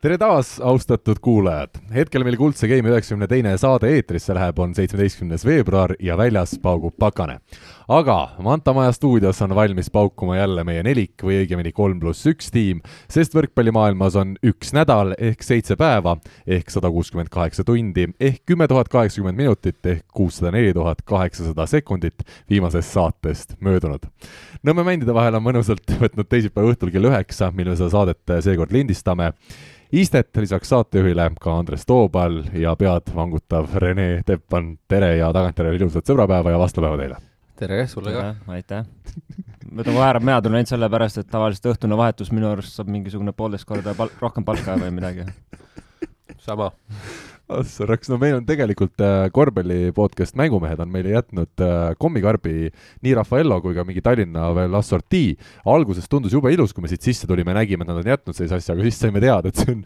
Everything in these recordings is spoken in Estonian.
tere taas, austatud kuulajad! hetkel meil Kuldse Game üheksakümne teine saade eetrisse läheb, on seitsmeteistkümnes veebruar ja väljas paugub pakane. aga Manta Maja stuudios on valmis paukuma jälle meie nelik või õigemini kolm pluss üks tiim, sest võrkpallimaailmas on üks nädal ehk seitse päeva ehk sada kuuskümmend kaheksa tundi ehk kümme tuhat kaheksakümmend minutit ehk kuussada neli tuhat kaheksasada sekundit viimasest saatest möödunud. Nõmme mändide vahel on mõnusalt võtnud teisipäeva õhtul kell üheksa, mil me seda saadet seekord lindistame istet lisaks saatejuhile ka Andres Toobal ja pead vangutav Rene Teppan, tere ja tagantjärele ilusat sõbrapäeva ja vastlapäeva teile! tere sulle ka! aitäh! ma ütlen kohe ära, mina tunnen ainult sellepärast, et tavaliselt õhtune vahetus minu arust saab mingisugune poolteist korda pal-, rohkem palka või midagi. sama Assaraks, no meil on tegelikult äh, korvpalli podcast Mängumehed on meile jätnud äh, kommikarbi nii Raffaello kui ka mingi Tallinna veel assortii. alguses tundus jube ilus, kui me siit sisse tulime, nägime, et nad on jätnud sellise asja, aga siis saime teada, et see on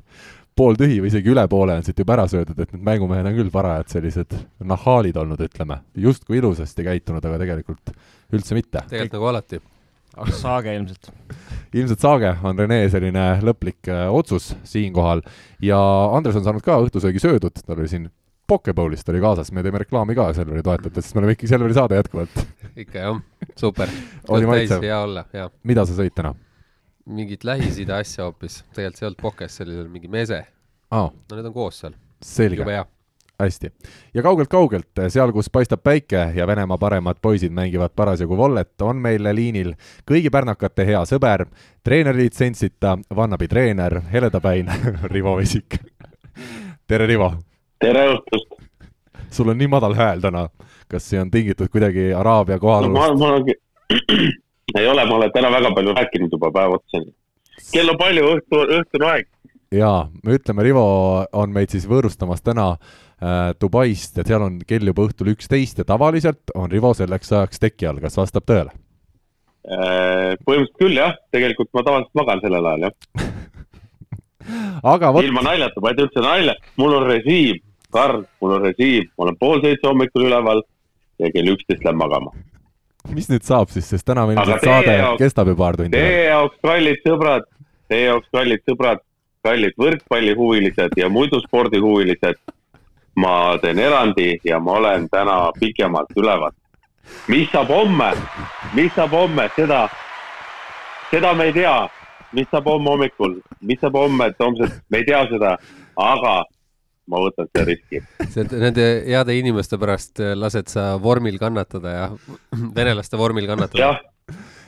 pooltühi või isegi üle poole on siit juba ära söödud, et need mängumehed on küll parajad sellised nahaalid olnud, ütleme. justkui ilusasti käitunud, aga tegelikult üldse mitte. tegelikult nagu alati saage ilmselt. ilmselt saage on Rene selline lõplik äh, otsus siinkohal ja Andres on saanud ka õhtusöögi söödud, tal oli siin Pokebowlist oli kaasas, me teeme reklaami ka Selveri toetajatele, sest me oleme ikkagi Selveri saade jätkuvalt. ikka jah, super. oli maitsev? hea olla, jaa. mida sa sõid täna? mingit Lähis-Ida asja hoopis, tegelikult see ei olnud pokes, see oli mingi mese oh.. no need on koos seal. jube hea hästi. ja kaugelt-kaugelt, seal, kus paistab päike ja Venemaa paremad poisid mängivad parasjagu vollet, on meil liinil kõigi pärnakate hea sõber, treenerlitsentssita Vannabi treener, heledapäin Rivo Vesik tere, Rivo! tere õhtust! sul on nii madal hääl täna, kas see on tingitud kuidagi Araabia kohalolust no,? ma, ma, ei ole, ma olen täna väga palju rääkinud juba päev otsa. kell on palju, õhtu, õhtune aeg. jaa, me ütleme, Rivo on meid siis võõrustamas täna Äh, Dubaist ja seal on kell juba õhtul üksteist ja tavaliselt on Rivo selleks ajaks teki all, kas vastab tõele? Äh, põhimõtteliselt küll jah, tegelikult ma tavaliselt magan sellel ajal jah aga vot. ilma naljata, ma ei tee üldse nalja, mul on režiim, Karl, mul on režiim, ma olen pool seitse hommikul üleval ja kell üksteist lähen magama. mis nüüd saab siis, sest täna meil ilmselt saade jaoks, kestab ju paar tundi. Teie jaoks, kallid sõbrad, teie jaoks, kallid sõbrad, kallid võrkpallihuvilised ja muidu spordihuvilised ma teen erandi ja ma olen täna pikemalt üleval. mis saab homme, mis saab homme, seda, seda me ei tea. mis saab homme hommikul, mis saab homme, et homsest me ei tea seda, aga ma võtan selle riski. nende heade inimeste pärast äh, lased sa vormil kannatada ja venelaste vormil kannatada.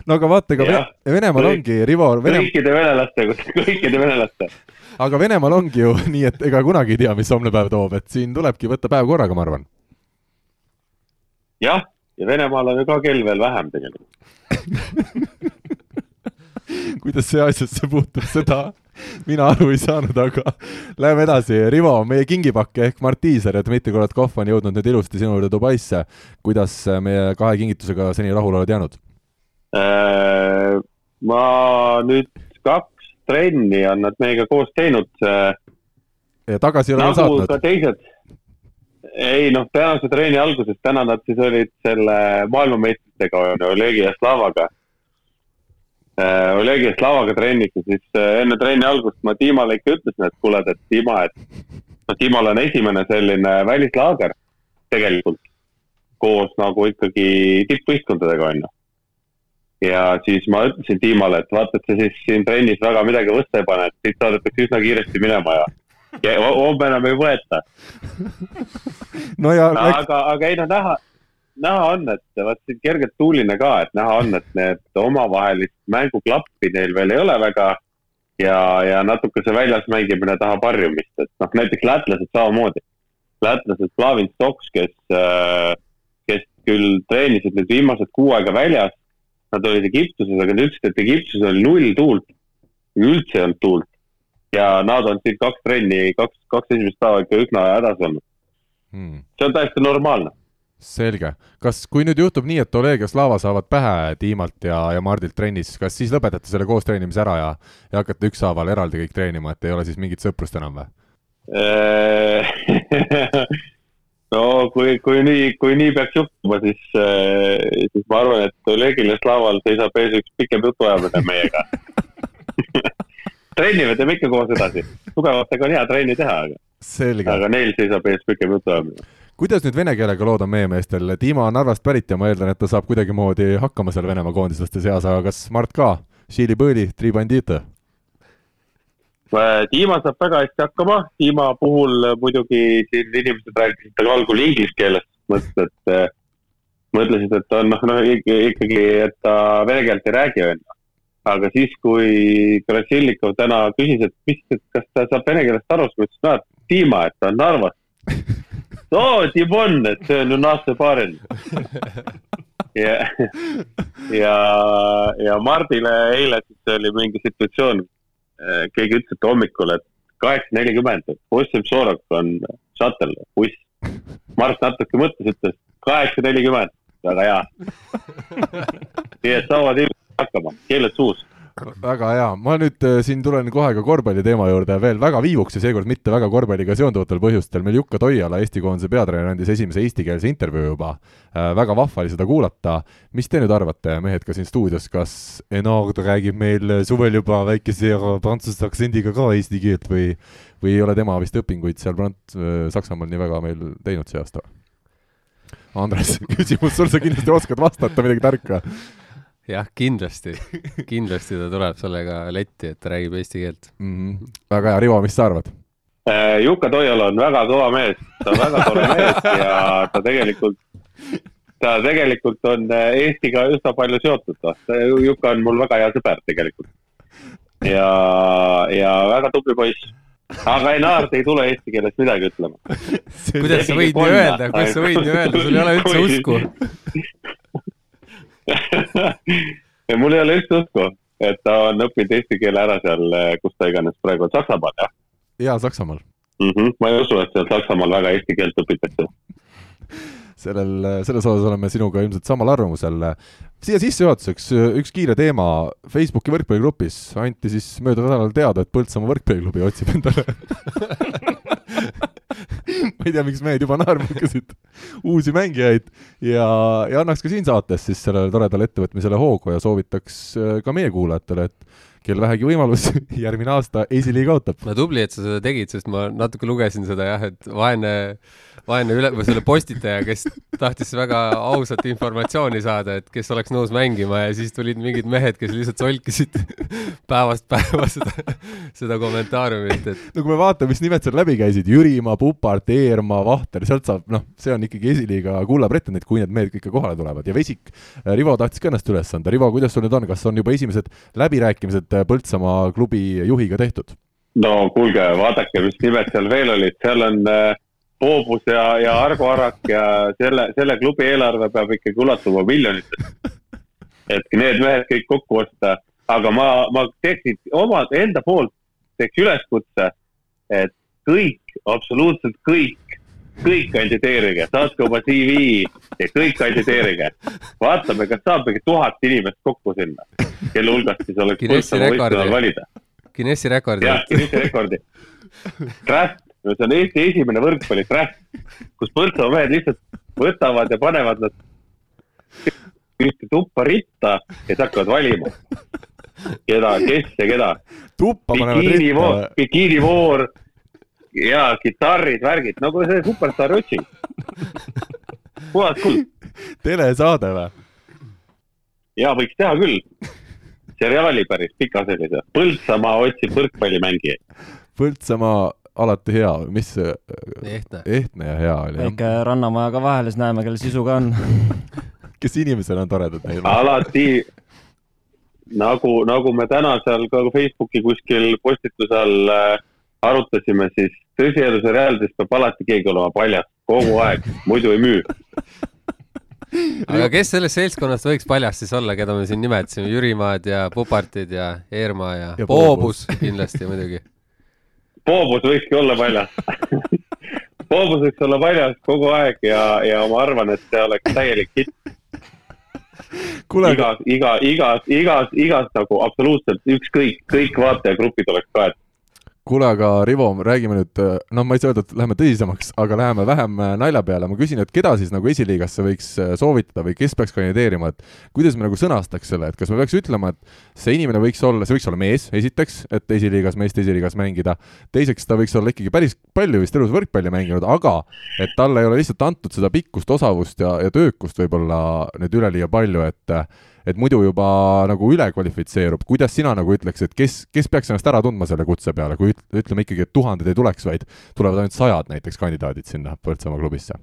no aga vaata, ega Venemaal ongi, Rivo Venem.... kõikide venelaste, kõikide venelaste aga Venemaal ongi ju nii, et ega kunagi ei tea, mis homne päev toob, et siin tulebki võtta päev korraga, ma arvan. jah, ja Venemaal on ju ka kell veel vähem tegelikult kuidas see asjasse puutub, seda mina aru ei saanud, aga läheme edasi. Rivo, meie kingipakk ehk Martiiser ja Dmitri Kolotkov on jõudnud nüüd ilusti sinu juurde Dubaisse. kuidas meie kahe kingitusega seni rahule oled jäänud? Äh, ma nüüd kaks trenni on nad meiega koos teinud. ja tagasi ei ole nagu saatnud? ka teised. ei noh, tänase treeni alguses, täna nad siis olid selle maailmameistritega, Olegi ja Slavaga. Äh, Olegi ja Slavaga trennis ja siis äh, enne trenni algust ma Tiimale ikka ütlesin, et kuule, et Tiima, et noh, Tiimal on esimene selline välislaager tegelikult koos nagu ikkagi tippvõistkondadega, on ju ja siis ma ütlesin Tiimale, et vaata, et sa siis siin trennis väga midagi võtta ei pane, et siit saadetakse üsna kiiresti minema ja, ja homme enam ei võeta no ja läks... aga, aga ei noh, näha, näha on, et vaat siin kergelt tuuline ka, et näha on, et need omavahelist mänguklappi neil veel ei ole väga. ja, ja natuke see väljas mängimine tahab harjumist, et noh, näiteks lätlased samamoodi. lätlased Plavin Stoks, kes, kes küll treenisid nüüd viimased kuu aega väljas nad olid Egiptuses, aga nad ütlesid, et Egiptuses oli null tuult, üldse ei olnud tuult. ja nad on siin kaks trenni, kaks, kaks esimest päeva ikka üsna hädas olnud hmm.. see on täiesti normaalne. selge, kas, kui nüüd juhtub nii, et Oleg ja Slava saavad pähe Tiimalt ja, ja Mardilt trennis, kas siis lõpetate selle koos treenimise ära ja, ja hakkate ükshaaval eraldi kõik treenima, et ei ole siis mingit sõprust enam või? No kui, kui nii, kui nii peaks juhtuma, siis, siis ma arvan, et Olegil ja Slaaval seisab ees üks pikem jutuajamine meiega. trenni me teeme ikka koos edasi, tugevatega on hea trenni teha, aga, aga neil seisab ees pikem jutuajamine. kuidas nüüd vene keelega lood on meie meestel? Dima on Narvast pärit ja ma eeldan, et ta saab kuidagimoodi hakkama seal Venemaa koondislaste seas, aga kas Mart ka? Šiili-põõli, tri bandita. Dima saab väga hästi hakkama, Dima puhul muidugi siin inimesed rääkisid temaga algul inglise keeles, mõtlesid, et äh, mõtlesid, et on noh, noh ikkagi, et ta vene keelt ei räägi, onju. aga siis, kui Krassilnikov täna küsis, et mis, et kas ta saab vene keelest aru, siis ma ütlesin, et Dima, et ta on Narvast. oo, Dimon, et see on ju Nasse Baren. ja, ja, ja Mardile eile siis oli mingi situatsioon, keegi ütles, et hommikul, et kaheksa nelikümmend, et Ossip Sorok on shuttle, buss. Mart natuke mõtles, ütles kaheksa nelikümmend, väga hea. nii et saavad ilmselt hakkama, keeled suus. Väga hea, ma nüüd äh, siin tulen kohe ka korvpalli teema juurde veel väga viivuks ja seekord mitte väga korvpalliga seonduvatel põhjustel. meil Jukka Toiala, Eesti koondise peatreener, andis esimese eestikeelse intervjuu juba äh,. väga vahva oli seda kuulata. mis te nüüd arvate, mehed ka siin stuudios, kas Enard räägib meil suvel juba väikese prantsuse aktsendiga ka eesti keelt või, või ei ole tema vist õpinguid seal Prant-, Saksamaal nii väga meil teinud see aasta? Andres, küsimus sul, sa kindlasti oskad vastata midagi tarka jah, kindlasti, kindlasti ta tuleb sellega letti, et ta räägib eesti keelt. mm. -hmm. väga hea, Rivo, mis sa arvad? Juka Toial on väga kõva mees, ta on väga tore mees ja ta tegelikult, ta tegelikult on Eestiga üsna palju seotud, noh. Juka on mul väga hea sõber tegelikult. ja, ja väga tubli poiss. aga Enard ei tule eesti keeles midagi ütlema. kuidas sa võid nii öelda, kuidas sa võid nii öelda, sul ei ole üldse usku. ja mul ei ole üldse usku, et ta on õppinud eesti keele ära seal, kus ta iganes praegu on, Saksamaal jah jaa, Saksamaal. mm. -hmm. ma ei usu, et seal Saksamaal väga eesti keelt õpitakse. sellel, selles osas oleme sinuga ilmselt samal arvamusel. siia sissejuhatuseks üks kiire teema. Facebooki võrkpalligrupis anti siis möödunud nädalal teada, et Põltsamaa võrkpalliklubi otsib endale ma ei tea, miks mehed juba naerma hakkasid, uusi mängijaid ja, ja annaks ka siin saates siis sellele toredale ettevõtmisele hoogu ja soovitaks äh, ka meie kuulajatele, et kel vähegi võimalus, järgmine aasta esiliiga ootab. no tubli, et sa seda tegid, sest ma natuke lugesin seda jah, et vaene, vaene üle, või selle postitaja, kes tahtis väga ausat informatsiooni saada, et kes oleks nõus mängima ja siis tulid mingid mehed, kes lihtsalt solkisid päevast päeva seda, seda kommentaariumit, et no kui me vaatame, mis nimed seal läbi käisid, Jürimaa, Pupart, Eermaa, Vahter, sealt saab, noh, see on ikkagi esiliiga kulla pretendent, kui need mehed ikka kohale tulevad. Ja Vesik, Rivo tahtis ka ennast üles anda, Rivo, kuidas sul nüüd on, kas on juba esimesed läbirääkimised Põltsamaa klubi juhiga tehtud? no kuulge, vaadake, mis nimed seal veel olid, seal on äh, Boobus ja, ja Argo Arak ja selle, selle klubi eelarve peab ikkagi ulatuma miljonitesse. et need mehed kõik kokku osta, aga ma, ma teeksin oma enda poolt teeks üleskutse, et kõik, absoluutselt kõik, kõik kandideerige, saatke oma CV ja kõik kandideerige. vaatame, kas saab mingi tuhat inimest kokku sinna, kelle hulgast siis oleks Guinessi rekordi. Guinessi rekord. jah, Guinessi rekordi. Draft, see on Eesti esimene võrkpalli draft, kus Põltsamaa mehed lihtsalt võtavad ja panevad nad ühte tuppa ritta ja siis hakkavad valima. keda, kes ja keda. bikiinivoor, bikiinivoor ja kitarrid, värgid, nagu see Superstaari otsing. puhas kuld telesaade või? ja võiks teha küll. seriaali päris pika sellise, Põltsamaa otsib võrkpallimängijaid. Põltsamaa alati hea, mis see ehtne. ehtne ja hea oli, väike rannamaja ka vahele, siis näeme, kelle sisu ka on. kes inimesena on toredad neil. alati nagu, nagu me täna seal ka Facebooki kuskil postituse all äh, arutasime, siis tõsielus ja reaalsuses peab alati keegi olema paljas kogu aeg, muidu ei müü. aga kes sellest seltskonnast võiks paljas siis olla, keda me siin nimetasime, Jürimaad ja Pupartid ja Eermaa ja, Ja ja Poobus kindlasti muidugi. Boobus võikski olla paljas. Boobus võiks olla paljas kogu aeg ja, ja ma arvan, et see oleks täielik hitt kuule, aga igas, iga, igas, igas, igas nagu absoluutselt ükskõik, kõik vaatajagrupid oleks kaetud. Kuule, aga Rivo, räägime nüüd, noh, ma ei saa öelda, et läheme tõsisemaks, aga läheme vähem äh, nalja peale. ma küsin, et keda siis nagu esiliigasse võiks äh, soovitada või kes peaks kandideerima, et kuidas me nagu sõnastaks selle, et kas me peaks ütlema, et see inimene võiks olla, see võiks olla mees, esiteks, et esiliigas, meeste esiliigas mängida. teiseks, ta võiks olla ikkagi päris palju vist elus võrkpalli mänginud, aga et talle ei ole lihtsalt antud seda pikkust, osavust ja, ja töökust võib-olla nüüd üleliia palju, et et muidu juba nagu üle kvalifitseerub, kuidas sina nagu ütleks, et kes, kes peaks ennast ära tundma selle kutse peale, kui ütleme ikkagi, et tuhanded ei tuleks, vaid tulevad ainult sajad näiteks kandidaadid sinna Põltsamaa klubisse?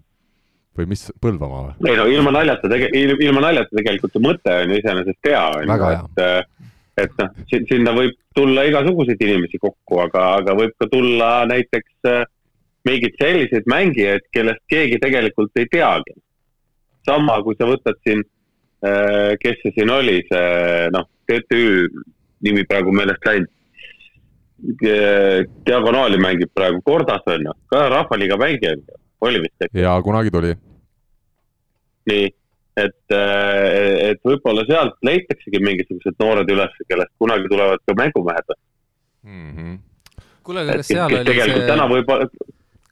või mis, Põlvamaa või? ei no ilma naljata tege-, ilma naljata tegelikult ju mõte on ju iseenesest hea, on ju, et et noh, sinna võib tulla igasuguseid inimesi kokku, aga, aga võib ka tulla näiteks äh, mingeid selliseid mängijaid, kellest keegi tegelikult ei teagi. sama, kui sa võtad siin kes see siin oli, see noh, TTÜ nimi praegu meelest läinud. diagonaali mängib praegu Kordas on ju, ka Rahvaliiga mängija oli vist. ja kunagi tuli. nii, et, äh, et võib-olla sealt leitaksegi mingisugused noored üles, kellest kunagi tulevad ka mängumehed mm -hmm.. kuule, aga kas seal oli see,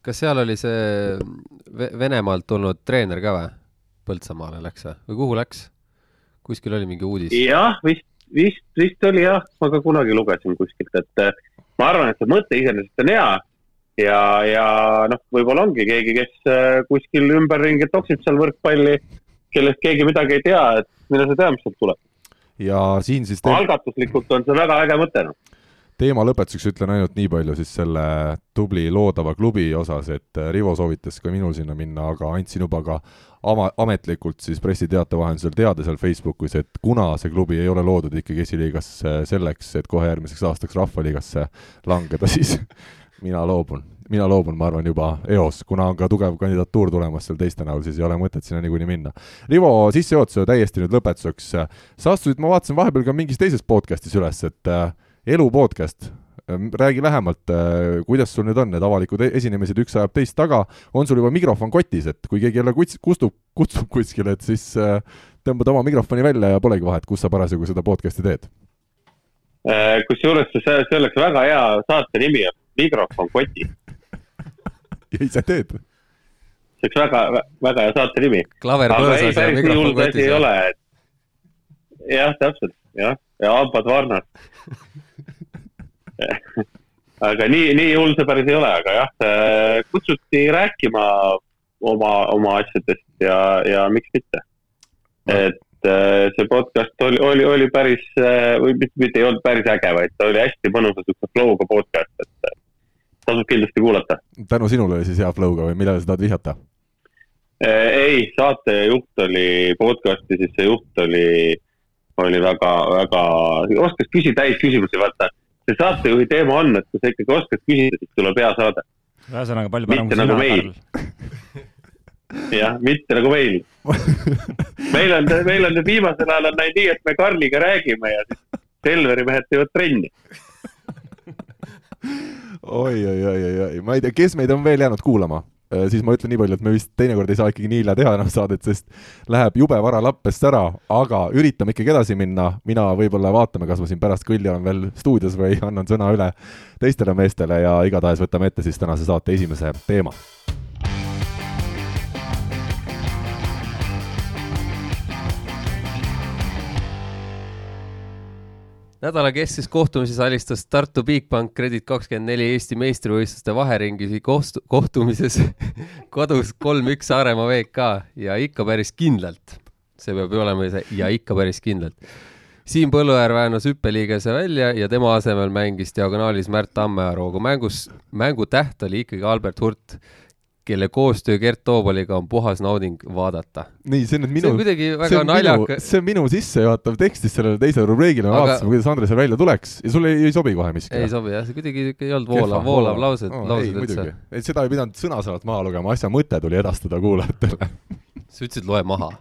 kas seal oli see Venemaalt tulnud treener ka või? Põltsamaale läks või, või kuhu läks? Kuskil oli mingi uudis. jah, vist, vist, vist oli jah, ma ka kunagi lugesin kuskilt, et äh, ma arvan, et see mõte iseenesest on hea ja, ja noh, võib-olla ongi keegi, kes äh, kuskil ümberringi toksib seal võrkpalli, kellest keegi midagi ei tea, et mine sa tea, mis sealt tuleb. ja siin siis te... algatuslikult on see väga äge mõte, noh teema lõpetuseks ütlen ainult nii palju siis selle tubli loodava klubi osas, et äh, Rivo soovitas ka minul sinna minna, aga andsin juba ka ama-, ametlikult siis pressiteate vahendusel teada seal Facebookis, et kuna see klubi ei ole loodud ikkagi esiliigasse selleks, et kohe järgmiseks aastaks Rahvaliigasse langeda, siis mina loobun. mina loobun, ma arvan, juba eos, kuna on ka tugev kandidatuur tulemas seal teiste näol, siis ei ole mõtet sinna niikuinii minna. Rivo, sissejuhatuse täiesti nüüd lõpetuseks. sa astusid, ma vaatasin vahepeal ka mingis teises podcast'is üles, et äh, elu podcast Ehm, räägi lähemalt, äh, kuidas sul nüüd on need avalikud e-, esinemised, üks ajab teist taga, on sul juba mikrofon kotis, et kui keegi jälle kuts-, kustub, kutsub kuskile, et siis äh, tõmbad oma mikrofoni välja ja polegi vahet, kus sa parasjagu seda podcast'i teed? Äh, kusjuures see, see oleks väga hea saate nimi, mikrofon kotis ja ise teed? see oleks väga, väga hea saate nimi. klaver põõsas ja mikrofon kotis. ei ole, et jah, täpselt, jah, ja hambad varnas aga nii, nii hull see päris ei ole, aga jah, kutsuti rääkima oma, oma asjadest ja, ja miks mitte. et äh, see podcast oli, oli, oli päris, äh, või mitte, mitte ei olnud päris äge, vaid ta oli hästi mõnusa siukse flow'ga podcast, et äh, tasub kindlasti kuulata. tänu sinule oli siis hea flow'ga või millele sa tahad vihjata? ei, saatejuht oli podcast'i, siis see juht oli, oli väga, väga, oskas küsida täis küsimusi, vaata see saatejuhi teema on, et kui sa ikkagi oskad küsida, siis tuleb hea saade. ühesõnaga palju parem kui nagu sina, Karl. jah, mitte nagu meil. Meil on, meil on nüüd viimasel ajal on läinud nii, et me Karliga räägime ja siis Selveri mehed teevad trenni. Oi, oi, oi, oi, oi, ma ei tea, kes meid on veel jäänud kuulama siis ma ütlen nii palju, et me vist teinekord ei saa ikkagi nii hilja teha enam saadet, sest läheb jube vara lappest ära, aga üritame ikkagi edasi minna, mina võib-olla vaatame, kas ma siin pärast kõlli olen veel stuudios või annan sõna üle teistele meestele ja igatahes võtame ette siis tänase saate esimese teema nädala keskses kohtumises alistas Tartu Bigbank Kredit kakskümmend neli Eesti meistrivõistluste vaheringis kohtu-, kohtumises kodus kolm-üks Saaremaa VK ja ikka päris kindlalt. see peab ju olema see ja ikka päris kindlalt. Siim Põlluäär väänas hüppeliigese välja ja tema asemel mängis diagonaalis Märt Tammearu, aga mängus, mängu täht oli ikkagi Albert Hurt kelle koostöö Gert Toobaliga on puhas nauding vaadata. nii, see on nüüd minu, see on väga naljakas. see on minu sissejuhatav tekstis sellele teisele rubriigile, me Aga... vaatasime, kuidas Andres seal välja tuleks ja sulle ei, ei sobi kohe miski? ei sobi jah, see kuidagi ei olnud voolav, voolav laused oh,, laused üldse. et seda ei pidanud sõna-sõnalt maha lugema, asja mõte tuli edastada kuulajatele sa ütlesid, loe maha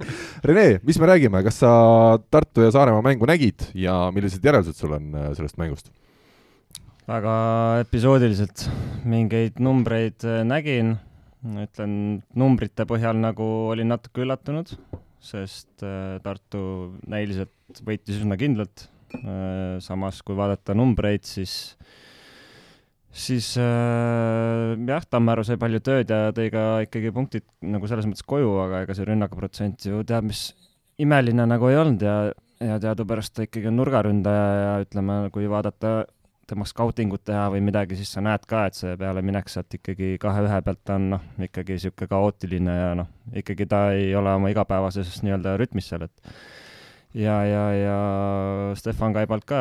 Rene, mis me räägime, kas sa Tartu ja Saaremaa mängu nägid ja millised järeldused sul on äh, sellest mängust? Väga episoodiliselt mingeid numbreid äh, nägin, ütlen numbrite põhjal nagu olin natuke üllatunud, sest äh, Tartu näiliselt võitis üsna kindlalt. Äh, samas, kui vaadata numbreid, siis siis jah, Tammearu sai palju tööd ja tõi ka ikkagi punktid nagu selles mõttes koju, aga ega see rünnakuprotsent ju teab mis imeline nagu ei olnud ja, ja teadupärast ta ikkagi on nurgaründaja ja ütleme, kui vaadata tema skautingut teha või midagi, siis sa näed ka, et see pealeminek sealt ikkagi kahe-ühe pealt on noh, ikkagi niisugune kaootiline ja noh, ikkagi ta ei ole oma igapäevases nii-öelda rütmis seal, et ja, ja, ja Stefan Kaibalt ka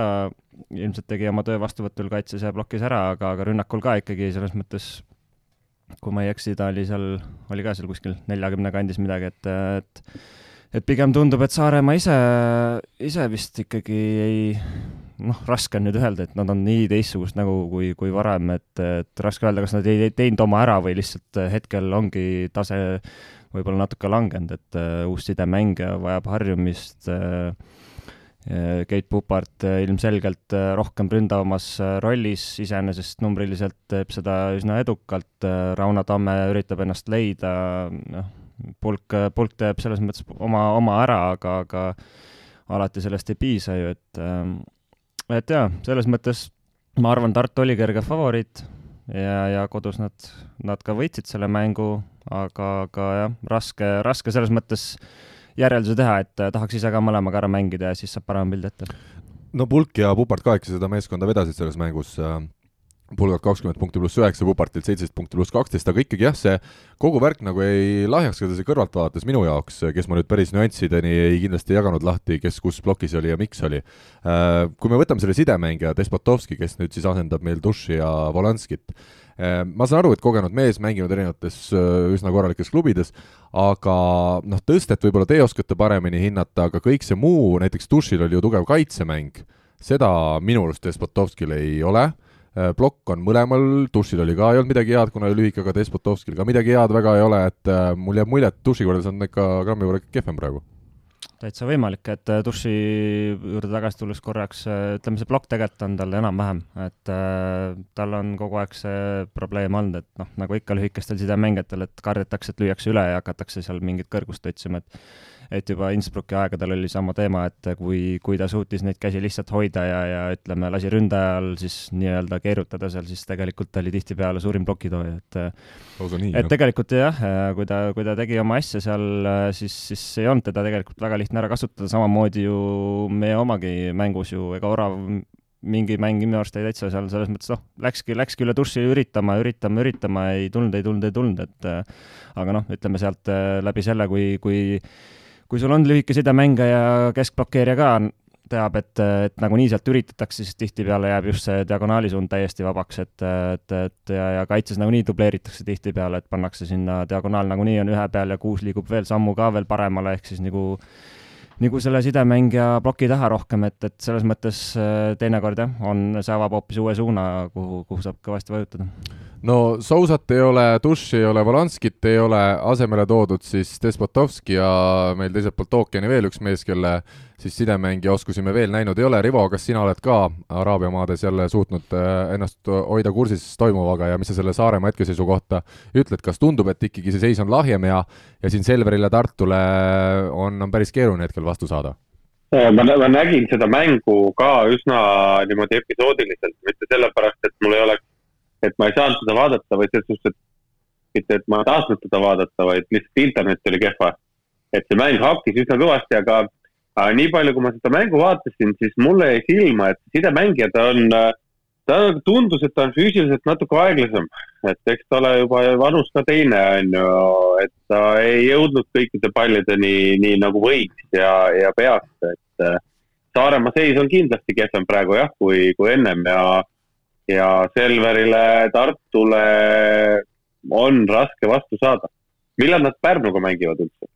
ilmselt tegi oma töö vastuvõtul kaitses ja blokkis ära, aga, aga rünnakul ka ikkagi selles mõttes, kui ma ei eksi, ta oli seal, oli ka seal kuskil neljakümne kandis midagi, et, et et pigem tundub, et Saaremaa ise, ise vist ikkagi ei, noh, raske on nüüd öelda, et nad on nii teistsugust nägu kui, kui varem, et, et raske öelda, kas nad ei teinud oma ära või lihtsalt hetkel ongi tase võib-olla natuke langenud, et uh, uus sidemängija vajab harjumist uh,. Keit Pupart ilmselgelt rohkem ründavamas rollis, iseenesest numbriliselt teeb seda üsna edukalt. Rauno Tamme üritab ennast leida, noh, pulk, pulk teeb selles mõttes oma, oma ära, aga, aga alati sellest ei piisa ju, et uh, et jaa, selles mõttes ma arvan, Tartu oli kerge favoriit ja, ja kodus nad, nad ka võitsid selle mängu, aga, aga jah, raske, raske selles mõttes järelduse teha, et tahaks ise ka mõlemaga ära mängida ja siis saab parema pildi ette. no Pulk ja Pupart ka ikka seda meeskonda vedasid selles mängus äh, pulgalt kakskümmend punkti pluss üheksa, Pupartilt seitseteist punkti pluss kaksteist, aga ikkagi jah, see kogu värk nagu ei lahjaks sedasi kõrvalt vaadates minu jaoks, kes ma nüüd päris nüanssideni ei kindlasti jaganud lahti, kes kus plokis oli ja miks oli. Äh, kui me võtame selle sidemängija Despotovski, kes nüüd siis asendab meil Duši ja Volanskit, äh, ma saan aru, et kogenud mees, mänginud erinevates äh, üsna korralikes klubides, aga noh, tõstet võib-olla te oskate paremini hinnata, aga kõik see muu, näiteks Dušil oli ju tugev kaitsemäng, seda minu arust Despotovskil ei ole plokk on mõlemal, Dušil oli ka, ei olnud midagi head, kuna oli lühike, aga Despotovskil ka midagi head väga ei ole, et äh, mul jääb mulje, et Duši korras on ikka grammi võrra kehvem praegu. täitsa võimalik, et äh, Duši juurde tagasi tulles korraks, ütleme, see plokk tegelikult on tal enam-vähem, et äh, tal on kogu aeg see probleem olnud, et noh, nagu ikka lühikestel sidemängijatel, et kardetakse, et lüüakse üle ja hakatakse seal mingit kõrgust otsima, et et juba Innsbrucki aegadel oli sama teema, et kui, kui ta suutis neid käsi lihtsalt hoida ja, ja ütleme, lasi ründajal siis nii-öelda keerutada seal, siis tegelikult ta oli tihtipeale suurim plokitooja, et nii, et jah. tegelikult jah, kui ta, kui ta tegi oma asja seal, siis, siis ei olnud teda tegelikult väga lihtne ära kasutada, samamoodi ju meie omagi mängus ju, ega Orav mingi mäng minu arust oli täitsa seal selles mõttes, noh, läkski, läkski üle duši üritama, üritama, üritama, ei tulnud, ei tulnud, ei tulnud, et aga noh, ütleme sealt läbi selle, kui, kui kui sul on lühike sidemängija ja keskblokeerija ka teab, et, et nagunii sealt üritatakse, siis tihtipeale jääb just see diagonaalisuund täiesti vabaks, et, et, et ja, ja kaitses nagunii dubleeritakse tihtipeale, et pannakse sinna diagonaal nagunii on ühe peal ja kuus liigub veel sammu ka veel paremale, ehk siis nagu nagu selle sidemängija ploki taha rohkem, et, et selles mõttes äh, teinekord jah, on, see avab hoopis uue suuna, kuhu, kuhu saab kõvasti vajutada no Sousat ei ole, Duši ei ole, Volanskit ei ole, asemele toodud siis Despotovski ja meil teiselt poolt ookeani veel üks mees, kelle siis sidemängija oskusi me veel näinud ei ole. Rivo, kas sina oled ka Araabia maades jälle suutnud äh, ennast hoida kursis toimuvaga ja mis sa selle Saaremaa hetkeseisu kohta ütled, kas tundub, et ikkagi see seis on lahjem ja, ja siin Selverile, Tartule on, on päris keeruline hetkel vastu saada? ma, ma nägin seda mängu ka üsna niimoodi episoodiliselt, mitte sellepärast, et mul ei oleks et ma ei saanud seda vaadata, vaid selles suhtes, et mitte, et ma ei tahtnud teda vaadata, vaid lihtsalt internet oli kehva. et see mäng hakkis üsna kõvasti, aga, aga nii palju, kui ma seda mängu vaatasin, siis mulle jäi silma, et sidemängija, ta on, ta tundus, et ta on füüsiliselt natuke aeglasem. et eks ta ole juba vanus ka teine, on ju, et ta ei jõudnud kõikide pallideni nii nagu võiks ja, ja peaks, et Saaremaa seis on kindlasti kehvem praegu jah, kui, kui ennem ja ja Selverile, Tartule on raske vastu saada. millal nad Pärnuga mängivad üldse?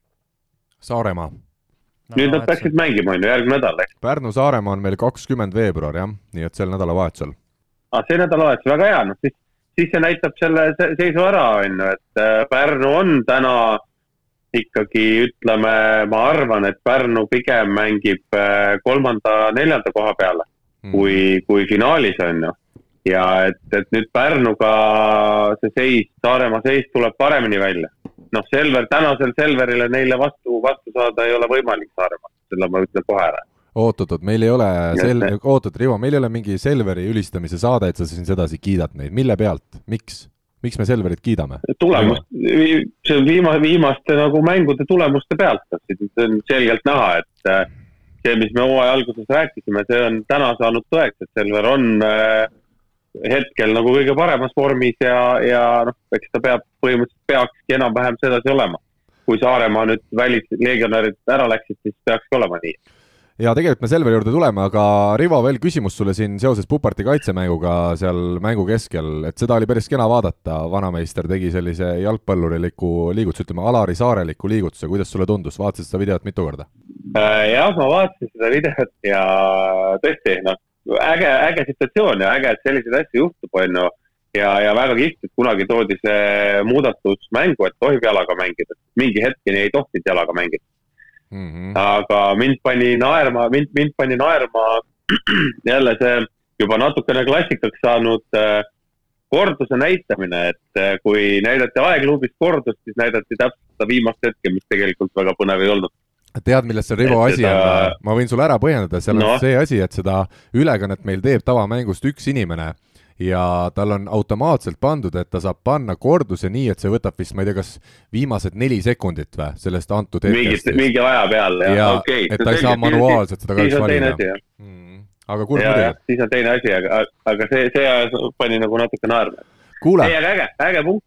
Saaremaa no,. nüüd nad peaksid mängima, on ju, järgmine nädal, eks? Pärnu-Saaremaa on meil kakskümmend veebruar, jah, nii et sel nädalavahetusel. aa, ah, see nädalavahetus, väga hea, noh siis, siis see näitab selle seisu ära, on ju, et äh, Pärnu on täna ikkagi ütleme, ma arvan, et Pärnu pigem mängib äh, kolmanda-neljanda koha peale mm. kui, kui finaalis, on ju ja et, et nüüd Pärnuga see seis, Saaremaa seis tuleb paremini välja. noh, Selver, tänasel Selverile neile vastu, vastu saada ei ole võimalik Saaremaal, selle ma ütlen kohe ära oot-oot-oot, meil ei ole sel-, oot-oot, Rivo, meil ei ole mingi Selveri ülistamise saade, et sa siin sedasi kiidad neid, mille pealt, miks? miks me Selverit kiidame? tulemust, see on viima-, viimaste nagu mängude tulemuste pealt, see on selgelt näha, et äh, see, mis me hooaja alguses rääkisime, see on täna saanud tõeks, et Selver on äh, hetkel nagu kõige paremas vormis ja, ja noh, eks ta peab, põhimõtteliselt peakski enam-vähem sedasi olema. kui Saaremaa nüüd välislegionärid ära läksid, siis peakski olema nii. Ja tegelikult me Selveri juurde tuleme, aga Rivo, veel küsimus sulle siin seoses Puparti kaitsemänguga seal mängu keskel, et seda oli päris kena vaadata, vanameister tegi sellise jalgpalluriliku liigutuse, ütleme Alari Saareliku liigutuse, kuidas sulle tundus, vaatasid seda videot mitu korda? Äh, jah, ma vaatasin seda videot ja tõesti, noh, äge, äge situatsioon ja äge, et selliseid asju juhtub, on ju. ja, ja väga kihvt, et kunagi toodi see muudatus mängu, et tohib jalaga mängida, mingi hetkeni ei tohtinud jalaga mängida mm. -hmm. aga mind pani naerma, mind, mind pani naerma jälle see juba natukene klassikaks saanud äh, korduse näitamine, et äh, kui näidati aegluubis kordust, siis näidati täpselt seda viimast hetke, mis tegelikult väga põnev ei olnud tead, milles see Rivo asi seda... on? ma võin sulle ära põhjendada, seal no. on see asi, et seda ülekannet meil teeb tavamängust üks inimene ja tal on automaatselt pandud, et ta saab panna korduse nii, et see võtab vist, ma ei tea, kas viimased neli sekundit või sellest antud hetkest. mingi aja peale, jah, okei okay.. et ta ei saa manuaalselt seda kahjuks valida. Mm. aga kurb muidugi. siis on teine asi, aga, aga see, see pani nagu natuke naerma. ei, aga äge, äge punkt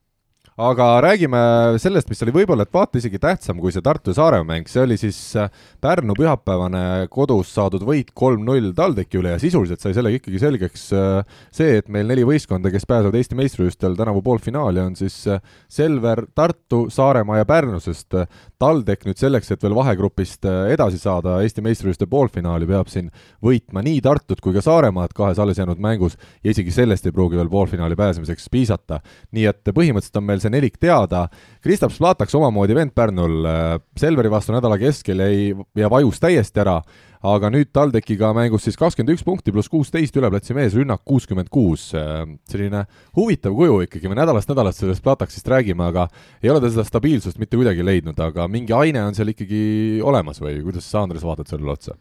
aga räägime sellest, mis oli võib-olla, et vaata isegi tähtsam kui see Tartu ja Saaremaa mäng, see oli siis äh, Pärnu pühapäevane kodus saadud võit kolm-null TalTechi üle ja sisuliselt sai sellega ikkagi selgeks äh, see, et meil neli võistkonda, kes pääsevad Eesti meistrivõistlustel tänavu poolfinaali, on siis äh, Selver, Tartu, Saaremaa ja Pärnu, sest TalTech nüüd selleks, et veel vahegrupist edasi saada Eesti meistrivõistluste poolfinaali, peab siin võitma nii Tartut kui ka Saaremaad kahes alles jäänud mängus ja isegi sellest ei pruugi veel poolfinaali pääsemiseks piisata. nii et põhimõtteliselt on meil see nelik teada. Kristaps Plataks omamoodi vend Pärnul, äh, Selveri vastu nädala keskel jäi ja vajus täiesti ära, aga nüüd TalTechiga mängus siis kakskümmend üks punkti pluss kuusteist üle platsi mees, rünnak kuuskümmend kuus. Äh, selline huvitav kuju ikkagi, me nädalast nädalat sellest Plataksist räägime, aga ei ole ta seda stabiilsust mitte kuidagi leidnud, aga mingi aine on seal ikkagi olemas või kuidas sa, Andres, vaatad sellele otsa?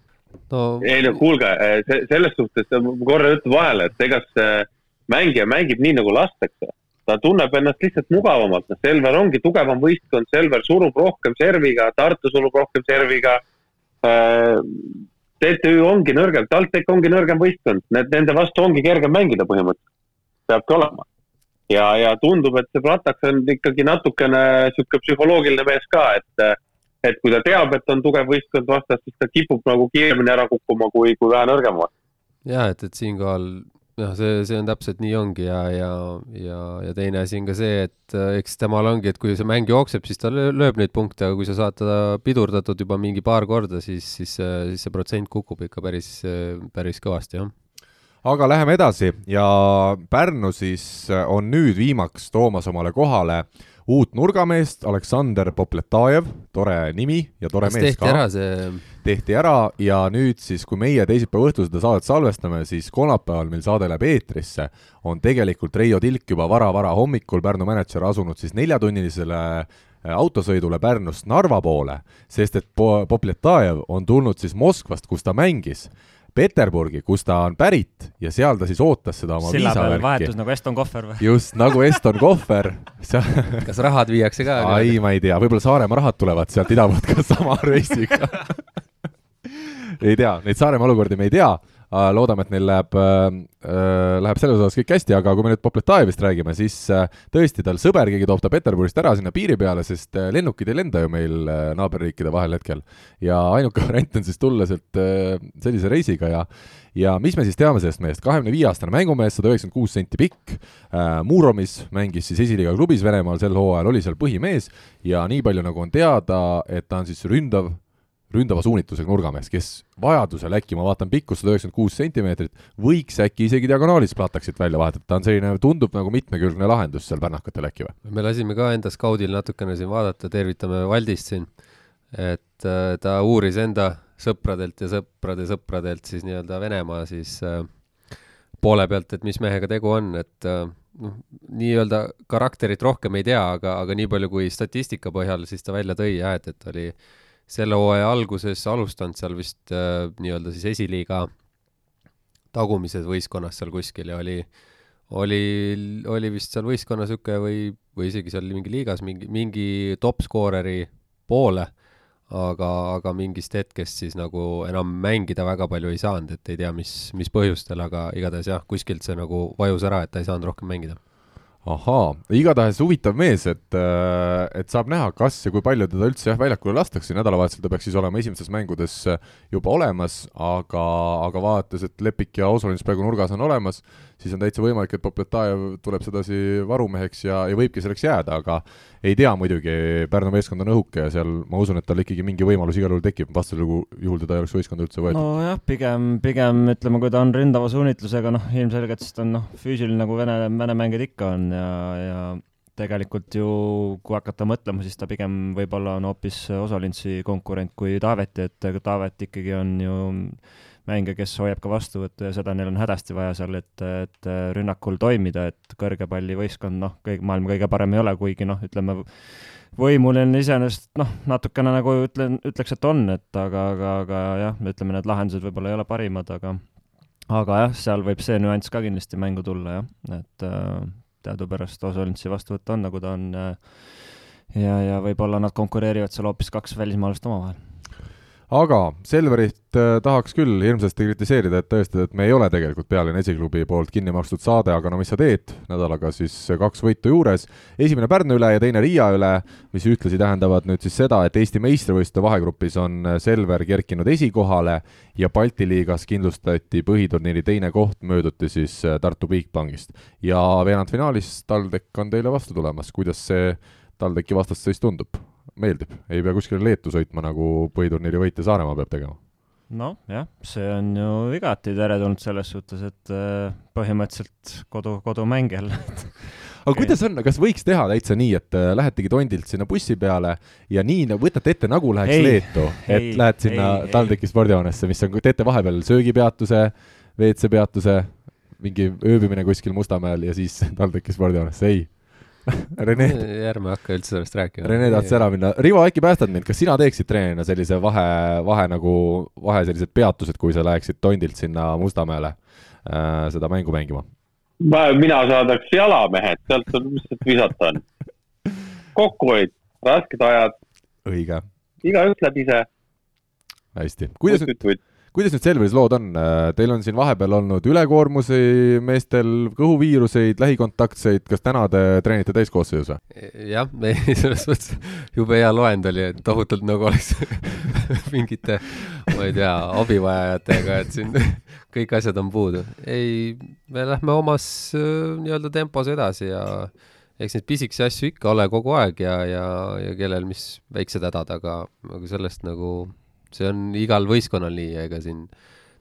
no ei no kuulge, selles suhtes ma korra ütlen vahele, et ega see mängija mängib nii, nagu lastakse ta tunneb ennast lihtsalt mugavamalt, noh, Selver ongi tugevam võistkond, Selver surub rohkem serviga, Tartu surub rohkem serviga äh,. TTÜ ongi nõrgem, TalTech ongi nõrgem võistkond, need, nende vastu ongi kergem mängida põhimõtteliselt, peabki olema. ja, ja tundub, et see Plataks on ikkagi natukene sihuke psühholoogiline mees ka, et, et kui ta teab, et on tugev võistkond vastas, siis ta kipub nagu kiiremini ära kukkuma kui, kui vähe nõrgem vastu. ja et, et siinkohal jah, see, see on täpselt nii ongi ja, ja, ja, ja teine asi on ka see, et äh, eks temal ongi, et kui see mäng jookseb, siis ta lööb neid punkte, aga kui sa saad teda pidurdatud juba mingi paar korda, siis, siis, siis see protsent kukub ikka päris, päris kõvasti, jah. Aga läheme edasi ja Pärnu siis on nüüd viimaks toomas omale kohale uut nurgameest, Aleksander Popletajev, tore nimi ja tore Kas mees ka. See... tehti ära ja nüüd siis, kui meie teisipäeva õhtul seda saadet salvestame, siis kolmapäeval, mil saade läheb eetrisse, on tegelikult Reio Tilk juba vara-vara hommikul, Pärnu mänedžer, asunud siis neljatunnilisele äh, autosõidule Pärnust Narva poole, sest et Popletajev on tulnud siis Moskvast, kus ta mängis Peterburgi, kust ta on pärit ja seal ta siis ootas seda oma Silla viisavärki. vahetus nagu Eston Kohver või? just, nagu Eston Kohver kas rahad viiakse ka? ei, ma ei tea, võib-olla Saaremaa rahad tulevad sealt ida poolt ka sama reisiga ei tea, neid Saaremaa olukordi me ei tea loodame, et neil läheb äh,, äh, läheb selles osas kõik hästi, aga kui me nüüd Popletajevist räägime, siis äh, tõesti, tal sõber, keegi toob ta Peterburist ära sinna piiri peale, sest äh, lennukid ei lenda ju meil äh, naaberriikide vahel hetkel. ja ainuke variant on siis tulla sealt äh, sellise reisiga ja ja mis me siis teame sellest mehest, kahekümne viie aastane mängumees, sada üheksakümmend kuus senti pikk äh,, Muromis mängis siis esiliiga klubis Venemaal sel hooajal, oli seal põhimees ja nii palju, nagu on teada, et ta on siis ründav ründava suunitlusega nurgamees, kes vajadusel äkki, ma vaatan pikkust sada üheksakümmend kuus sentimeetrit, võiks äkki isegi diagonaalis Plataksit välja vahetada, ta on selline, tundub nagu mitmekülgne lahendus seal pärnakatel äkki või? me lasime ka enda skaudil natukene siin vaadata, tervitame Valdist siin, et äh, ta uuris enda sõpradelt ja sõprade sõpradelt siis nii-öelda Venemaa siis äh, poole pealt, et mis mehega tegu on, et äh, noh, nii-öelda karakterit rohkem ei tea, aga, aga nii palju kui statistika põhjal siis ta välja tõi jah, et, et oli äh, selle hooaja alguses alustanud seal vist äh, nii-öelda siis esiliiga tagumises võistkonnas seal kuskil ja oli, oli, oli vist seal võistkonna niisugune või, või isegi seal mingi liigas mingi, mingi top skooreri poole, aga, aga mingist hetkest siis nagu enam mängida väga palju ei saanud, et ei tea, mis, mis põhjustel, aga igatahes jah, kuskilt see nagu vajus ära, et ta ei saanud rohkem mängida ahaa, igatahes huvitav mees, et, äh, et saab näha, kas ja kui palju teda üldse jah, väljakule lastakse, nädalavahetusel ta peaks siis olema esimestes mängudes äh, juba olemas, aga, aga vaadates, et Lepik ja Osolins praegu nurgas on olemas, siis on täitsa võimalik, et Popletajev tuleb sedasi varumeheks ja, ja võibki selleks jääda, aga ei tea muidugi, Pärnu meeskond on õhuke ja seal ma usun, et tal ikkagi mingi võimalus igal juhul tekib, vastasel juhul teda ei oleks võistkonda üldse võetud. nojah, pigem, pigem ütleme, kui ta on ründava suunitlusega, noh, ilmselgelt siis ta on noh, füüsiline nagu vene, vene mängijad ikka on ja, ja tegelikult ju, kui hakata mõtlema, siis ta pigem võib-olla on hoopis Osolintsi konkurent kui Taaveti, et Taavet ikkagi on ju mängija, kes hoiab ka vastuvõttu ja seda neil on hädasti vaja seal, et, et rünnakul toimida, et kõrge palli võistkond, noh, kõik, maailma kõige parem ei ole, kuigi noh, ütleme, võimuline iseenesest noh, natukene nagu ütlen, ütleks, et on, et aga, aga, aga jah, ütleme, need lahendused võib-olla ei ole parimad, aga aga jah, seal võib see nüanss ka kindlasti mängu tulla jah, et äh, teadupärast Osolintsi vastuvõtt on, nagu ta on äh, ja, ja võib-olla nad konkureerivad seal hoopis kaks välismaalast omavahel aga Selverit äh, tahaks küll hirmsasti kritiseerida, et tõestada, et me ei ole tegelikult Pealinna esiklubi poolt kinni makstud saade, aga no mis sa teed, nädalaga siis kaks võitu juures, esimene Pärnu üle ja teine Riia üle, mis ühtlasi tähendavad nüüd siis seda, et Eesti meistrivõistluste vahegrupis on Selver kerkinud esikohale ja Balti liigas kindlustati põhiturniiri teine koht, mööduti siis Tartu Bigbankist. ja veerandfinaalis TalTech on teile vastu tulemas, kuidas see TalTechi vastasseis tundub? Meeldib, ei pea kuskile Leetu sõitma, nagu põhiturniiri võitja Saaremaa peab tegema. noh, jah, see on ju igati teretulnud selles suhtes, et äh, põhimõtteliselt kodu, kodumäng jälle. Aga kuidas on, kas võiks teha täitsa nii, et äh, lähetegi Tondilt sinna bussi peale ja nii no, võtate ette, nagu läheks ei, Leetu, et ei, lähed sinna TalTechi spordihoonesse, mis on, teete vahepeal söögipeatuse, WC-peatuse, mingi ööbimine kuskil Mustamäel ja siis TalTechi spordihoonesse, ei Rene. ärme hakka üldse sellest rääkima. Rene tahtis ära minna. Rivo, äkki päästad mind, kas sina teeksid treenerina sellise vahe, vahe nagu, vahe sellised peatused, kui sa läheksid Tondilt sinna Mustamäele äh, seda mängu mängima? ma, mina saadaks jalamehed, sealt on, mis sealt visata on. kokkuhoid, rasked ajad. õige. igaüks läheb ise. hästi. kuidas nüüd, kuidas nüüd Selveris lood on, teil on siin vahepeal olnud ülekoormusi meestel, kõhuviiruseid, lähikontaktseid, kas täna te treenite täiskoosseisus või? jah, me selles mõttes jube hea loend oli, et tohutult nagu oleks mingite, ma ei tea, abivajajatega, et siin kõik asjad on puudu. ei, me lähme omas nii-öelda tempos edasi ja eks neid pisikesi asju ikka ole kogu aeg ja, ja, ja kellel mis väiksed hädad, aga, aga sellest nagu see on igal võistkonnal nii, ega siin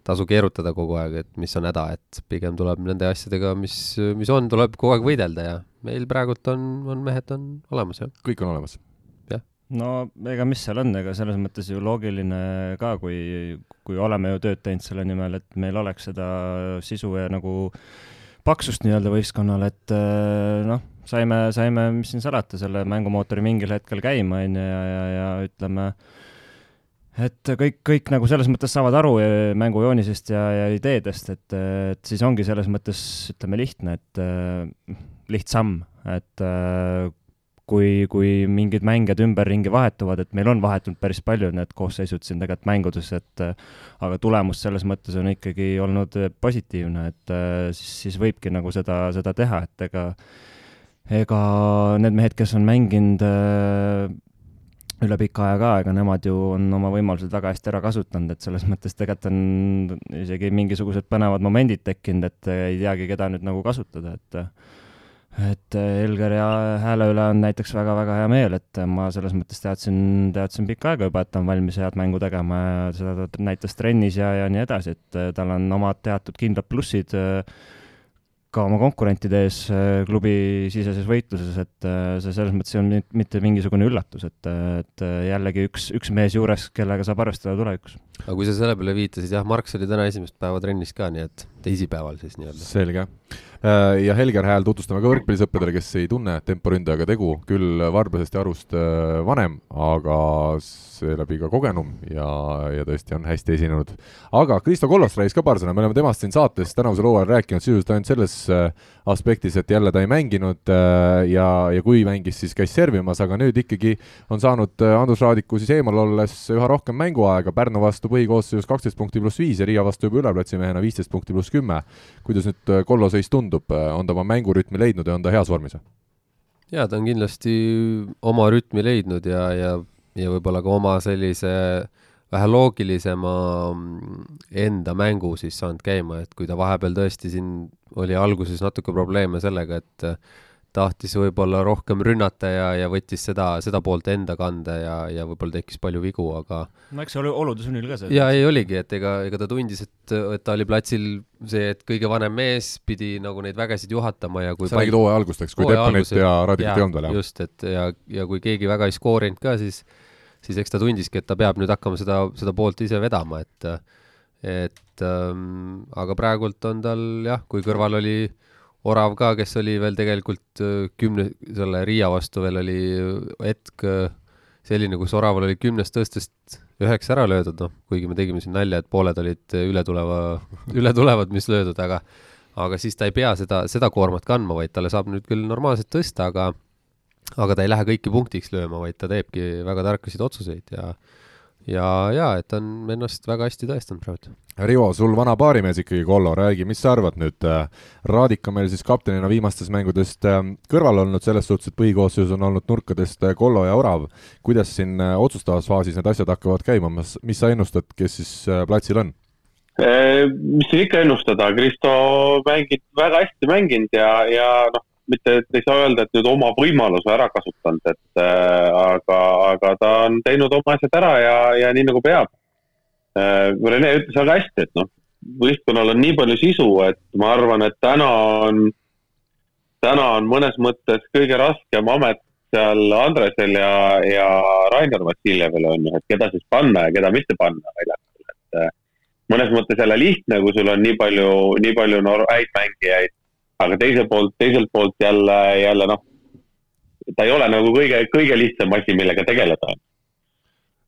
tasu keerutada kogu aeg, et mis on häda, et pigem tuleb nende asjadega, mis, mis on, tuleb kogu aeg võidelda ja meil praegult on, on mehed on olemas, jah. kõik on olemas? jah. no ega mis seal on, ega selles mõttes ju loogiline ka, kui, kui oleme ju tööd teinud selle nimel, et meil oleks seda sisu ja nagu paksust nii-öelda võistkonnal, et noh, saime, saime, mis siin salata, selle mängumootori mingil hetkel käima, on ju, ja, ja, ja ütleme, et kõik, kõik nagu selles mõttes saavad aru eh, mängujoonisest ja, ja ideedest, et, et siis ongi selles mõttes, ütleme, lihtne, et äh, lihtsam, et äh, kui, kui mingid mängijad ümberringi vahetuvad, et meil on vahetunud päris palju need koosseisud siin tegelikult mängudes, et aga tulemus selles mõttes on ikkagi olnud positiivne, et siis, siis võibki nagu seda, seda teha, et ega ega need mehed, kes on mänginud üle pika aja ka, ega nemad ju on oma võimalused väga hästi ära kasutanud, et selles mõttes tegelikult on isegi mingisugused põnevad momendid tekkinud, et ei teagi, keda nüüd nagu kasutada, et et Elger ja Hääle üle on näiteks väga-väga hea meel, et ma selles mõttes teadsin, teadsin pikka aega juba, et ta on valmis head mängu tegema ja seda ta näitas trennis ja, ja nii edasi, et tal on omad teatud kindlad plussid äh, ka oma konkurentide ees äh, klubi siseses võitluses, et äh, see selles mõttes ei olnud mitte mingisugune üllatus, et, et jällegi üks, üks mees juures, kellega saab arvestada tulevikus aga kui sa selle peale viitasid, jah, Marks oli täna esimest päeva trennis ka, nii et teisipäeval siis nii-öelda. selge. Äh, ja Helger Hääl tutvustame ka võrkpallisõppedele, kes ei tunne temporündajaga tegu, küll Varblasest ja Arust äh, vanem, aga seeläbi ka kogenum ja, ja tõesti on hästi esinenud. aga Kristo Kollost rääkis ka paar sõna, me oleme temast siin saates tänavusel hooajal rääkinud sisuliselt ainult selles äh, aspektis, et jälle ta ei mänginud ja, ja kui mängis, siis käis servimas, aga nüüd ikkagi on saanud Andrus Raadiku siis eemal olles üha rohkem mänguaega, Pärnu vastu põhikoosseisus kaksteist punkti pluss viis ja Riia vastu juba üleplatsimehena viisteist punkti pluss kümme. kuidas nüüd Kollo seis tundub? tundub, on ta oma mängurütmi leidnud ja on ta heas vormis? jaa, ta on kindlasti oma rütmi leidnud ja, ja, ja võib-olla ka oma sellise vähe loogilisema enda mängu siis saanud käima, et kui ta vahepeal tõesti siin oli alguses natuke probleeme sellega, et tahtis võib-olla rohkem rünnata ja, ja võttis seda, seda poolt enda kanda ja, ja võib-olla tekkis palju vigu, aga no eks see oli olude sunnil ka see. jaa, ei oligi, et ega, ega ta tundis, et, et ta oli platsil see, et kõige vanem mees pidi nagu neid vägesid juhatama ja kui sa räägid hooaja algust, eks, kui Teppanit ja Radikut ei olnud veel, jah? just, et ja, ja kui keegi väga ei skoorinud ka, siis siis eks ta tundiski, et ta peab nüüd hakkama seda, seda poolt ise vedama, et et ähm, aga praegult on tal jah, kui kõrval oli äh, Orav ka, kes oli veel tegelikult äh, kümne, selle Riia vastu veel oli hetk äh, selline, kus Oraval oli kümnest tõstest üheksa ära löödud, noh, kuigi me tegime siin nalja, et pooled olid ületuleva, ületulevad, mis löödud, aga aga siis ta ei pea seda, seda koormat kandma, vaid talle saab nüüd küll normaalselt tõsta, aga aga ta ei lähe kõiki punktiks lööma, vaid ta teebki väga tarkasid otsuseid ja ja, ja et ta on ennast väga hästi tõestanud praegu. Rivo, sul vana baarimees ikkagi, Kollo, räägi, mis sa arvad nüüd, äh, Raadik on meil siis kaptenina viimastest mängudest äh, kõrval olnud, selles suhtes, et põhikoosseisus on olnud nurkadest äh, Kollo ja Orav. kuidas siin otsustavas faasis need asjad hakkavad käima, mis sa ennustad, kes siis platsil on? mis siin ikka ennustada, Kristo mängib, väga hästi mänginud ja, ja noh, mitte, et ei saa öelda, et nüüd oma võimaluse ära kasutanud, et äh, aga, aga ta on teinud oma asjad ära ja, ja nii nagu peab äh,. Rene ütles väga hästi, et noh, võistkonnal on nii palju sisu, et ma arvan, et täna on, täna on mõnes mõttes kõige raskem amet seal Andresel ja, ja Rainer Vassiljevil on ju, et keda siis panna ja keda mitte panna väljakul, et äh, mõnes mõttes jälle lihtne, kui sul on nii palju, nii palju häid mängijaid aga teiselt poolt, teiselt poolt jälle, jälle noh, ta ei ole nagu kõige, kõige lihtsam asi, millega tegeleda.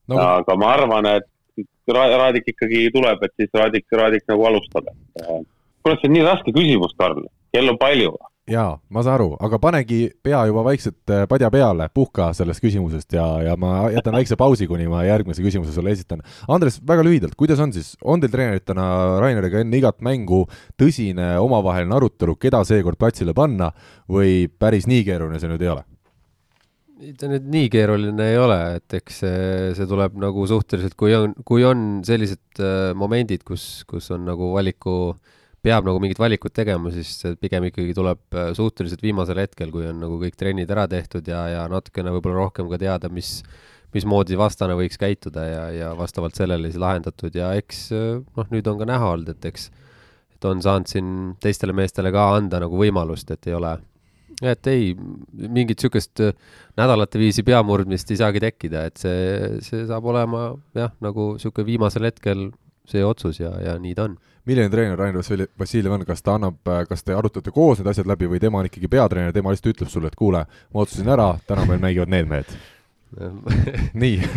No.. aga ma arvan, et Raadik ikkagi tuleb, et siis Raadik, Raadik nagu alustab, äh, kuule, see on nii raske küsimus, Karl, kell on palju jaa, ma saan aru, aga panegi pea juba vaikselt äh, padja peale, puhka sellest küsimusest ja, ja ma jätan väikse pausi, kuni ma järgmise küsimuse sulle esitan. Andres, väga lühidalt, kuidas on siis, on teil treeneritena Raineriga enne igat mängu tõsine omavaheline arutelu, keda seekord platsile panna või päris nii keeruline see nüüd ei ole? ta nüüd nii keeruline ei ole, et eks see, see tuleb nagu suhteliselt, kui on, kui on sellised äh, momendid, kus, kus on nagu valiku äh, peab nagu mingit valikut tegema, siis pigem ikkagi tuleb äh, suhteliselt viimasel hetkel, kui on nagu kõik trennid ära tehtud ja, ja natukene võib-olla rohkem ka teada, mis, mismoodi vastane võiks käituda ja, ja vastavalt sellele siis lahendatud. Ja eks äh, noh, nüüd on ka näha olnud, et eks, et on saanud siin teistele meestele ka anda nagu võimalust, et ei ole, et ei, mingit niisugust äh, nädalate viisi peamurdmist ei saagi tekkida, et see, see saab olema jah, nagu niisugune viimasel hetkel see otsus ja, ja nii ta on milline treener Rainer Vassiljev on, kas ta annab, kas te arutate koos need asjad läbi või tema on ikkagi peatreener, tema lihtsalt ütleb sulle, et kuule, ma otsustasin ära, täna meil mängivad need mehed. Nii.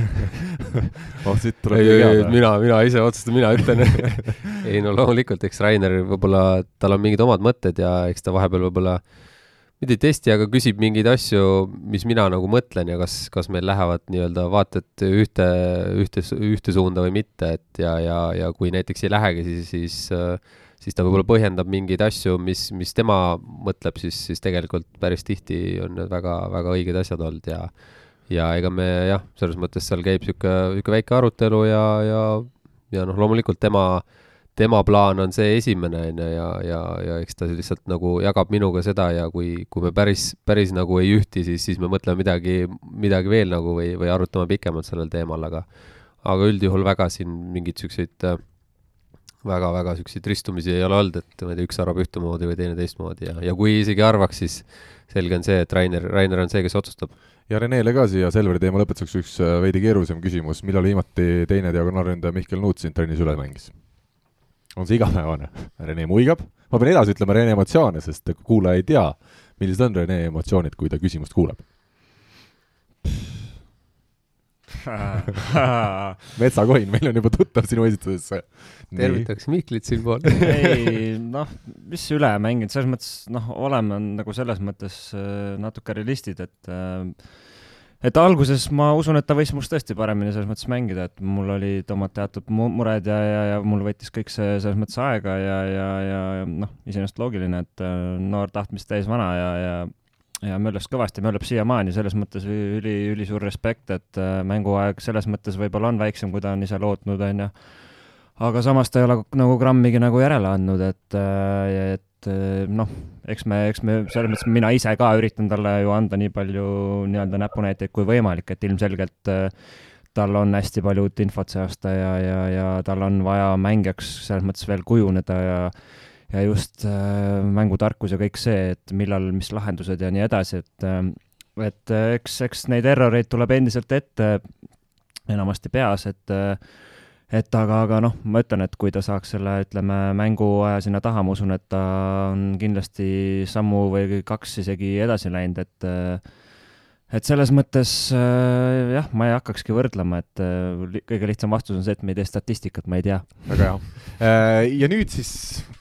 Oh, siit tuleb ei, ei, mina, mina ise otsustan, mina ütlen. Ei no loomulikult, eks Rainer võib-olla, tal on mingid omad mõtted ja eks ta vahepeal võib-olla äh, mitte ei testi, aga küsib mingeid asju, mis mina nagu mõtlen ja kas, kas meil lähevad nii-öelda vaated ühte, ühte, ühte suunda või mitte, et ja, ja, ja kui näiteks ei lähegi, siis, siis siis ta võib-olla põhjendab mingeid asju, mis, mis tema mõtleb, siis, siis tegelikult päris tihti on need väga, väga õiged asjad olnud ja ja ega me jah, selles mõttes seal käib niisugune, niisugune väike arutelu ja, ja, ja noh, loomulikult tema äh, tema plaan on see esimene, on ju, ja, ja, ja eks ta lihtsalt nagu jagab minuga seda ja kui, kui me päris, päris nagu ei ühti, siis, siis me mõtleme midagi, midagi veel nagu või, või arutame pikemalt sellel teemal, aga aga üldjuhul väga siin mingeid niisuguseid äh, väga-väga siukseid ristumisi ei ole olnud, et ma ei tea, üks arvab ühtemoodi või teine teistmoodi ja, ja kui isegi arvaks, siis selge on see, et Rainer, Rainer on see, kes otsustab. ja Renele ka siia Selveri teema lõpetuseks üks äh, veidi keerulisem küsimus, millal viimati teine diagonaalründaja Mihkel Nuut sind trennis üle mängis? On see igapäevane? Rene muigab, ma pean edasi ütlema Rene emotsioone, sest kuulaja ei tea, millised on Rene emotsioonid, kui ta küsimust kuuleb metsakohin, meil on juba tuttav sinu esituses. tervitaks Mihklit siinpool ei, noh, mis üle mänginud, selles mõttes, noh, oleme nagu selles mõttes äh, natuke realistid, et äh, et alguses ma usun, et ta võis must tõesti paremini selles mõttes mängida, et mul olid omad teatud mured ja, ja, ja mul võttis kõik see selles mõttes aega ja, ja, ja noh, iseenesest loogiline, et äh, noor tahtmist täis vana ja, ja ja möllas kõvasti, möllab siiamaani, selles mõttes üli, ülisuur respekt, et äh, mänguaeg selles mõttes võib-olla on väiksem, kui ta on ise lootnud, on ju. aga samas ta ei ole nagu grammigi nagu järele andnud, et, äh, et noh, eks me, eks me selles mõttes mina ise ka üritan talle ju anda nii palju nii-öelda näpunäiteid kui võimalik, et ilmselgelt tal on hästi palju uut infot see aasta ja, ja, ja tal on vaja mängijaks selles mõttes veel kujuneda ja ja just äh, mängutarkus ja kõik see, et millal, mis lahendused ja nii edasi, et äh, et äh, eks, eks neid erroreid tuleb endiselt ette, enamasti peas, et äh, et aga, aga noh, ma ütlen, et kui ta saaks selle, ütleme, mänguaja sinna taha, ma usun, et ta on kindlasti sammu või kaks isegi edasi läinud, et et selles mõttes äh, jah, ma ei hakkakski võrdlema, et äh, kõige lihtsam vastus on see, et me ei tee statistikat, ma ei tea. väga hea äh,. ja nüüd siis,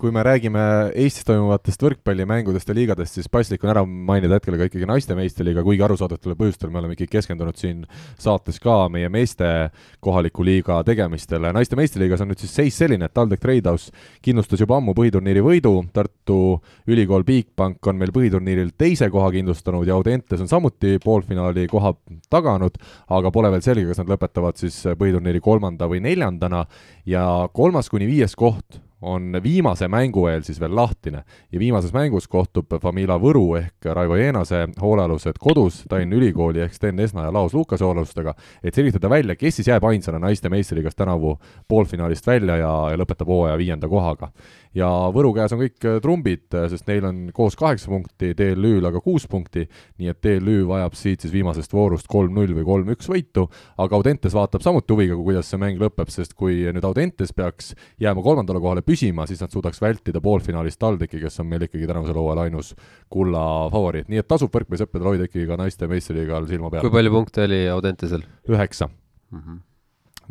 kui me räägime Eestis toimuvatest võrkpallimängudest ja liigadest, siis paslik on ära mainida hetkel ka ikkagi naiste meistriliiga, kuigi arusaadavatel põhjustel me oleme ikkagi keskendunud siin saates ka meie meeste kohaliku liiga tegemistele. naiste meistriliigas on nüüd siis seis selline, et TalTech Tradehouse kindlustas juba ammu põhiturniiri võidu, Tartu Ülikool Bigbank on meil põhiturniiril teise koha kindlustanud ja Audentes on samuti pool poolfinaali koha taganud, aga pole veel selge, kas nad lõpetavad siis põhiturniiri kolmanda või neljandana. Ja kolmas kuni viies koht on viimase mängu eel siis veel lahtine. Ja viimases mängus kohtub Famila Võru ehk Raivo Jeenase hoolealused kodus. Tallinna Ülikooli ehk Sten Esna ja Laos Lukase hoolealustega, et selgitada välja, kes siis jääb ainsana naiste meistriliigas tänavu poolfinaalist välja ja, ja lõpetab hooaja viienda kohaga. Ja Võru käes on kõik äh, trumbid, äh, sest neil on koos kaheksa punkti, TLÜ-l aga kuus punkti, nii et TLÜ vajab siit siis viimasest voorust kolm-null või kolm-üks võitu, aga Audentes vaatab samuti huviga, kuidas see mäng lõpeb, sest kui nüüd Audentes peaks jääma kolmandale kohale püsima, siis nad suudaks vältida poolfinaalis TalTechi, kes on meil ikkagi tänavusel hooajal ainus kulla favoriit, nii et tasub võrkpallisõppedel hoida ikkagi ka naiste meistriliigal silma peal. kui palju punkte oli Audentesel? üheksa mm. -hmm.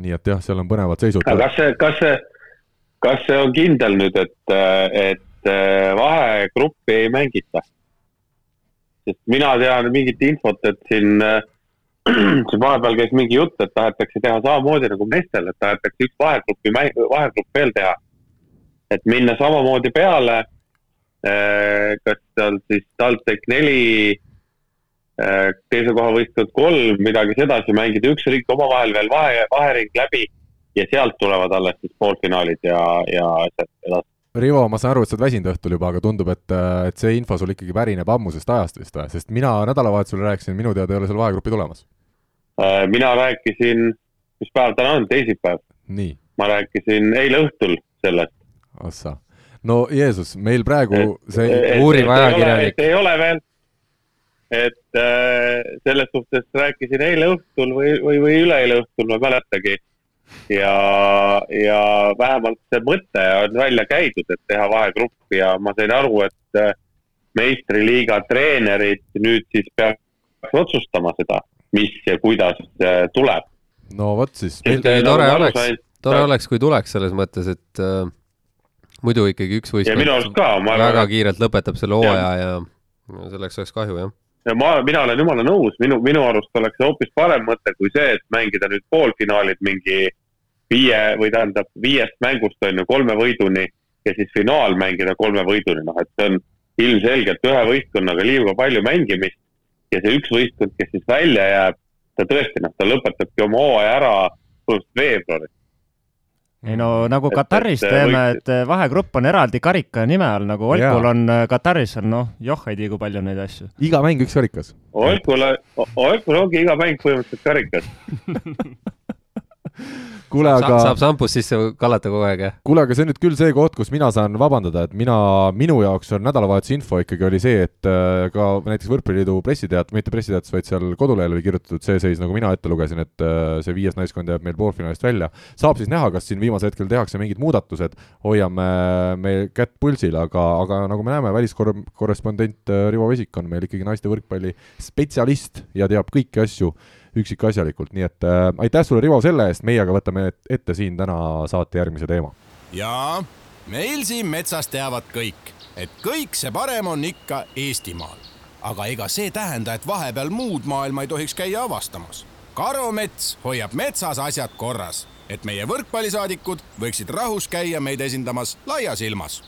nii et jah, seal on põnevad seisud. kas see, kas see kas see on kindel nüüd, et, et äh, vahegruppi ei mängita? sest mina tean mingit infot, et siin, äh, siin vahepeal käis mingi jutt, et tahetakse teha samamoodi nagu meestel, et tahetakse üks vahegruppi, vahegrupp veel teha. Et minna samamoodi peale. Äh, kas seal siis TalTech neli, teise koha võistkond kolm, midagi sedasi mängida, üks riik omavahel veel vahe, vahering läbi ja sealt tulevad alles siis poolfinaalid ja, ja sealt edasi. Rivo, ma saan aru, et sa oled väsinud õhtul juba, aga tundub, et, et see info sul ikkagi pärineb ammusest ajast vist või, sest mina nädalavahetusel rääkisin, minu teada ei ole seal vahegruppi tulemas. Äh, mina rääkisin, mis päev täna on, teisipäev. ma rääkisin eile õhtul sellest. Ossa, no Jeesus, meil praegu see uuriv ajakirjanik. ei ole veel, et äh, selles suhtes rääkisin eile õhtul või, või, või üleeile õhtul, ma ei mäletagi ja, ja vähemalt see mõte on välja käidud, et teha vahegrupp ja ma sain aru, et äh, meistriliiga treenerid nüüd siis peaks otsustama seda, mis ja kuidas äh, tuleb. no vot siis. tore oleks, tore oleks, kui tuleks selles mõttes, et äh, muidu ikkagi üks võistkond väga kiirelt lõpetab selle hooaja ja, ja selleks oleks kahju, jah. Ja ma, mina olen jumala nõus, minu, minu arust oleks hoopis parem mõte kui see, et mängida nüüd poolfinaalid mingi viie või tähendab viiest mängust on ju kolme võiduni ja siis finaal mängida kolme võiduni, noh et see on ilmselgelt ühe võistkonnaga liiga palju mängimist ja see üks võistkond, kes siis välja jääb, ta tõesti noh, ta lõpetabki oma hooaja ära põhimõtteliselt veebruaris ei no nagu Kataris teeme, et vahegrupp on eraldi karika nime all, nagu Olkul on äh, Kataris on noh, joh ei tea, kui palju neid asju. iga mäng üks karikas. Olkul, Olkul ongi iga mäng põhimõtteliselt karikas kuule, aga saab šampust sisse kallata kogu aeg, jah? kuule, aga see on nüüd küll see koht, kus mina saan vabandada, et mina, minu jaoks on nädalavahetuse info ikkagi oli see, et äh, ka näiteks Võrkpalliliidu pressiteat, mitte pressiteates, vaid seal kodulehel oli kirjutatud see seis, nagu mina ette lugesin, et äh, see viies naiskond jääb meil poolfinaalist välja. saab siis näha, kas siin viimasel hetkel tehakse mingid muudatused, hoiame me kätt pulsil, aga, aga nagu me näeme, väliskorrespondent äh, Rivo Vesik on meil ikkagi naiste võrkpalli spetsialist ja teab kõiki asju üksikasjalikult, nii et äh, aitäh sulle, Rivo, selle eest, meie aga võtame ette siin täna saate järgmise teema. jaa, meil siin metsas teavad kõik, et kõik see parem on ikka Eestimaal. aga ega see tähenda, et vahepeal muud maailma ei tohiks käia avastamas. karumets hoiab metsas asjad korras, et meie võrkpallisaadikud võiksid rahus käia meid esindamas laias ilmas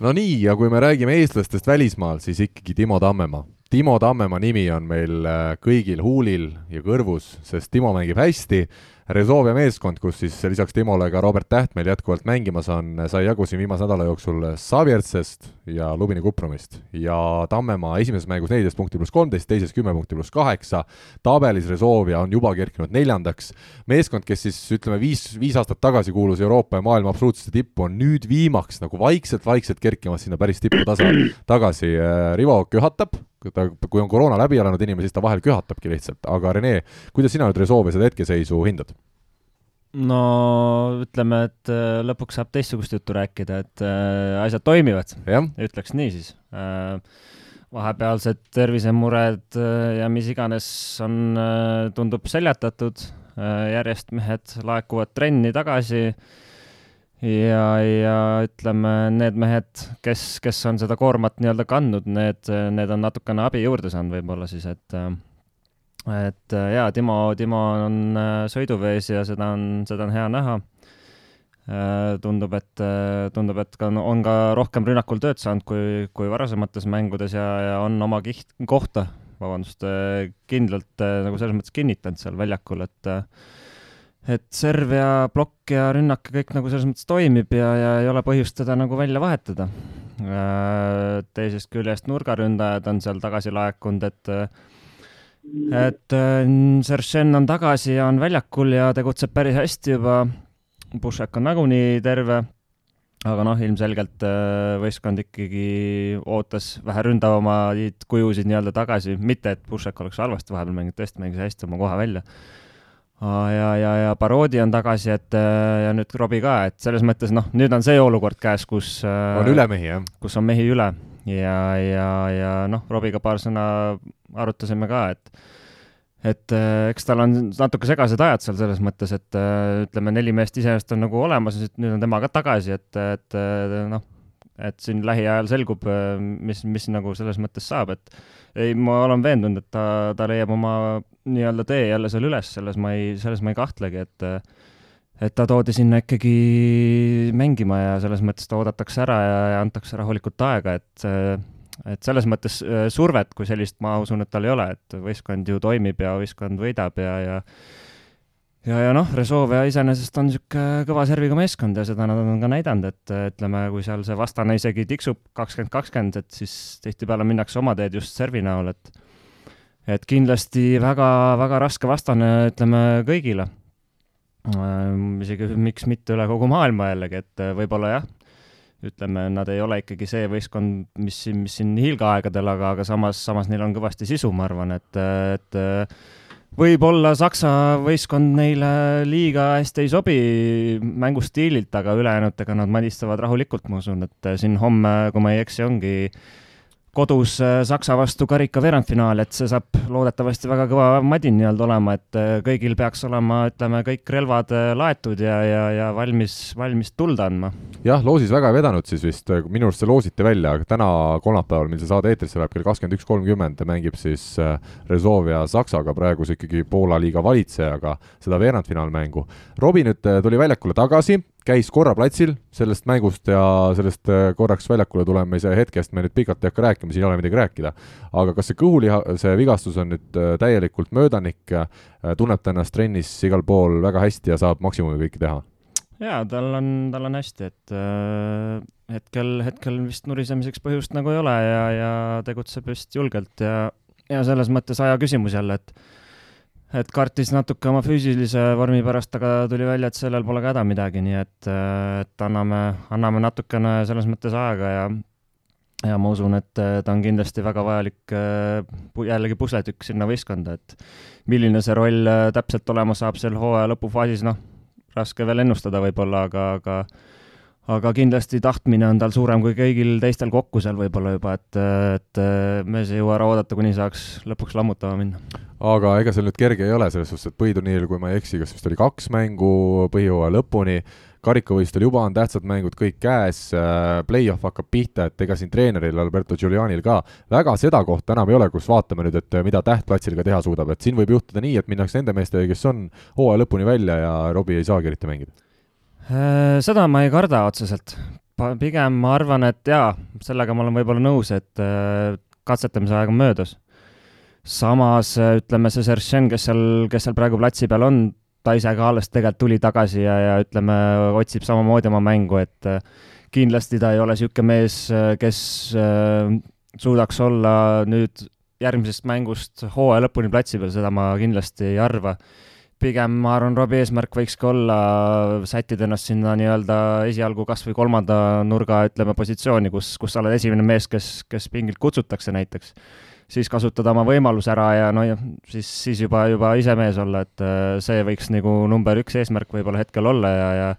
no nii, ja kui me räägime eestlastest välismaal, siis ikkagi Timo Tammemaa Timo Tammemaa nimi on meil äh, kõigil huulil ja kõrvus, sest Timo mängib hästi. Rezovia meeskond, kus siis lisaks Timole ka Robert Täht meil jätkuvalt mängimas on, sai jagu siin viimase nädala jooksul Savjertsest ja Lubini Kuprumist. ja Tammemaa esimeses mängus neliteist punkti pluss kolmteist, teises kümme punkti pluss kaheksa, tabelis Rezovia on juba kerkinud neljandaks, meeskond, kes siis ütleme, viis, viis aastat tagasi kuulus Euroopa ja maailma absoluutsesse tippu, on nüüd viimaks nagu vaikselt-vaikselt kerkimas sinna päris tippu tasa tagasi, Rivo köhatab, ta, kui on koroona läbi elanud inimene, siis ta vahel köhatabki lihtsalt, aga Rene, kuidas sina nüüd Rezovia seda hetkeseisu hindad? no ütleme, et äh, lõpuks saab teistsugust juttu rääkida, et äh, asjad toimivad, ütleks nii siis. Äh, vahepealsed tervisemured ja mis iganes on, tundub seljatatud, järjest mehed laekuvad trenni tagasi ja, ja ütleme, need mehed, kes, kes on seda koormat nii-öelda kandnud, need, need on natukene abi juurde saanud võib-olla siis, et et äh, jaa, Timo, Timo on äh, sõiduvees ja seda on, seda on hea näha. Äh, tundub, et, tundub, et ka on ka rohkem rünnakul tööd saanud kui, kui varasemates mängudes ja, ja on oma kiht, kohta, vabandust, kindlalt nagu selles mõttes kinnitanud seal väljakul, et et serv ja plokk ja rünnak ja kõik nagu selles mõttes toimib ja, ja ei ole põhjust teda nagu välja vahetada. teisest küljest nurgaründajad on seal tagasi laekunud, et et äh, Seršen on tagasi ja on väljakul ja tegutseb päris hästi juba. Pušek on nagunii terve. aga noh, ilmselgelt äh, võistkond ikkagi ootas vähe ründavamaid kujusid nii-öelda tagasi, mitte et Pušek oleks halvasti vahepeal mänginud, tõesti mängis hästi oma koha välja ja, ja, ja Parodi on tagasi, et äh, ja nüüd Robbie ka, et selles mõttes noh, nüüd on see olukord käes, kus on üle mehi, jah? kus on mehi üle ja, ja, ja noh, Robiga paar sõna arutasime ka, et et äh, eks tal on natuke segased ajad seal selles mõttes, et äh, ütleme, neli meest iseenesest on nagu olemas, nüüd on tema ka tagasi, et, et äh, noh, et siin lähiajal selgub, mis, mis nagu selles mõttes saab, et ei, ma olen veendunud, et ta, ta leiab oma nii-öelda tee jälle seal üles, selles ma ei, selles ma ei kahtlegi, et et ta toodi sinna ikkagi mängima ja selles mõttes ta oodatakse ära ja, ja antakse rahulikult aega, et et selles mõttes äh, survet kui sellist ma usun, et tal ei ole, et võistkond ju toimib ja võistkond võidab ja, ja ja, ja noh, Rezovia iseenesest on niisugune kõva serviga meeskond ja seda nad on ka näidanud, et ütleme, kui seal see vastane isegi tiksub kakskümmend, kakskümmend, et siis tihtipeale minnakse oma teed just servi näol, et et kindlasti väga-väga raske vastane, ütleme, kõigile. isegi miks mitte üle kogu maailma jällegi, et võib-olla jah, ütleme, nad ei ole ikkagi see võistkond, mis, mis siin hiilgeaegadel, aga, aga samas, samas neil on kõvasti sisu, ma arvan, et, et võib-olla Saksa võistkond neile liiga hästi ei sobi mängustiililt, aga ülejäänutega nad madistavad rahulikult, ma usun, et siin homme, kui ma ei eksi, ongi kodus äh, Saksa vastu karika veerandfinaal, et see saab loodetavasti väga kõva madin nii-öelda olema, et äh, kõigil peaks olema, ütleme, kõik relvad äh, laetud ja, ja, ja valmis, valmis tuld andma. jah, loosis väga ei vedanud siis vist, minu arust see loositi välja, aga täna kolmapäeval, mil see saade eetrisse läheb kell kakskümmend üks kolmkümmend, mängib siis Rezovia Saksaga, praeguse ikkagi Poola liiga valitsejaga seda veerandfinaalmängu. Robbie nüüd tuli väljakule tagasi, käis korra platsil sellest mängust ja sellest äh, korraks väljakule tulemise hetkest me nüüd pikalt ei hakka rääkima, siin ei ole midagi rääkida. aga kas see kõhuliha, see vigastus on nüüd äh, täielikult möödanik, äh, tunneb ta ennast trennis igal pool väga hästi ja saab maksimumi kõike teha? jaa, tal on, tal on hästi, et äh, hetkel, hetkel vist nurisemiseks põhjust nagu ei ole ja, ja tegutseb vist julgelt ja, ja selles mõttes aja küsimus jälle, et et kartis natuke oma füüsilise vormi pärast, aga tuli välja, et sellel pole ka häda midagi, nii et, et anname, anname natukene selles mõttes aega ja ja ma usun, et ta on kindlasti väga vajalik jällegi pusletükk sinna võistkonda, et milline see roll täpselt olema saab seal hooaja lõpufaasis, noh, raske veel ennustada võib-olla, aga, aga aga kindlasti tahtmine on tal suurem kui kõigil teistel kokku seal võib-olla juba, et, et mees ei jõua ära oodata, kuni saaks lõpuks lammutama minna. aga ega see nüüd kerge ei ole, selles suhtes, et põhiturniiril, kui ma ei eksi, kas vist oli kaks mängu põhjooaja lõpuni, karikavõistlustel juba on tähtsad mängud kõik käes, play-off hakkab pihta, et ega siin treeneril Alberto Giulianil ka väga seda kohta enam ei ole, kus vaatame nüüd, et mida Tähtplatsil ka teha suudab, et siin võib juhtuda nii, et minnakse nende meestega, kes on hooaja lõpuni välja ja Robbie ei saagi eriti mängida Äh, seda ma ei karda otseselt. pigem ma arvan, et jaa, sellega ma olen võib-olla nõus, et äh, katsetamise aeg on möödas. samas äh, ütleme, see Seršen, kes seal, kes seal praegu platsi peal on, ta ise ka alles tegelikult tuli tagasi ja, ja ütleme, otsib samamoodi oma mängu, et kindlasti ta ei ole niisugune mees, kes suudaks olla nüüd järgmisest mängust hooaja lõpuni platsi peal, seda ma kindlasti ei arva pigem ma arvan, Robbie eesmärk võikski olla sättida ennast sinna nii-öelda esialgu kas või kolmanda nurga, ütleme, positsiooni, kus, kus sa oled esimene mees, kes, kes pingilt kutsutakse näiteks. siis kasutada oma võimaluse ära ja no ja siis, siis juba, juba ise mees olla, et äh, see võiks nagu number üks eesmärk võib-olla hetkel olla ja, ja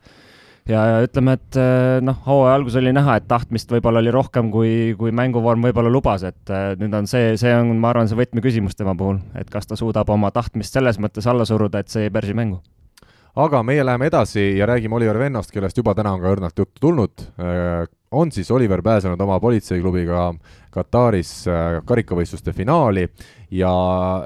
ja, ja ütleme, et eh, noh, hooaja alguses oli näha, et tahtmist võib-olla oli rohkem, kui, kui mänguvorm võib-olla lubas, et eh, nüüd on see, see on, ma arvan, see võtmeküsimus tema puhul, et kas ta suudab oma tahtmist selles mõttes alla suruda, et see ei pärsi mängu aga meie läheme edasi ja räägime Oliver Vennost, kellest juba täna on ka õrnalt juttu tulnud. On siis Oliver pääsenud oma politseiklubiga Kataris karikavõistluste finaali ja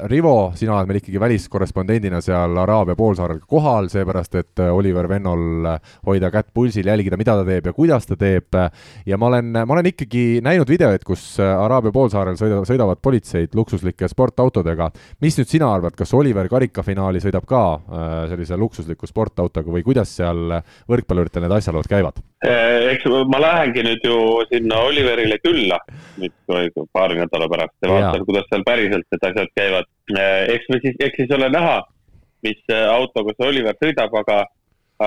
Rivo, sina oled meil ikkagi väliskorrespondendina seal Araabia poolsaarel kohal, seepärast et äh, Oliver Vennol äh, hoida kätt pulsil, jälgida, mida ta teeb ja kuidas ta teeb. ja ma olen, ma olen ikkagi näinud videoid, kus äh, Araabia poolsaarel sõida, sõidavad politseid luksuslike sportautodega. mis nüüd sina arvad, kas Oliver karikafinaali sõidab ka sellise luksusliku sportautoga või kuidas seal võrkpalluritel need asjalood käivad? Eks ma lähengi nüüd ju sinna Oliverile külla nüüd paari nädala pärast ja vaatan, kuidas seal päriselt need asjad käivad. Eh, eks me siis, eks siis ole näha, mis eh, autoga see Oliver sõidab, aga,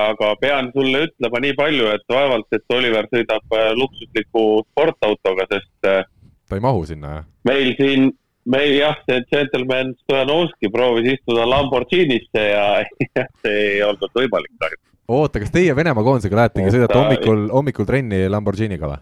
aga pean sulle ütlema nii palju, et vaevalt, et Oliver sõidab eh, luksusliku sportautoga, sest. ta ei mahu sinna, jah? meil siin, meil jah, see džentelmen Stojanovski proovis istuda Lamborghinisse ja, ja see ei olnud võimalik kahjuks oota, kas teie Venemaa koondisega lähetegi, sõidate hommikul, hommikul trenni Lamborghiniga või?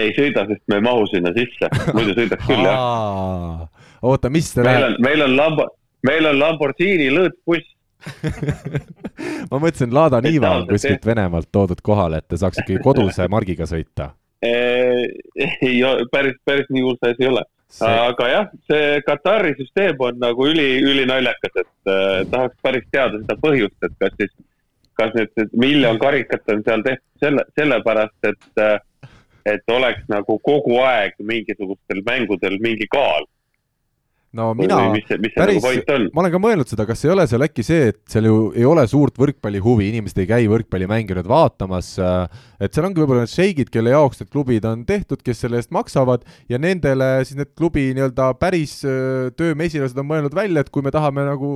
ei sõida, sest me ei mahu sinna sisse, muidu sõidaks küll jah. oota, mis te on, meil on Lambo, meil on Lamborghini lõõtbuss ma mõtlesin, Lada Niva on kuskilt Venemaalt toodud kohale, et te saaks ikkagi koduse margiga sõita. ei, päris, päris nii hull see asi ei ole see... aga jah, see Katari süsteem on nagu üli, ülinaljakas, et äh, tahaks päris teada seda põhjust, et kas siis, kas nüüd miljon karikat on seal tehtud selle, sellepärast, et et oleks nagu kogu aeg mingisugustel mängudel mingi kaal no mina mis, mis päris, nagu ma olen ka mõelnud seda, kas ei ole seal äkki see, et seal ju ei ole suurt võrkpallihuvi, inimesed ei käi võrkpallimänge nüüd vaatamas, et seal ongi võib-olla need šeigid, kelle jaoks need klubid on tehtud, kes selle eest maksavad ja nendele siis need klubi nii-öelda päris töömesilased on mõelnud välja, et kui me tahame nagu,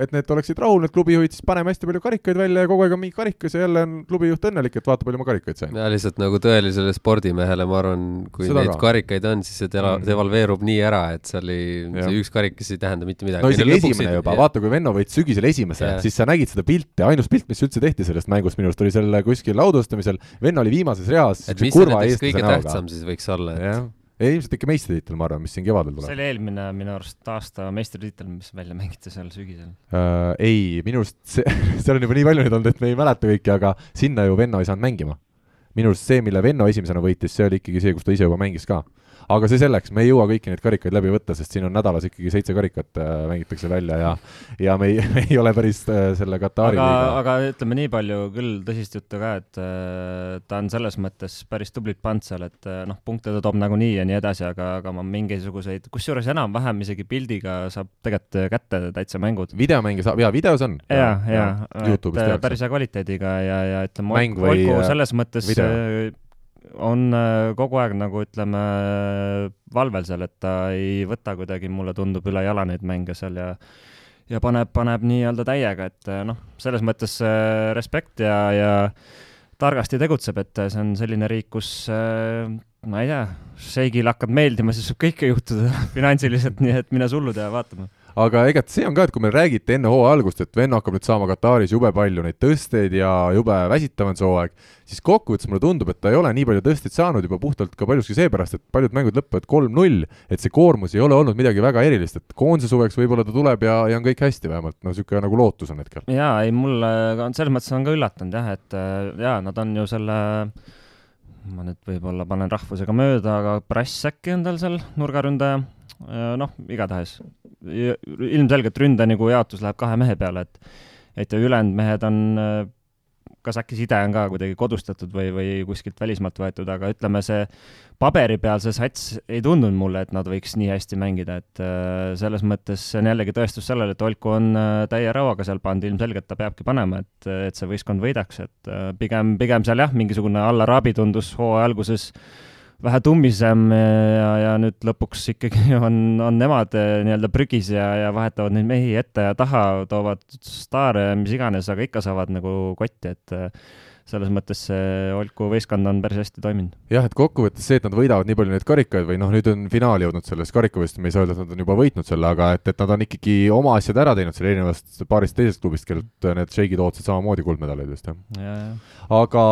et need oleksid rahul, need klubijuhid, siis paneme hästi palju karikaid välja ja kogu aeg on mingi karikas ja jälle on klubijuht õnnelik, et vaata, palju ma karikaid sain. ja lihtsalt nagu tõelisele spordimehele, ma arvan, kui Seda neid ka. karikaid on, siis see mm. devalveerub nii ära, et seal ei see üks karikas ei tähenda mitte midagi. no isegi esimene juba, vaata kui Venno võitis sügisel esimese, siis sa nägid seda pilti, ainus pilt, mis üldse tehti sellest mängust minu arust oli seal kuskil laudustamisel, Venno oli viimases reas. et mis on näiteks kõige näoga. tähtsam siis võiks olla, et ei, ilmselt ikka meistritiitel, ma arvan, mis siin kevadel tuleb. see oli eelmine minu arust aasta meistritiitel, mis välja mängiti seal sügisel uh,. ei, minu arust see, seal on juba nii palju neid olnud, et me ei mäleta kõiki, aga sinna ju Venno ei saanud mängima. minu arust see, mille Venno esimesena võitis, see oli ikkagi see, kus ta ise juba mängis ka aga see selleks, me ei jõua kõiki neid karikaid läbi võtta, sest siin on nädalas ikkagi seitse karikat äh, mängitakse välja ja ja me ei, me ei ole päris äh, selle Katari aga, aga ütleme nii palju küll tõsist juttu ka, et äh, ta on selles mõttes päris tublit pannud seal, et noh, punkte ta toob nagunii ja nii edasi, aga, aga ma mingisuguseid, kusjuures enam-vähem isegi pildiga saab tegelikult kätte täitsa mängud. videomänge saab, jaa, videos on. ja, ja, ja, et päris hea kvaliteediga ja, ja ütleme, Olku selles mõttes video on äh, kogu aeg nagu ütleme valvel seal, et ta ei võta kuidagi, mulle tundub, üle jala neid mänge seal ja ja paneb, paneb nii-öelda täiega, et noh, selles mõttes äh, respekt ja, ja targasti tegutseb, et see on selline riik, kus äh, ma ei tea, šeigil hakkab meeldima, siis võib kõike juhtuda finantsiliselt, nii et mine sullu tea vaatama aga ega see on ka, et kui meil räägiti enne hooaja algust, et venna hakkab nüüd saama Kataris jube palju neid tõsteid ja jube väsitav on see hooaeg, siis kokkuvõttes mulle tundub, et ta ei ole nii palju tõsteid saanud juba puhtalt ka paljuski seepärast, et paljud mängud lõpevad kolm-null, et see koormus ei ole olnud midagi väga erilist, et koondise suveks võib-olla ta tuleb ja, ja on kõik hästi vähemalt, no niisugune nagu lootus on hetkel. jaa, ei mulle on selles mõttes on ka üllatunud jah, et jaa, nad on ju selle ma nüüd võib-olla panen rahvusega mööda, aga Brass äkki on tal seal nurgaründaja Äh, noh, igatahes ilmselgelt ründe nagu jaotus läheb kahe mehe peale, et et ja ülejäänud mehed on, äh, kas äkki side on ka kuidagi kodustatud või, või kuskilt välismaalt võetud, aga ütleme, see paberi peal see sats ei tundunud mulle, et nad võiks nii hästi mängida, et äh, selles mõttes see on jällegi tõestus sellele, et Olku on täie rauaga seal pannud, ilmselgelt ta peabki panema, et, et see võistkond võidaks, et pigem, pigem seal jah, mingisugune Alla Rabi tundus hooaja alguses äh, vähe tummisem ja, ja nüüd lõpuks ikkagi on, on nemad eh, nii-öelda prügis ja, ja vahetavad neid mehi ette ja taha, toovad staare ja mis iganes, aga ikka saavad nagu kotti, et eh, selles mõttes see Olku võistkond on päris hästi toiminud. jah, et kokkuvõttes see, et nad võidavad nii palju neid karikaid või noh, nüüd on finaali jõudnud selles karikavõistlusest, me ei saa öelda, et nad on juba võitnud selle, aga et, et nad on ikkagi oma asjad ära teinud selle erinevast paarist teisest klubist, kellelt need šeigid ootasid samamoodi kuldmedaleid vist, jah ja,? aga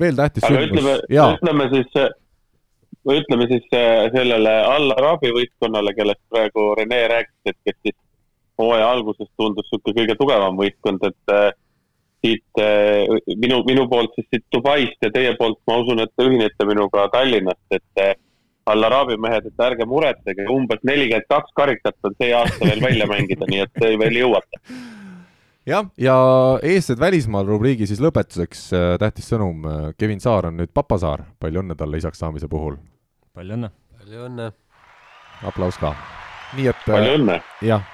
veel tähtis sündmus. ütleme, ütleme siis või ütleme siis äh, sellele Alla Arabi võistkonnale, kellest praegu Rene rääkis, et kes siis hooaja alguses tundus niisugune kõige tugevam võistkond, et äh, siit äh, minu, minu poolt siis siit Dubaist ja teie poolt ma usun, et te ühinete minuga Tallinnast, et Al Arabi mehed, et ärge muretsege, umbes nelikümmend kaks karikat on see aasta veel välja mängida, nii et veel jõuate jah, ja eestlased välismaal rubriigi siis lõpetuseks tähtis sõnum. Kevin Saar on nüüd papasaar, palju õnne talle isaks saamise puhul palju õnne! palju õnne! aplaus ka. nii et palju õnne! jah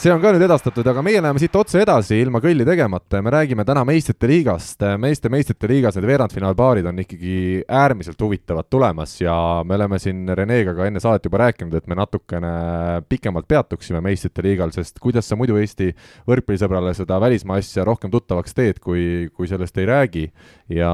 see on ka nüüd edastatud, aga meie läheme siit otse edasi ilma kõlli tegemata ja me räägime täna meistrite liigast. meeste meistrite liigas need veerandfinaalpaarid on ikkagi äärmiselt huvitavad tulemas ja me oleme siin Renega ka enne saadet juba rääkinud, et me natukene pikemalt peatuksime meistrite liigal, sest kuidas sa muidu Eesti võrkpallisõbrale seda välismaa asja rohkem tuttavaks teed, kui, kui sellest ei räägi. ja,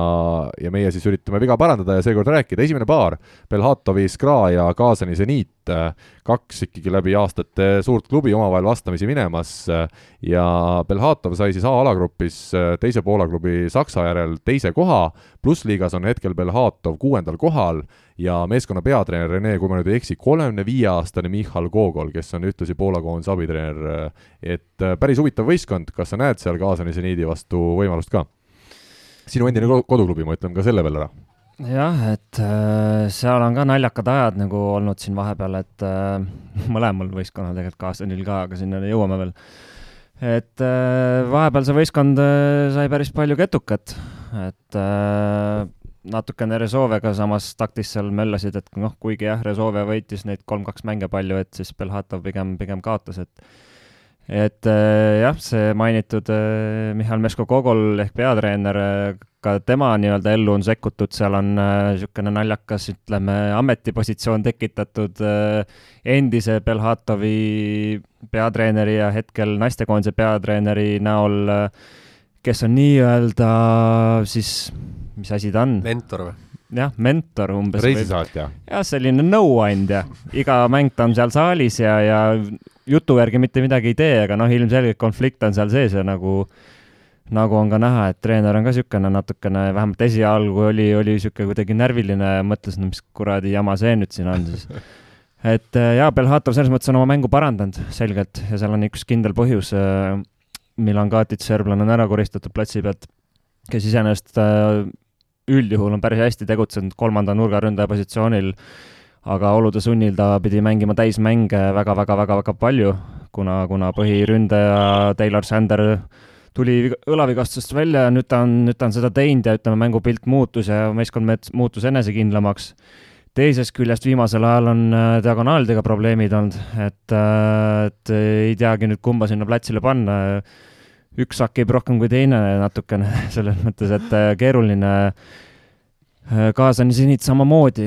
ja meie siis üritame viga parandada ja seekord rääkida. esimene paar, Belhatovi Skra ja Kaasani Zeniit et äh, kaks ikkagi läbi aastate suurt klubi omavahel vastamisi minemas äh, ja Belhatov sai siis A-alagrupis äh, teise Poola klubi Saksa järel teise koha, plussliigas on hetkel Belhatov kuuendal kohal ja meeskonna peatreener Rene, kui ma nüüd ei eksi, kolmekümne viie aastane Michal Gogol, kes on ühtlasi Poola koondise abitreener, et päris huvitav võistkond, kas sa näed seal Kaasani seniidi vastu võimalust ka? sinu endine koduklubi, ma ütlen ka selle veel ära jah, et äh, seal on ka naljakad ajad nagu olnud siin vahepeal, et äh, mõlemal võistkonnal tegelikult Kaastanil ka, aga sinna jõuame veel. et äh, vahepeal see võistkond sai päris palju ketukat, et natukene Rezovega samas taktis seal möllasid, et noh, kuigi jah, Rezove võitis neid kolm-kaks mänge palju, et siis Belhatov pigem, pigem kaotas, et et jah, see mainitud Mihhail Meško-Kogol ehk peatreener, äh, ka tema nii-öelda ellu on sekkutud, seal on niisugune naljakas, ütleme, ametipositsioon tekitatud endise Belhatovi peatreeneri ja hetkel naistekoondise peatreeneri näol, kes on nii-öelda siis, mis asi ta on? mentor või? jah, mentor umbes. reisisaatja. jah, selline nõuandja. iga mäng ta on seal saalis ja, ja jutu järgi mitte midagi ei tee, aga noh, ilmselgelt konflikt on seal sees ja nagu, nagu on ka näha, et treener on ka niisugune natukene, vähemalt esialgu oli, oli niisugune kuidagi närviline, mõtles, no mis kuradi jama see nüüd siin on siis. et äh, jaa, Belhatov selles mõttes on oma mängu parandanud selgelt ja seal on üks kindel põhjus. Äh, Milan Katic, serblane, on ära koristatud platsi pealt, kes iseenesest äh, üldjuhul on päris hästi tegutsenud kolmanda nurgaründaja positsioonil aga olude sunnil ta pidi mängima täismänge väga-väga-väga-väga palju, kuna, kuna põhiründaja Taylor Sander tuli õlavigastusest välja ja nüüd ta on, nüüd ta on seda teinud ja ütleme, mängupilt muutus ja meeskond muutus enesekindlamaks. teisest küljest viimasel ajal on äh, diagonaalidega probleemid olnud, et, äh, et ei teagi nüüd, kumba sinna platsile panna. üks hakib rohkem kui teine natukene, selles mõttes, et äh, keeruline kaasani Zenit samamoodi,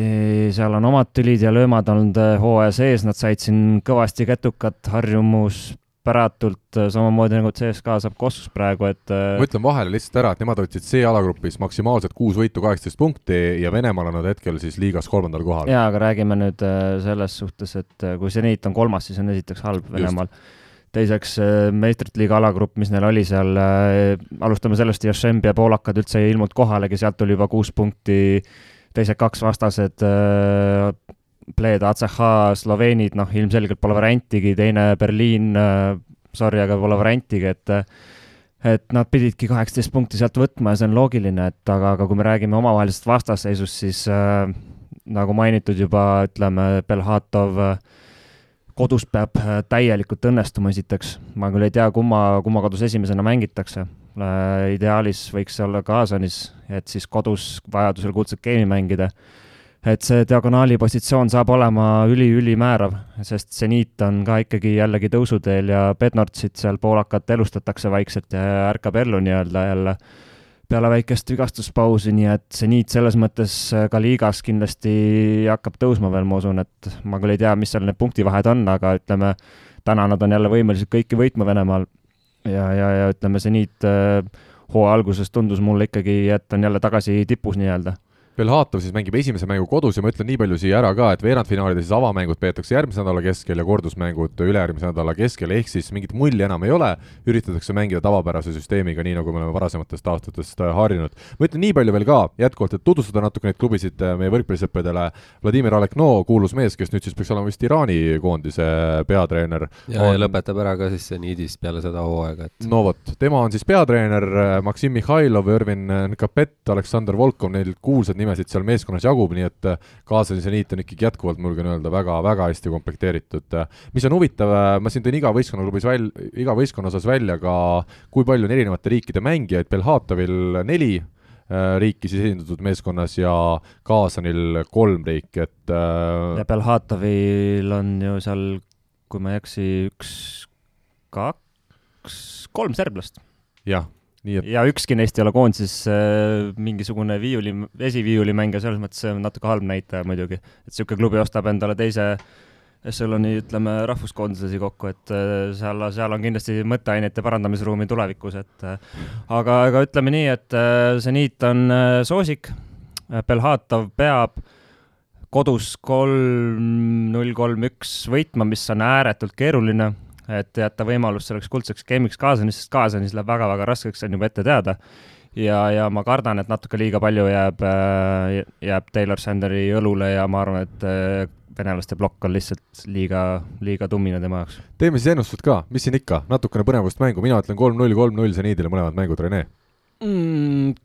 seal on omad tülid ja löömad olnud hooaja sees, nad said siin kõvasti ketukat, harjumus päratult äh, samamoodi nagu CSKA saab Kossus praegu, et äh, ma ütlen vahele lihtsalt ära, et nemad võtsid C-alagrupis maksimaalselt kuus võitu, kaheksateist punkti ja Venemaal on nad hetkel siis liigas kolmandal kohal. jaa, aga räägime nüüd äh, selles suhtes, et kui seniit on kolmas, siis on esiteks halb Venemaal. teiseks meistrite liiga alagrupp, mis neil oli seal, alustame sellest, Jašembi ja poolakad üldse ei ilmunud kohalegi, sealt tuli juba kuus punkti, teised kaks vastased Bled, ACH, Sloveenid, noh, ilmselgelt pole variantigi, teine Berliin, äh, sorry, aga pole variantigi, et et nad pididki kaheksateist punkti sealt võtma ja see on loogiline, et aga, aga kui me räägime omavahelisest vastasseisust, siis äh, nagu mainitud juba, ütleme, Belhatov äh, kodus peab äh, täielikult õnnestuma esiteks, ma küll ei tea, kumma, kumma kodus esimesena mängitakse äh,. ideaalis võiks see olla Kaasanis, et siis kodus vajadusel kuldset geimi mängida et see diagonaali positsioon saab olema üli-ülimäärav, sest seniit on ka ikkagi jällegi tõusuteel ja Bednartsit seal poolakat elustatakse vaikselt ja ärkab ellu nii-öelda jälle peale väikest vigastuspausi, nii et seniit selles mõttes ka liigas kindlasti hakkab tõusma veel, ma usun, et ma küll ei tea, mis seal need punktivahed on, aga ütleme, täna nad on jälle võimelised kõiki võitma Venemaal. Ja, ja, ja ütleme, seniit äh, hooaja alguses tundus mulle ikkagi, et on jälle tagasi tipus nii-öelda Belhatov siis mängib esimese mängu kodus ja ma ütlen nii palju siia ära ka, et veerandfinaalide siis avamängud peetakse järgmise nädala keskel ja kordusmängud ülejärgmise nädala keskel, ehk siis mingit mulli enam ei ole, üritatakse mängida tavapärase süsteemiga, nii nagu me oleme varasematest aastatest äh, harjunud. ma ütlen nii palju veel ka jätkuvalt, et tutvustada natuke neid klubisid äh, meie võrkpallisõppedele, Vladimir Alekno, kuulus mees, kes nüüd siis peaks olema vist Iraani koondise peatreener. ja on..., ja lõpetab ära ka siis seniidis peale seda hooaega, et no vot, tema on siis peatreener, äh, Maksim Mihhailov, Ervin Nkapet, Aleksandr Volkov, neil kuulsad nimesid seal meeskonnas jagub, nii et äh, Kaasani seniit on ikkagi jätkuvalt, ma julgen öelda, väga-väga hästi komplekteeritud. mis on huvitav, äh, ma siin tõin iga võistkonnaklubis väl-, iga võistkonna osas välja ka, kui palju on erinevate riikide mängijaid, Belhatovil neli äh, riiki siis esindatud meeskonnas ja Kaasanil kolm riiki, et ja Belhatovil on ju seal, kui ma ei eksi, üks, kaks, kolm serblast. jah ja ükski neist ei ole koondises äh, mingisugune viiuli, esiviiulimängija, selles mõttes see on natuke halb näitaja muidugi. et niisugune klubi ostab endale teise ešeloni, ütleme, rahvuskoondislasi kokku, et äh, seal, seal on kindlasti mõtteainet ja parandamisruumi tulevikus, et äh, aga, aga ütleme nii, et seniit on äh, soosik, Belhatov peab kodus kolm, null, kolm, üks võitma, mis on ääretult keeruline et jätta võimalus selleks kuldseks game'iks Kaasanis, sest Kaasanis läheb väga-väga raskeks, see on juba ette teada. ja, ja ma kardan, et natuke liiga palju jääb, äh, jääb Taylor Sanderi õlule ja ma arvan, et äh, venelaste plokk on lihtsalt liiga, liiga tummine tema jaoks. teeme siis ennustused ka, mis siin ikka, natukene põnevust mängu, mina ütlen kolm-null, kolm-null seniidile mõlemad mängud, Rene mm,.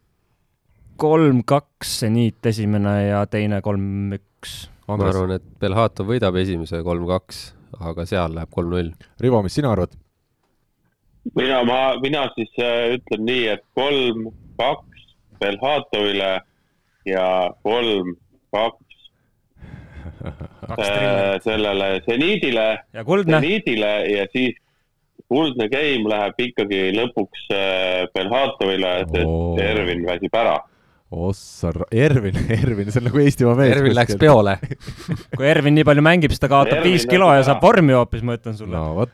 kolm-kaks seniit esimene ja teine kolm-üks. ma arvan, et Belhatov võidab esimese kolm-kaks aga seal läheb kolm-null. Rivo, mis sina arvad? mina, ma, mina siis äh, ütlen nii, et kolm, kaks Belhatovile ja kolm, kaks äh, sellele seniidile, seniidile ja siis kuldne game läheb ikkagi lõpuks äh, Belhatovile, sest. Ervin väsib ära Ossar, Ervin, Ervin, see on nagu Eestimaa mees. Ervin läks peole kui Ervin nii palju mängib, siis ta kaotab viis kilo ja saab vormi hoopis, ma ütlen sulle. no vot,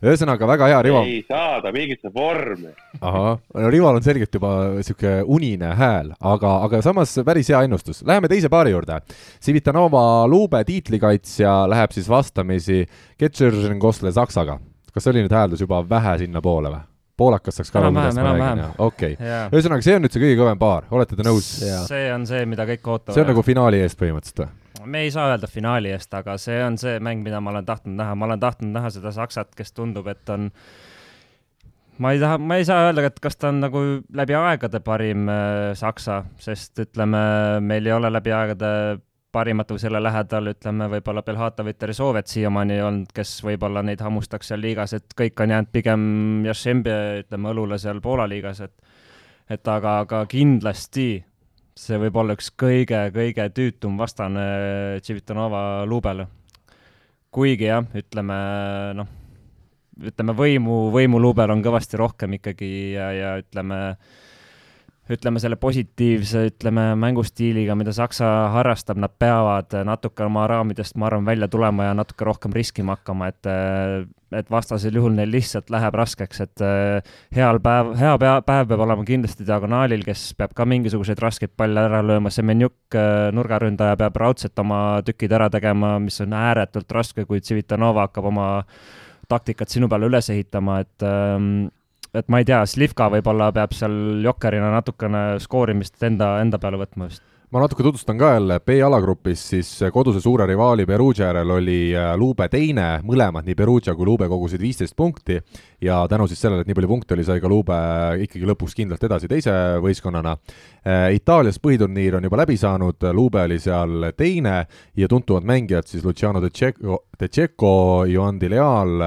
ühesõnaga väga hea, Rivo. ei saada mingisse vormi. ahah, no Rival on selgelt juba sihuke unine hääl, aga, aga samas päris hea ennustus. Läheme teise paari juurde. Civitanova Lube tiitlikaitsja läheb siis vastamisi Ketšeržen-Kosle Saksaga. kas see oli nüüd hääldus juba vähe sinnapoole või? Poolakas saaks ka enam-vähem, enam-vähem. okei okay., ühesõnaga, see on nüüd see kõige kõvem paar, olete te nõus? see on see, mida kõik ootavad. see on nagu finaali eest põhimõtteliselt või? me ei saa öelda finaali eest, aga see on see mäng, mida ma olen tahtnud näha, ma olen tahtnud näha seda Saksat, kes tundub, et on ma ei taha, ma ei saa öelda, et kas ta on nagu läbi aegade parim äh, Saksa, sest ütleme, meil ei ole läbi aegade parimat või selle lähedal, ütleme, võib-olla Belhatovit ja Rezovet siiamaani olnud, kes võib-olla neid hammustaks seal liigas, et kõik on jäänud pigem Jašembi, ütleme, õlule seal Poola liigas, et et aga, aga kindlasti see võib olla üks kõige-kõige tüütum vastane Civitanova luubele. kuigi jah, ütleme noh, ütleme võimu, võimuluubel on kõvasti rohkem ikkagi ja, ja ütleme, ütleme selle positiivse, ütleme mängustiiliga, mida Saksa harrastab, nad peavad natuke oma raamidest, ma arvan, välja tulema ja natuke rohkem riskima hakkama, et et vastasel juhul neil lihtsalt läheb raskeks, et heal päev, hea pea, päev peab olema kindlasti diagonaalil, kes peab ka mingisuguseid raskeid palle ära lööma, Semenjuk, nurgaründaja, peab raudselt oma tükid ära tegema, mis on ääretult raske, kui Civitanova hakkab oma taktikat sinu peale üles ehitama, et ähm, et ma ei tea, Slivka võib-olla peab seal jokkerina natukene skoorimist enda, enda peale võtma vist ma natuke tutvustan ka jälle, B-alagrupis siis koduse suure rivaali Perugia järel oli äh, Lube teine, mõlemad, nii Perugia kui Lube kogusid viisteist punkti. Ja tänu siis sellele, et nii palju punkte oli, sai ka Lube ikkagi lõpuks kindlalt edasi teise võistkonnana. Äh, Itaalias põhiturniir on juba läbi saanud, Lube oli seal teine. Ja tuntumad mängijad siis Luciano De Cecco, De Cecco, Joan Di Leal,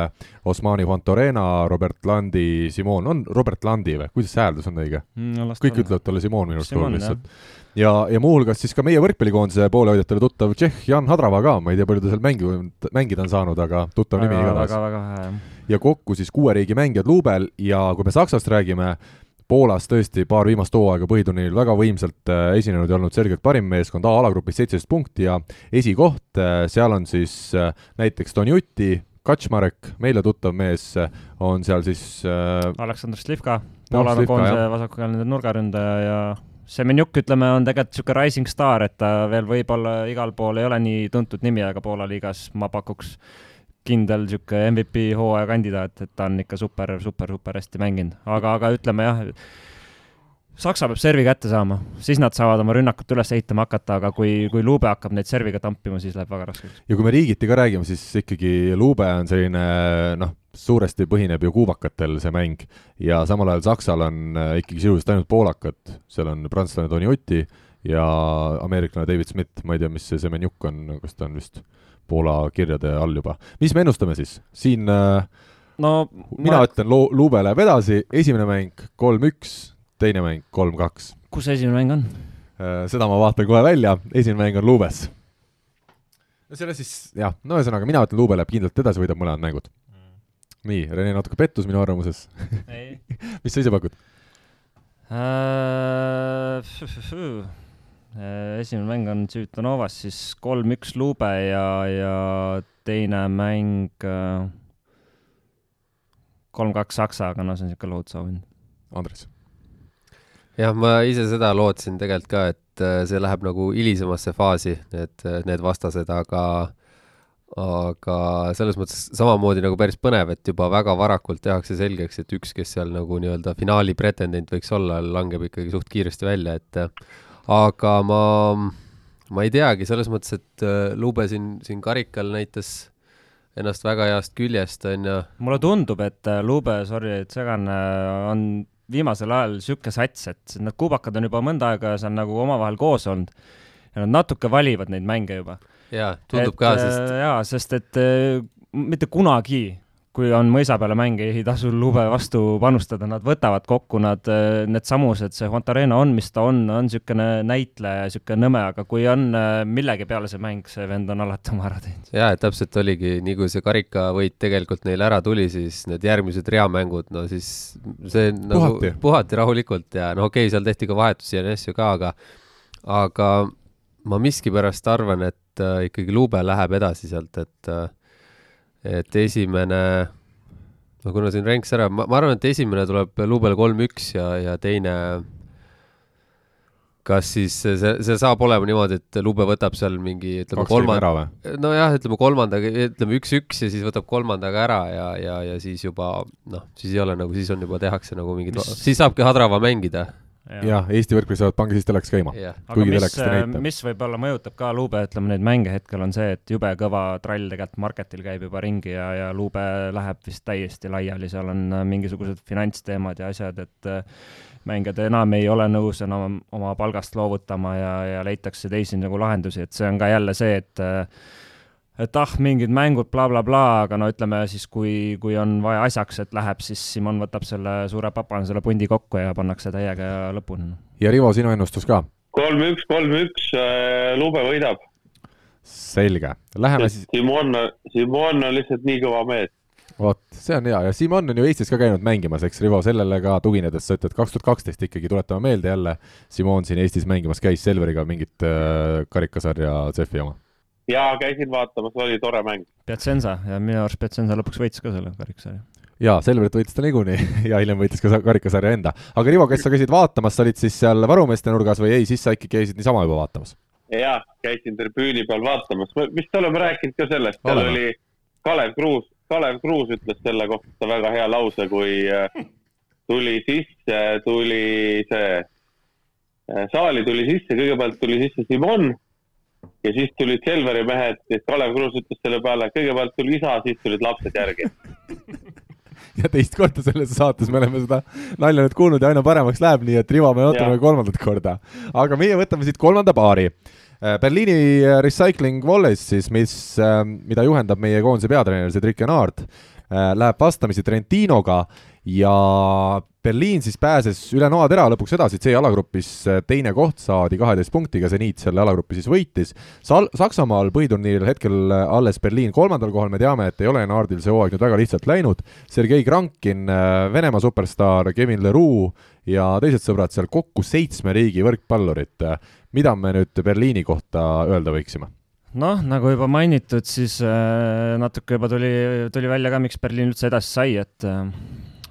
Osmani Fontorena, Robert Landi, Simon, on Robert Landi või, kuidas see hääldus on õige? Mm,? kõik ütlevad talle Simon minu arust lihtsalt ja, ja muuhulgas siis ka meie võrkpallikoondise poolehoidjatele tuttav Tšehh Jan Hadrava ka, ma ei tea, palju ta seal mängu, mängida on saanud, aga tuttav väga, nimi igatahes. ja kokku siis kuue riigi mängijad luubel ja kui me Saksast räägime, Poolas tõesti paar viimast hooaega põhiturniiril väga võimsalt äh, esinenud ja olnud selgelt parim meeskond, A-alagrupis seitseteist punkti ja esikoht äh,, seal on siis äh, näiteks Donjuti, Kaczmarek, meile tuttav mees, on seal siis äh, Aleksandr Slivka, Poola koondise vasakukäeline nurgaründaja ja Semenjuk, ütleme, on tegelikult niisugune rising star, et ta veel võib-olla igal pool ei ole nii tuntud nimi, aga Poola liigas ma pakuks kindel niisugune MVP hooaja kandidaat, et ta on ikka super, super, super hästi mänginud, aga, aga ütleme jah, Saksa peab servi kätte saama, siis nad saavad oma rünnakut üles ehitama hakata, aga kui, kui Lube hakkab neid serviga tampima, siis läheb väga raskeks. ja kui me riigiti ka räägime, siis ikkagi Lube on selline noh, suuresti põhineb ju kuubakatel see mäng ja samal ajal Saksal on äh, ikkagi sisuliselt ainult poolakad, seal on prantslane Toni Uti ja ameeriklane David Smith, ma ei tea, mis see Semenjuk on, kas ta on vist Poola kirjade all juba. mis me ennustame siis? siin äh, no mina ma... ütlen, Lube läheb edasi, esimene mäng kolm-üks teine mäng kolm-kaks. kus esimene mäng on? Äh, seda ma vaatan kohe välja, esimene mäng on Luubes. no selle siis jah, no ühesõnaga mina ütlen, Luube läheb kindlalt edasi, võidab mõlemad mängud mm.. nii, Rene natuke pettus minu arvamuses mis sa ise pakud uh,? esimene mäng on Civitanova-s, siis kolm-üks Luube ja, ja teine mäng kolm-kaks Saksa, aga no see on niisugune lohutusauhind. Andres jah, ma ise seda lootsin tegelikult ka, et äh, see läheb nagu hilisemasse faasi, need, need vastased, aga aga selles mõttes samamoodi nagu päris põnev, et juba väga varakult tehakse selgeks, et üks, kes seal nagu nii-öelda finaali pretendent võiks olla, langeb ikkagi suht kiiresti välja, et aga ma, ma ei teagi, selles mõttes, et äh, Lube siin, siin karikal näitas ennast väga heast küljest, on ju. mulle tundub, et äh, Lube, sorry, et segan, on viimasel ajal niisugune sats, et need kuubakad on juba mõnda aega seal nagu omavahel koos olnud ja nad natuke valivad neid mänge juba. jaa, tundub et, ka, sest äh, jaa, sest et äh, mitte kunagi kui on mõisa peale mänge, ei tasu lube vastu panustada, nad võtavad kokku nad, äh, need samused, see Fontarena on, mis ta on, on niisugune näitleja, niisugune nõme, aga kui on äh, millegi peale see mäng, see vend on alati oma ära teinud. jaa, et täpselt oligi, nii kui see karikavõit tegelikult neil ära tuli, siis need järgmised reamängud, no siis see nagu puhati, puhati rahulikult ja no okei okay,, seal tehti ka vahetusi ja asju ka, aga aga ma miskipärast arvan, et äh, ikkagi Lube läheb edasi sealt, et äh, et esimene, no kuna siin ränks ära, ma, arvan, et esimene tuleb Lubel kolm-üks ja, ja teine kas siis see, see saab olema niimoodi, et Lube võtab seal mingi, ütleme kolmanda, nojah, ütleme kolmandaga, ütleme üks-üks ja siis võtab kolmandaga ära ja, ja, ja siis juba noh, siis ei ole nagu, siis on juba tehakse nagu mingid, siis saabki Hadrava mängida jah, Eesti võrkpalli saavad, pange siis teleks käima. aga mis, mis võib-olla mõjutab ka Luube, ütleme neid mänge hetkel on see, et jube kõva trall tegelikult marketil käib juba ringi ja, ja Luube läheb vist täiesti laiali, seal on äh, mingisugused finantsteemad ja asjad, et äh, mängijad enam ei ole nõus enam oma palgast loovutama ja, ja leitakse teisi nagu lahendusi, et see on ka jälle see, et äh, et ah, mingid mängud blablabla bla, bla, aga no ütleme siis, kui, kui on vaja asjaks, et läheb, siis Simon võtab selle suure papana selle pundi kokku ja pannakse täiega lõpuni. ja Rivo, sinu ennustus ka? kolm-üks, kolm-üks, äh, Lube võidab. selge, läheme siis. Simon, Simon on lihtsalt nii kõva mees. vot, see on hea ja Simon on ju Eestis ka käinud mängimas, eks Rivo, sellele ka tuginedes sa ütled, kaks tuhat kaksteist ikkagi, tuletame meelde jälle, Simon siin Eestis mängimas käis Selveriga mingit äh, karikasarja CEF-i oma. Jaa, käisin vaatamas, oli tore mäng. Piacenza ja minu arust Piacenza lõpuks võitis ka selle karikasarja. jaa, Selverit võitis ta niikuinii ja hiljem võitis ka karikasarja enda. aga Rivo, kes sa käisid vaatamas, sa olid siis seal varumeeste nurgas või ei, siis sa ikkagi käisid niisama juba vaatamas? jaa, käisin tribüüni peal vaatamas, vist oleme rääkinud ka sellest, seal oleme. oli Kalev Kruus, Kalev Kruus ütles selle kohta väga hea lause, kui äh, tuli sisse, tuli see, äh, saali tuli sisse, kõigepealt tuli sisse Simon ja siis tulid Selveri mehed, siis Kalev Kruus ütles selle peale, kõigepealt tuli isa, siis tulid lapsed järgi. Ja teist korda selles saates me oleme seda nalja nüüd kuulnud ja aina paremaks läheb, nii et Rivo, me ootame kolmandat korda. aga meie võtame siit kolmanda paari. Äh, Berliini äh, Recycling Wallis siis, mis, ähm, mida juhendab meie koondise peatreener Cedric Enard, äh, läheb vastamisi Trentinoga ja Berliin siis pääses üle noatera lõpuks edasi C-alagrupis, teine koht saadi kaheteist punktiga, seniit selle alagrupi siis võitis. Sal-, Saksamaal põhiturniiril hetkel alles Berliin kolmandal kohal, me teame, et ei ole Enardil see hooaeg nüüd väga lihtsalt läinud, Sergei Krankin, Venemaa superstaar, Kevin Leroux ja teised sõbrad seal, kokku seitsme riigi võrkpallurit mida me nüüd Berliini kohta öelda võiksime? Noh, nagu juba mainitud, siis äh, natuke juba tuli, tuli välja ka, miks Berliin üldse edasi sai, et äh,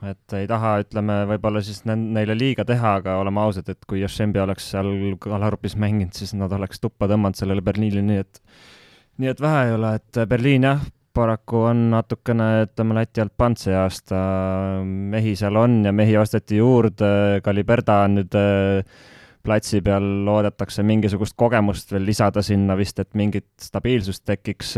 et ei taha, ütleme, võib-olla siis neile liiga teha, aga oleme ausad, et kui Jašembi oleks seal Kalarupis mänginud, siis nad oleks tuppa tõmmanud sellele Berliinile, nii et nii et vähe ei ole, et Berliin jah, paraku on natukene, ütleme, Läti alt pannud see aasta, mehi seal on ja mehi osteti juurde, Kaliberda on nüüd äh, platsi peal loodetakse mingisugust kogemust veel lisada sinna vist, et mingit stabiilsust tekiks.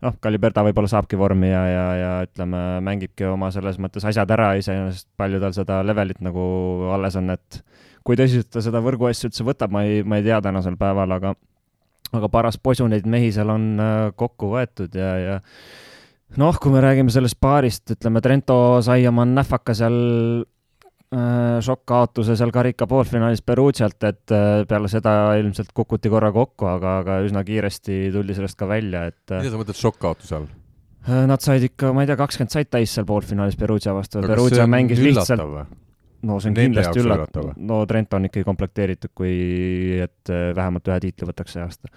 noh, Kaliberta võib-olla saabki vormi ja, ja, ja ütleme, mängibki oma selles mõttes asjad ära, iseenesest palju tal seda levelit nagu alles on, et kui tõsiselt ta seda võrguasja üldse võtab, ma ei, ma ei tea tänasel päeval, aga aga paras posu neid mehi seal on äh, kokku võetud ja, ja noh, kui me räägime sellest paarist, ütleme, Trento sai oma näfaka seal šokk-kaotuse seal karika poolfinaalis Perugialt, et äh, peale seda ilmselt kukuti korra kokku, aga, aga üsna kiiresti tuldi sellest ka välja, et. Äh, mida sa mõtled šokk-kaotuse all? Nad said ikka, ma ei tea, kakskümmend said täis seal poolfinaalis Perugia vastu. Perugia mängis lihtsalt. no see on Nende kindlasti üllatav. no Trent on ikkagi komplekteeritud, kui et vähemalt ühe tiitli võtaks see aasta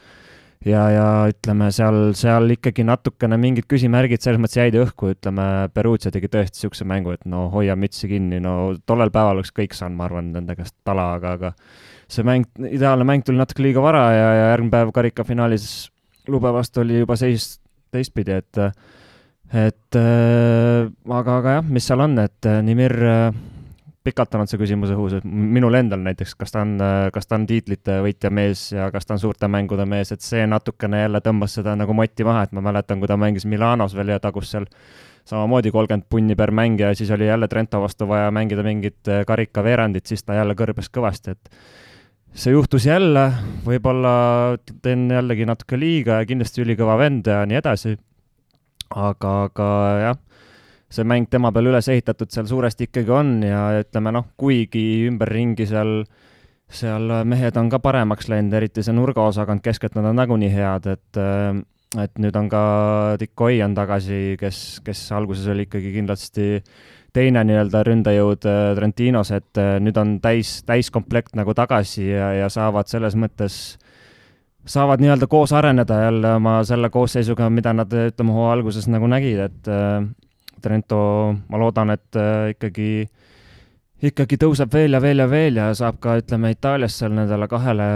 ja, ja ütleme seal, seal ikkagi natukene mingid küsimärgid selles mõttes jäid õhku, ütleme, Perugia tegi tõesti niisuguse mängu, et no hoia mütsi kinni, no tollel päeval oleks kõik saanud, ma arvan, nende käest tala, aga, aga see mäng, ideaalne mäng tuli natuke liiga vara ja, ja järgmine päev karikafinaalis Lube vastu oli juba seis teistpidi, et et äh, aga, aga jah, mis seal on, et Nimir äh, pikalt olnud see küsimus õhus, et minul endal näiteks, kas ta on, kas ta on tiitlite võitja mees ja kas ta on suurte mängude mees, et see natukene jälle tõmbas seda nagu moti maha, et ma mäletan, kui ta mängis Milanos veel ja tagus seal samamoodi kolmkümmend punni per mäng ja siis oli jälle Trento vastu vaja mängida mingit äh, karikaveerandit, siis ta jälle kõrbes kõvasti, et see juhtus jälle, võib-olla teen jällegi natuke liiga ja kindlasti ülikõva vend ja nii edasi. aga, aga jah see mäng tema peal üles ehitatud seal suuresti ikkagi on ja ütleme noh, kuigi ümberringi seal, seal mehed on ka paremaks läinud, eriti see nurgaosakond keskelt, nad on nagunii head, et et nüüd on ka Dick Oi on tagasi, kes, kes alguses oli ikkagi kindlasti teine nii-öelda ründajõud äh, Trentinos, et äh, nüüd on täis, täiskomplekt nagu tagasi ja, ja saavad selles mõttes saavad nii-öelda koos areneda jälle oma selle koosseisuga, mida nad, ütleme, hooaja alguses nagu nägid, et Trento, ma loodan, et äh, ikkagi, ikkagi tõuseb veel ja veel ja veel ja saab ka, ütleme, Itaalias seal nendele kahele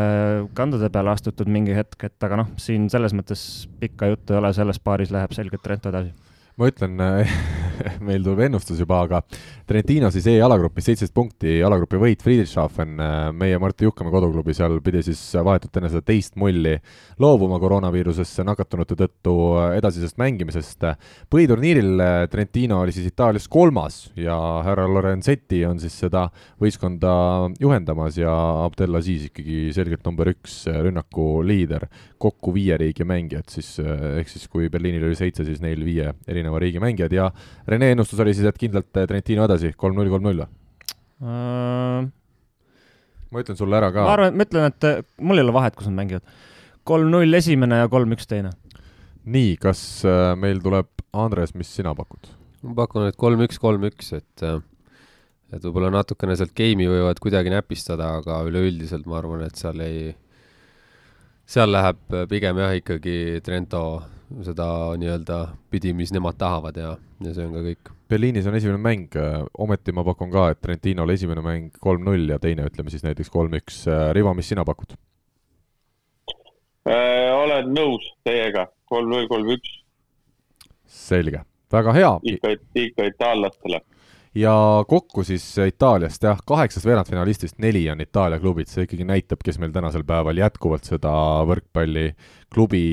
kandade peale astutud mingi hetk, et aga noh, siin selles mõttes pikka juttu ei ole, selles paaris läheb selgelt Trento edasi ma ütlen meil tuleb ennustus juba, aga Trentino siis E-alagrupis seitseteist punkti, alagrupi võit, Friedrichshafen, meie Martti Juhkame koduklubi seal pidi siis vahetult enne seda teist mulli loobuma koroonaviirusesse nakatunute tõttu edasisest mängimisest. põhiturniiril Trentino oli siis Itaalias kolmas ja härra Lorenzetti on siis seda võistkonda juhendamas ja Abdelaziz ikkagi selgelt number üks rünnaku liider, kokku viie riigi mängijad siis, ehk siis kui Berliinil oli seitse, siis neil viie erineva erineva riigi mängijad ja Rene ennustus oli siis, et kindlalt eh, Trentino edasi, kolm-null, kolm-null või uh...? ma ütlen sulle ära ka. ma arvan, ma ütlen, et eh, mul ei ole vahet, kus nad mängivad. kolm-null esimene ja kolm-üks teine. nii, kas äh, meil tuleb, Andres, mis sina pakud? ma pakun, et kolm-üks, kolm-üks, et, et võib-olla natukene sealt game'i võivad kuidagi näpistada, aga üleüldiselt ma arvan, et seal ei, seal läheb pigem jah, ikkagi Trento seda nii-öelda pidi, mis nemad tahavad ja, ja see on ka kõik. Berliinis on esimene mäng, ometi ma pakun ka, et Trentinol esimene mäng kolm-null ja teine ütleme siis näiteks kolm-üks. Rivo, mis sina pakud? Äh, olen nõus teiega, kolm-null, kolm-üks, selge, väga hea. ikka, ikka itaallastele. Ja kokku siis Itaaliast jah, kaheksast veerandfinalistist neli on Itaalia klubid, see ikkagi näitab, kes meil tänasel päeval jätkuvalt seda võrkpalliklubi,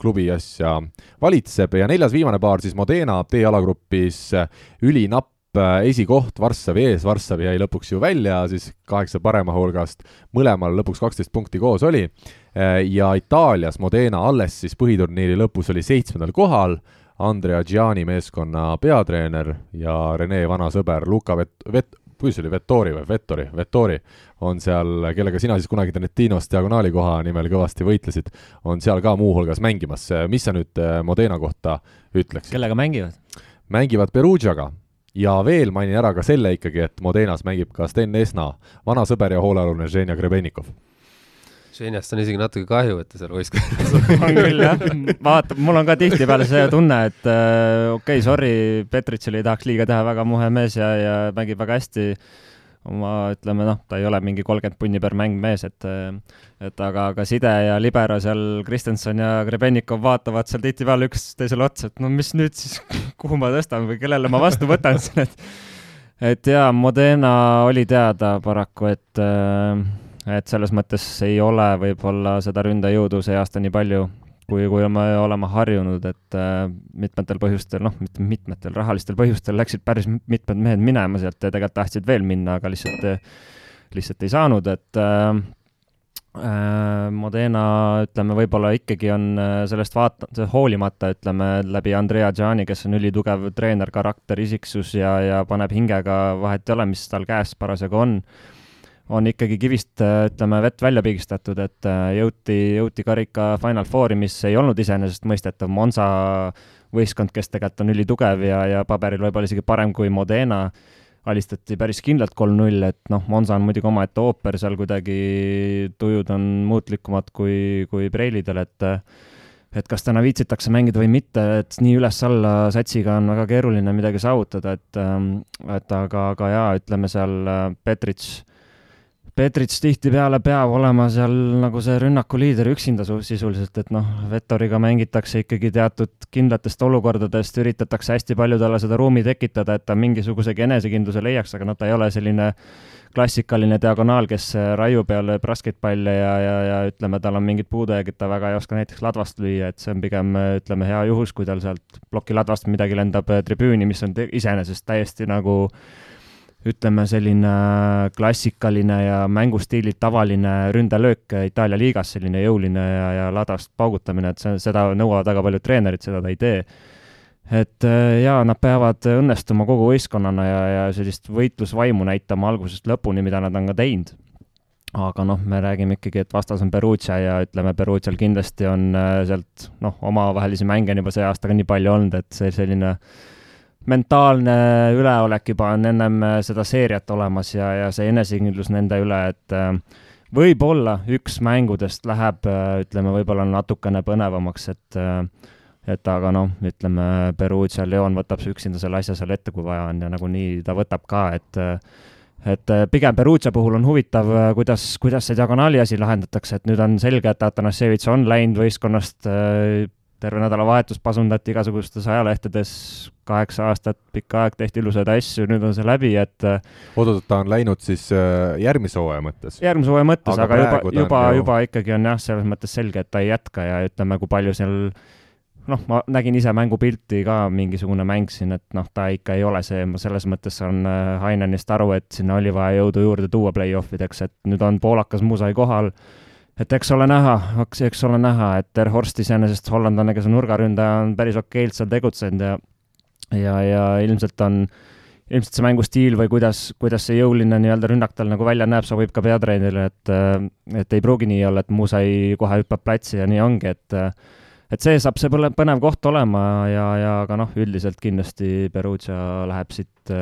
klubi asja valitseb. Ja neljas viimane paar siis Modena D-alagrupis ülinapp esikoht Varssavi ees, Varssavi jäi lõpuks ju välja siis kaheksa parema hulgast, mõlemal lõpuks kaksteist punkti koos oli. Ja Itaalias Modena alles siis põhiturniiri lõpus oli seitsmendal kohal Andrea Giani meeskonna peatreener ja Rene vana sõber Luka Vet-, Vet-, kuidas see oli, Vettori või Vettori, Vettori on seal, kellega sina siis kunagi Trentinos diagonaali koha nimel kõvasti võitlesid, on seal ka muuhulgas mängimas. mis sa nüüd eh, Modena kohta ütleksid? kellega mängivad? mängivad Perugiaga ja veel mainin ära ka selle ikkagi, et Modenas mängib ka Sten Esna, vana sõber ja hoolealune Ženja Grebenikov. Ženjast on isegi natuke kahju, et ta seal võistkonnas on küll jah, vaata, mul on ka tihtipeale see tunne, et äh, okei okay,, sorry, Petritšile ei tahaks liiga teha, väga muhe mees ja, ja mängib väga hästi. Oma, ütleme noh, ta ei ole mingi kolmkümmend punni per mäng mees, et et aga, aga Side ja Libero seal, Kristjanson ja Grebenikov vaatavad seal tihtipeale üksteisele otsa, et no mis nüüd siis, kuhu ma tõstan või kellele ma vastu võtan siin, et et jaa, Modena oli teada paraku, et äh, et selles mõttes ei ole võib-olla seda ründajõudu see aasta nii palju, kui, kui me oleme harjunud, et äh, mitmetel põhjustel, noh, mitte mitmetel rahalistel põhjustel läksid päris mitmed mehed minema sealt ja tegelikult tahtsid veel minna, aga lihtsalt, lihtsalt ei saanud, et äh, äh, Modena, ütleme, võib-olla ikkagi on äh, sellest vaata, hoolimata, ütleme, läbi Andrea Gianni, kes on ülitugev treener, karakter, isiksus ja, ja paneb hingega, vahet ei ole, mis tal käes parasjagu on on ikkagi kivist, ütleme, vett välja pigistatud, et äh, jõuti, jõuti karika Final Fouri, mis ei olnud iseenesestmõistetav, Monza võistkond, kes tegelikult on ülitugev ja, ja paberil võib-olla isegi parem kui Modena, alistati päris kindlalt kolm-null, et noh, Monza on muidugi omaette ooper, seal kuidagi tujud on muutlikumad kui, kui preilidel, et et kas täna viitsitakse mängida või mitte, et nii üles-alla satsiga on väga keeruline midagi saavutada, et et aga, aga jaa, ütleme seal Petrits Petrits tihtipeale peab olema seal nagu see rünnaku liider üksinda sisuliselt, et noh, Vettoriga mängitakse ikkagi teatud kindlatest olukordadest, üritatakse hästi palju talle seda ruumi tekitada, et ta mingisugusegi enesekindluse leiaks, aga noh, ta ei ole selline klassikaline diagonaal, kes raiub ja lööb raskeid palle ja, ja, ja ütleme, tal on mingid puudujäägid, ta väga ei oska näiteks ladvast lüüa, et see on pigem ütleme, hea juhus, kui tal sealt ploki ladvast midagi lendab tribüüni, mis on iseenesest täiesti nagu ütleme, selline klassikaline ja mängustiililt tavaline ründelöök Itaalia liigas, selline jõuline ja, ja ladast paugutamine, et see, seda nõuavad väga paljud treenerid, seda ta ei tee. et jaa, nad peavad õnnestuma kogu võistkonnana ja, ja sellist võitlusvaimu näitama algusest lõpuni, mida nad on ka teinud. aga noh, me räägime ikkagi, et vastas on Perugia ja ütleme, Perugial kindlasti on sealt noh, omavahelisi mänge on juba see aasta ka nii palju olnud, et see selline mentaalne üleolek juba on ennem seda seeriat olemas ja, ja see enesekindlus nende üle, et võib-olla üks mängudest läheb, ütleme, võib-olla natukene põnevamaks, et et aga noh, ütleme, Perugia Leon võtab üksinda selle asja seal ette, kui vaja on ja nagunii ta võtab ka, et et pigem Perugia puhul on huvitav, kuidas, kuidas see diagonaali asi lahendatakse, et nüüd on selge, et Atanasevitš on läinud võistkonnast terve nädalavahetus pasundati igasugustes ajalehtedes, kaheksa aastat, pikka aeg tehti ilusaid asju, nüüd on see läbi, et oot-oot, ta on läinud siis järgmise hooaja mõttes? järgmise hooaja mõttes, aga, aga juba, juba, juba ikkagi on jah, selles mõttes selge, et ta ei jätka ja ütleme, kui palju seal noh, ma nägin ise mängupilti ka, mingisugune mäng siin, et noh, ta ikka ei ole see, ma selles mõttes saan Hainenist aru, et sinna oli vaja jõudu juurde tuua play-off ideks, et nüüd on poolakas Musai kohal et eks ole näha, eks ole näha, et Ter Horst iseenesest hollandlane, kes on nurgaründaja, on päris okeilt seal tegutsenud ja ja, ja ilmselt on, ilmselt see mängustiil või kuidas, kuidas see jõuline nii-öelda rünnak tal nagu välja näeb, sobib ka peatreenerile, et et ei pruugi nii olla, et Musai kohe hüppab platsi ja nii ongi, et et see saab see põle- põnev koht olema ja, ja ka noh, üldiselt kindlasti Perugia läheb siit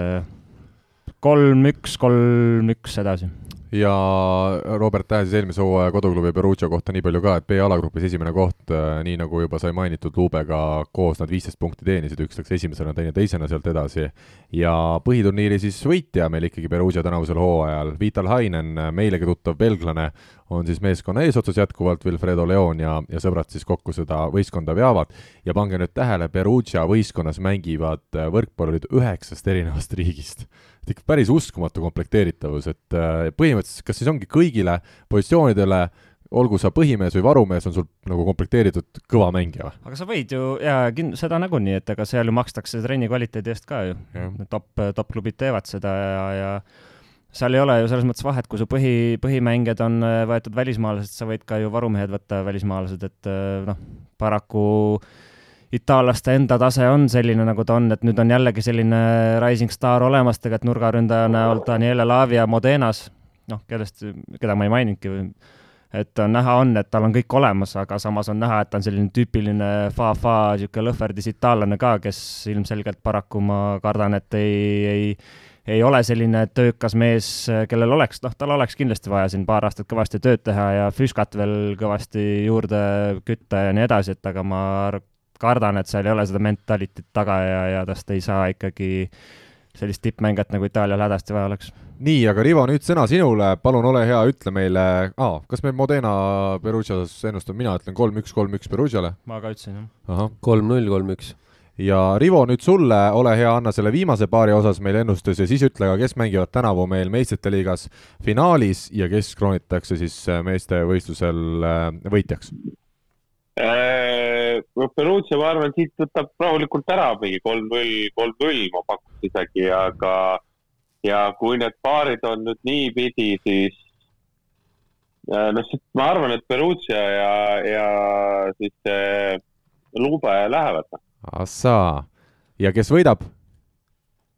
kolm-üks, kolm-üks edasi ja Robert tähesis eelmise hooaja koduklubi Perugia kohta nii palju ka, et B-alagrupis esimene koht, nii nagu juba sai mainitud, Luubega koos nad viisteist punkti teenisid, üks läks esimesena, teine teisena sealt edasi. ja põhiturniiri siis võitja meil ikkagi Perugia tänavusel hooajal, Vital Hainen, meilegi tuttav belglane, on siis meeskonna eesotsas jätkuvalt Wilfredo Leon ja, ja sõbrad siis kokku seda võistkonda veavad. ja pange nüüd tähele, Perugia võistkonnas mängivad võrkpallurid üheksast erinevast riigist et ikka päris uskumatu komplekteeritavus, et äh, põhimõtteliselt kas siis ongi kõigile positsioonidele olgu sa põhimees või varumees, on sul nagu komplekteeritud kõva mängija või? aga sa võid ju, jaa, kin-, seda nagunii, et ega seal ju makstakse trenni kvaliteedi eest ka ju. top, top-klubid teevad seda ja, ja seal ei ole ju selles mõttes vahet, kui su põhi, põhimängijad on äh, võetud välismaalased, sa võid ka ju varumehed võtta välismaalased, et äh, noh, paraku äh, itaallaste enda tase on selline, nagu ta on, et nüüd on jällegi selline rising star olemas tegelikult nurgaründaja näol Daniele Lavia Modenas, noh, kellest, keda ma ei maininudki, et on näha on, et tal on kõik olemas, aga samas on näha, et ta on selline tüüpiline fa-fa, niisugune lõhverdis itaallane ka, kes ilmselgelt paraku ma kardan, et ei, ei ei ole selline töökas mees, kellel oleks, noh, tal oleks kindlasti vaja siin paar aastat kõvasti tööd teha ja füüskat veel kõvasti juurde kütta ja nii edasi, et aga ma kardan, et seal ei ole seda mentalitit taga ja, ja tast ei saa ikkagi sellist tippmängijat, nagu Itaalial hädasti vaja oleks. nii, aga Rivo, nüüd sõna sinule, palun ole hea, ütle meile ah,, kas me Modena Perugias ennustame, mina ütlen kolm-üks, kolm-üks Perugiale. ma ka ütlesin, jah. kolm-null, kolm-üks ja Rivo, nüüd sulle, ole hea, anna selle viimase paari osas meil ennustus ja siis ütle ka, kes mängivad tänavu meil meistrite liigas finaalis ja kes kroonitakse siis meeste võistlusel äh, võitjaks Äh, Perugia, ma arvan, siit võtab rahulikult ära mingi kolm-null, kolm-null, ma pakuks isegi, aga ja kui need paarid on nüüd niipidi, siis äh, noh, ma arvan, et Perugia ja, ja siis äh, Lube lähevad. ahsaa, ja kes võidab?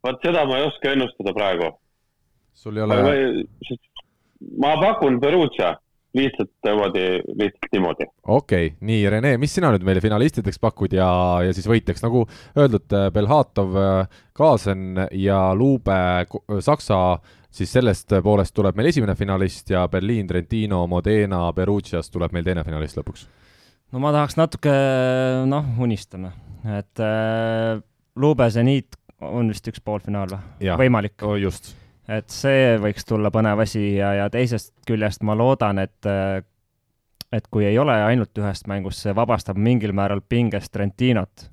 vot seda ma ei oska ennustada praegu. sul ei ole? ma pakun Perugia lihtsalt niimoodi, lihtsalt niimoodi. okei okay,, nii, Rene, mis sina nüüd meile finalistideks pakud ja, ja siis võitjaks, nagu öeldud, Belhatov, Kaasen ja Luube Saksa, siis sellest poolest tuleb meil esimene finalist ja Berliin, Trentino, Modena, Perugiast tuleb meil teine finalist lõpuks. no ma tahaks natuke, noh, unistame, et äh, Luube seniit on vist üks poolfinaal või? võimalik just et see võiks tulla põnev asi ja, ja teisest küljest ma loodan, et et kui ei ole ainult ühest mängust, see vabastab mingil määral pingest Trentinot.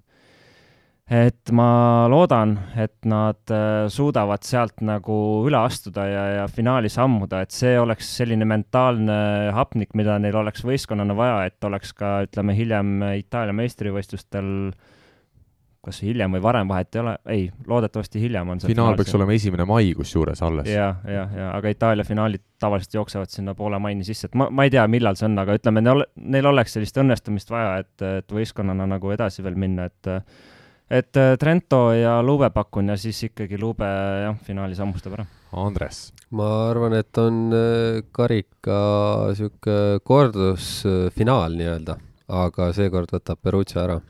et ma loodan, et nad äh, suudavad sealt nagu üle astuda ja, ja finaali sammuda, et see oleks selline mentaalne hapnik, mida neil oleks võistkonnana vaja, et oleks ka, ütleme, hiljem Itaalia meistrivõistlustel äh, kas hiljem või varem, vahet ei ole, ei, loodetavasti hiljem on see finaal peaks olema esimene mai kusjuures alles. ja, ja, ja aga Itaalia finaalid tavaliselt jooksevad sinna poole maini sisse, et ma, ma ei tea, millal see on, aga ütleme, neil, neil oleks sellist õnnestumist vaja, et, et võistkonnana nagu edasi veel minna, et et Trento ja Lube pakun ja siis ikkagi Lube jah, finaali sammustab ära. Andres? ma arvan, et on äh, karika sihuke kordusfinaal nii-öelda, aga seekord võtab Perugia ära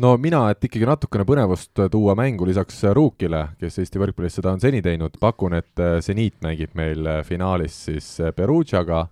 no mina, et ikkagi natukene põnevust tuua mängu lisaks Ruukile, kes Eesti võrkpallis seda on seni teinud, pakun, et Zeniit äh, mängib meil äh, finaalis siis äh, Perugiaga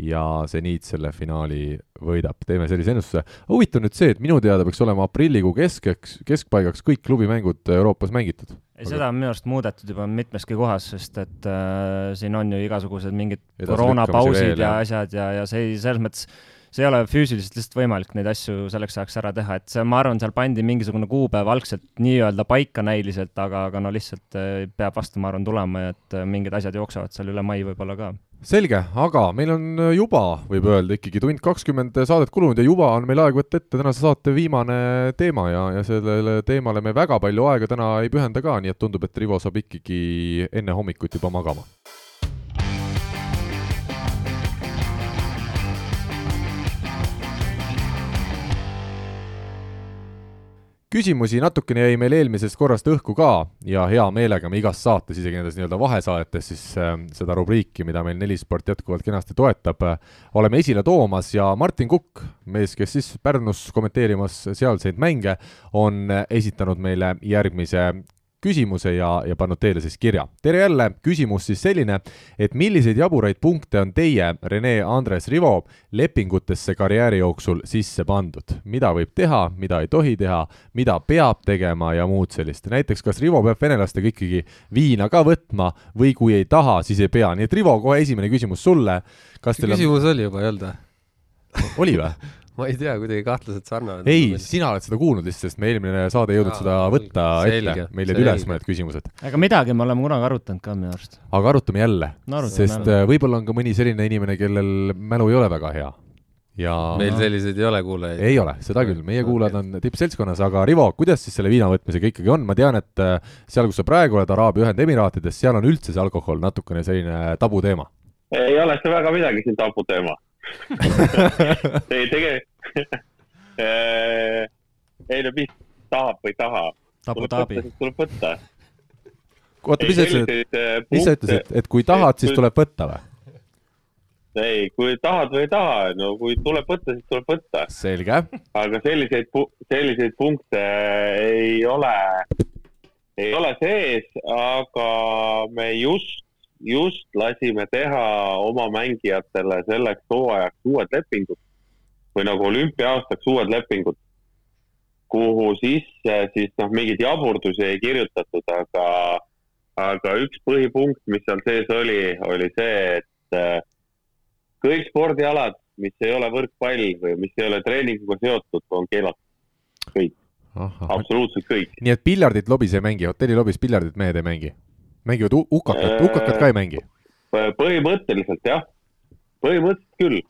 ja Zeniit selle finaali võidab, teeme sellise ennustuse. huvitav nüüd see, et minu teada peaks olema aprillikuu keskeks, keskpaigaks kõik klubimängud Euroopas mängitud. ei, seda on minu arust muudetud juba mitmeski kohas, sest et äh, siin on ju igasugused mingid koroonapausid ja asjad ja, ja see selles mõttes see ei ole füüsiliselt lihtsalt võimalik neid asju selleks ajaks ära teha, et see, ma arvan, seal pandi mingisugune kuupäev algselt nii-öelda paika näiliselt, aga, aga no lihtsalt eh, peab vastu, ma arvan, tulema et eh, mingid asjad jooksevad seal üle mai võib-olla ka. selge, aga meil on eh, juba, võib öelda, ikkagi tund kakskümmend saadet kulunud ja juba on meil aeg võtta ette tänase saate viimane teema ja, ja sellele teemale me väga palju aega täna ei pühenda ka, nii et tundub, et Rivo saab ikkagi enne hommikut juba magama küsimusi natukene jäi meil eelmisest korrast õhku ka ja hea meelega me igas saates, isegi nendes nii-öelda vahesaadetes siis äh, seda rubriiki, mida meil Nelisport jätkuvalt kenasti toetab äh,, oleme esile toomas ja Martin Kukk, mees, kes siis Pärnus kommenteerimas sealseid mänge, on esitanud meile järgmise küsimuse ja, ja pannud teile siis kirja. tere jälle, küsimus siis selline, et milliseid jaburaid punkte on teie, Rene Andres Rivo, lepingutesse karjääri jooksul sisse pandud? mida võib teha, mida ei tohi teha, mida peab tegema ja muud sellist. näiteks, kas Rivo peab venelastega ikkagi viina ka võtma või kui ei taha, siis ei pea, nii et Rivo, kohe esimene küsimus sulle. kas teil on... küsimus oli juba, ei olnud või? oli või? ma ei tea, kuidagi kahtlaselt sarnane. ei, sina oled seda kuulnud lihtsalt, sest me eelmine saade ei jõudnud seda võtta selge, ette, meil jäid üles mõned küsimused. aga midagi me oleme kunagi arutanud ka minu arust. aga arutame jälle no,, sest. Äh, võib-olla on ka mõni selline inimene, kellel mälu ei ole väga hea ja meil selliseid ei ole kuulajaid? ei ole, seda küll, meie kuulajad on tippseltskonnas, aga Rivo, kuidas siis selle viina võtmisega ikkagi on, ma tean, et äh, seal, kus sa praegu oled, Araabia Ühendemiraatides, seal on üldse see alkohol natukene selline tabuteema? ei ole see väga midagi siin tabuteema ei, tegelikult Äh, ei no mis tahab või ei taha. Tuleb võtta. oota, mis sa ütlesid, mis sa ütlesid, et kui tahad, siis tuleb võtta või? ei, kui tahad või ei taha, no kui tuleb võtta, siis tuleb võtta. selge. aga selliseid, selliseid punkte ei ole, ei ole sees, aga me just, just lasime teha oma mängijatele selleks hooajaks uued lepingud või nagu olümpia-aastaks uued lepingud, kuhu sisse siis noh, mingeid jaburdusi ei kirjutatud, aga, aga üks põhipunkt, mis seal sees oli, oli see, et äh, kõik spordialad, mis ei ole võrkpall või mis ei ole treeninguga seotud, on keelatud. kõik. absoluutselt kõik. nii et piljardit lobis ei mängi, hotellilobis piljardit mehed ei mängi? Mängivad hukakat, hukakat ka ei mängi? põhimõtteliselt jah, põhimõtteliselt küll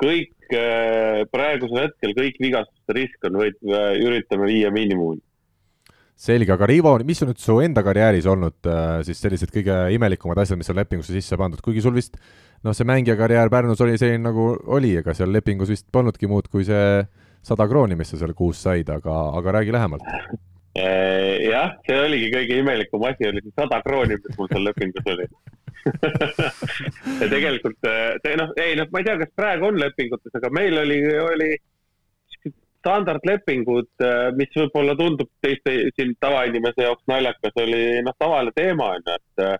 kõik äh, praegusel hetkel kõik vigastuste risk on, võid, äh, üritame viia miinimumi. selge, aga Rivo, mis on nüüd su enda karjääris olnud äh, siis sellised kõige imelikumad asjad, mis on lepingusse sisse pandud, kuigi sul vist noh, see mängija karjäär Pärnus oli selline nagu oli, ega seal lepingus vist polnudki muud kui see sada krooni, mis sa seal kuus said, aga, aga räägi lähemalt jah, see oligi kõige imelikum asi, oli see sada krooni, mis mul seal lepingus oli. Ja tegelikult, eh, noh, ei noh, ma ei tea, kas praegu on lepingutes, aga meil oli, oli standardlepingud, eh, mis võib-olla tundub teiste siin tavainimese jaoks naljakas, oli noh, tavaline teema on ju, et eh,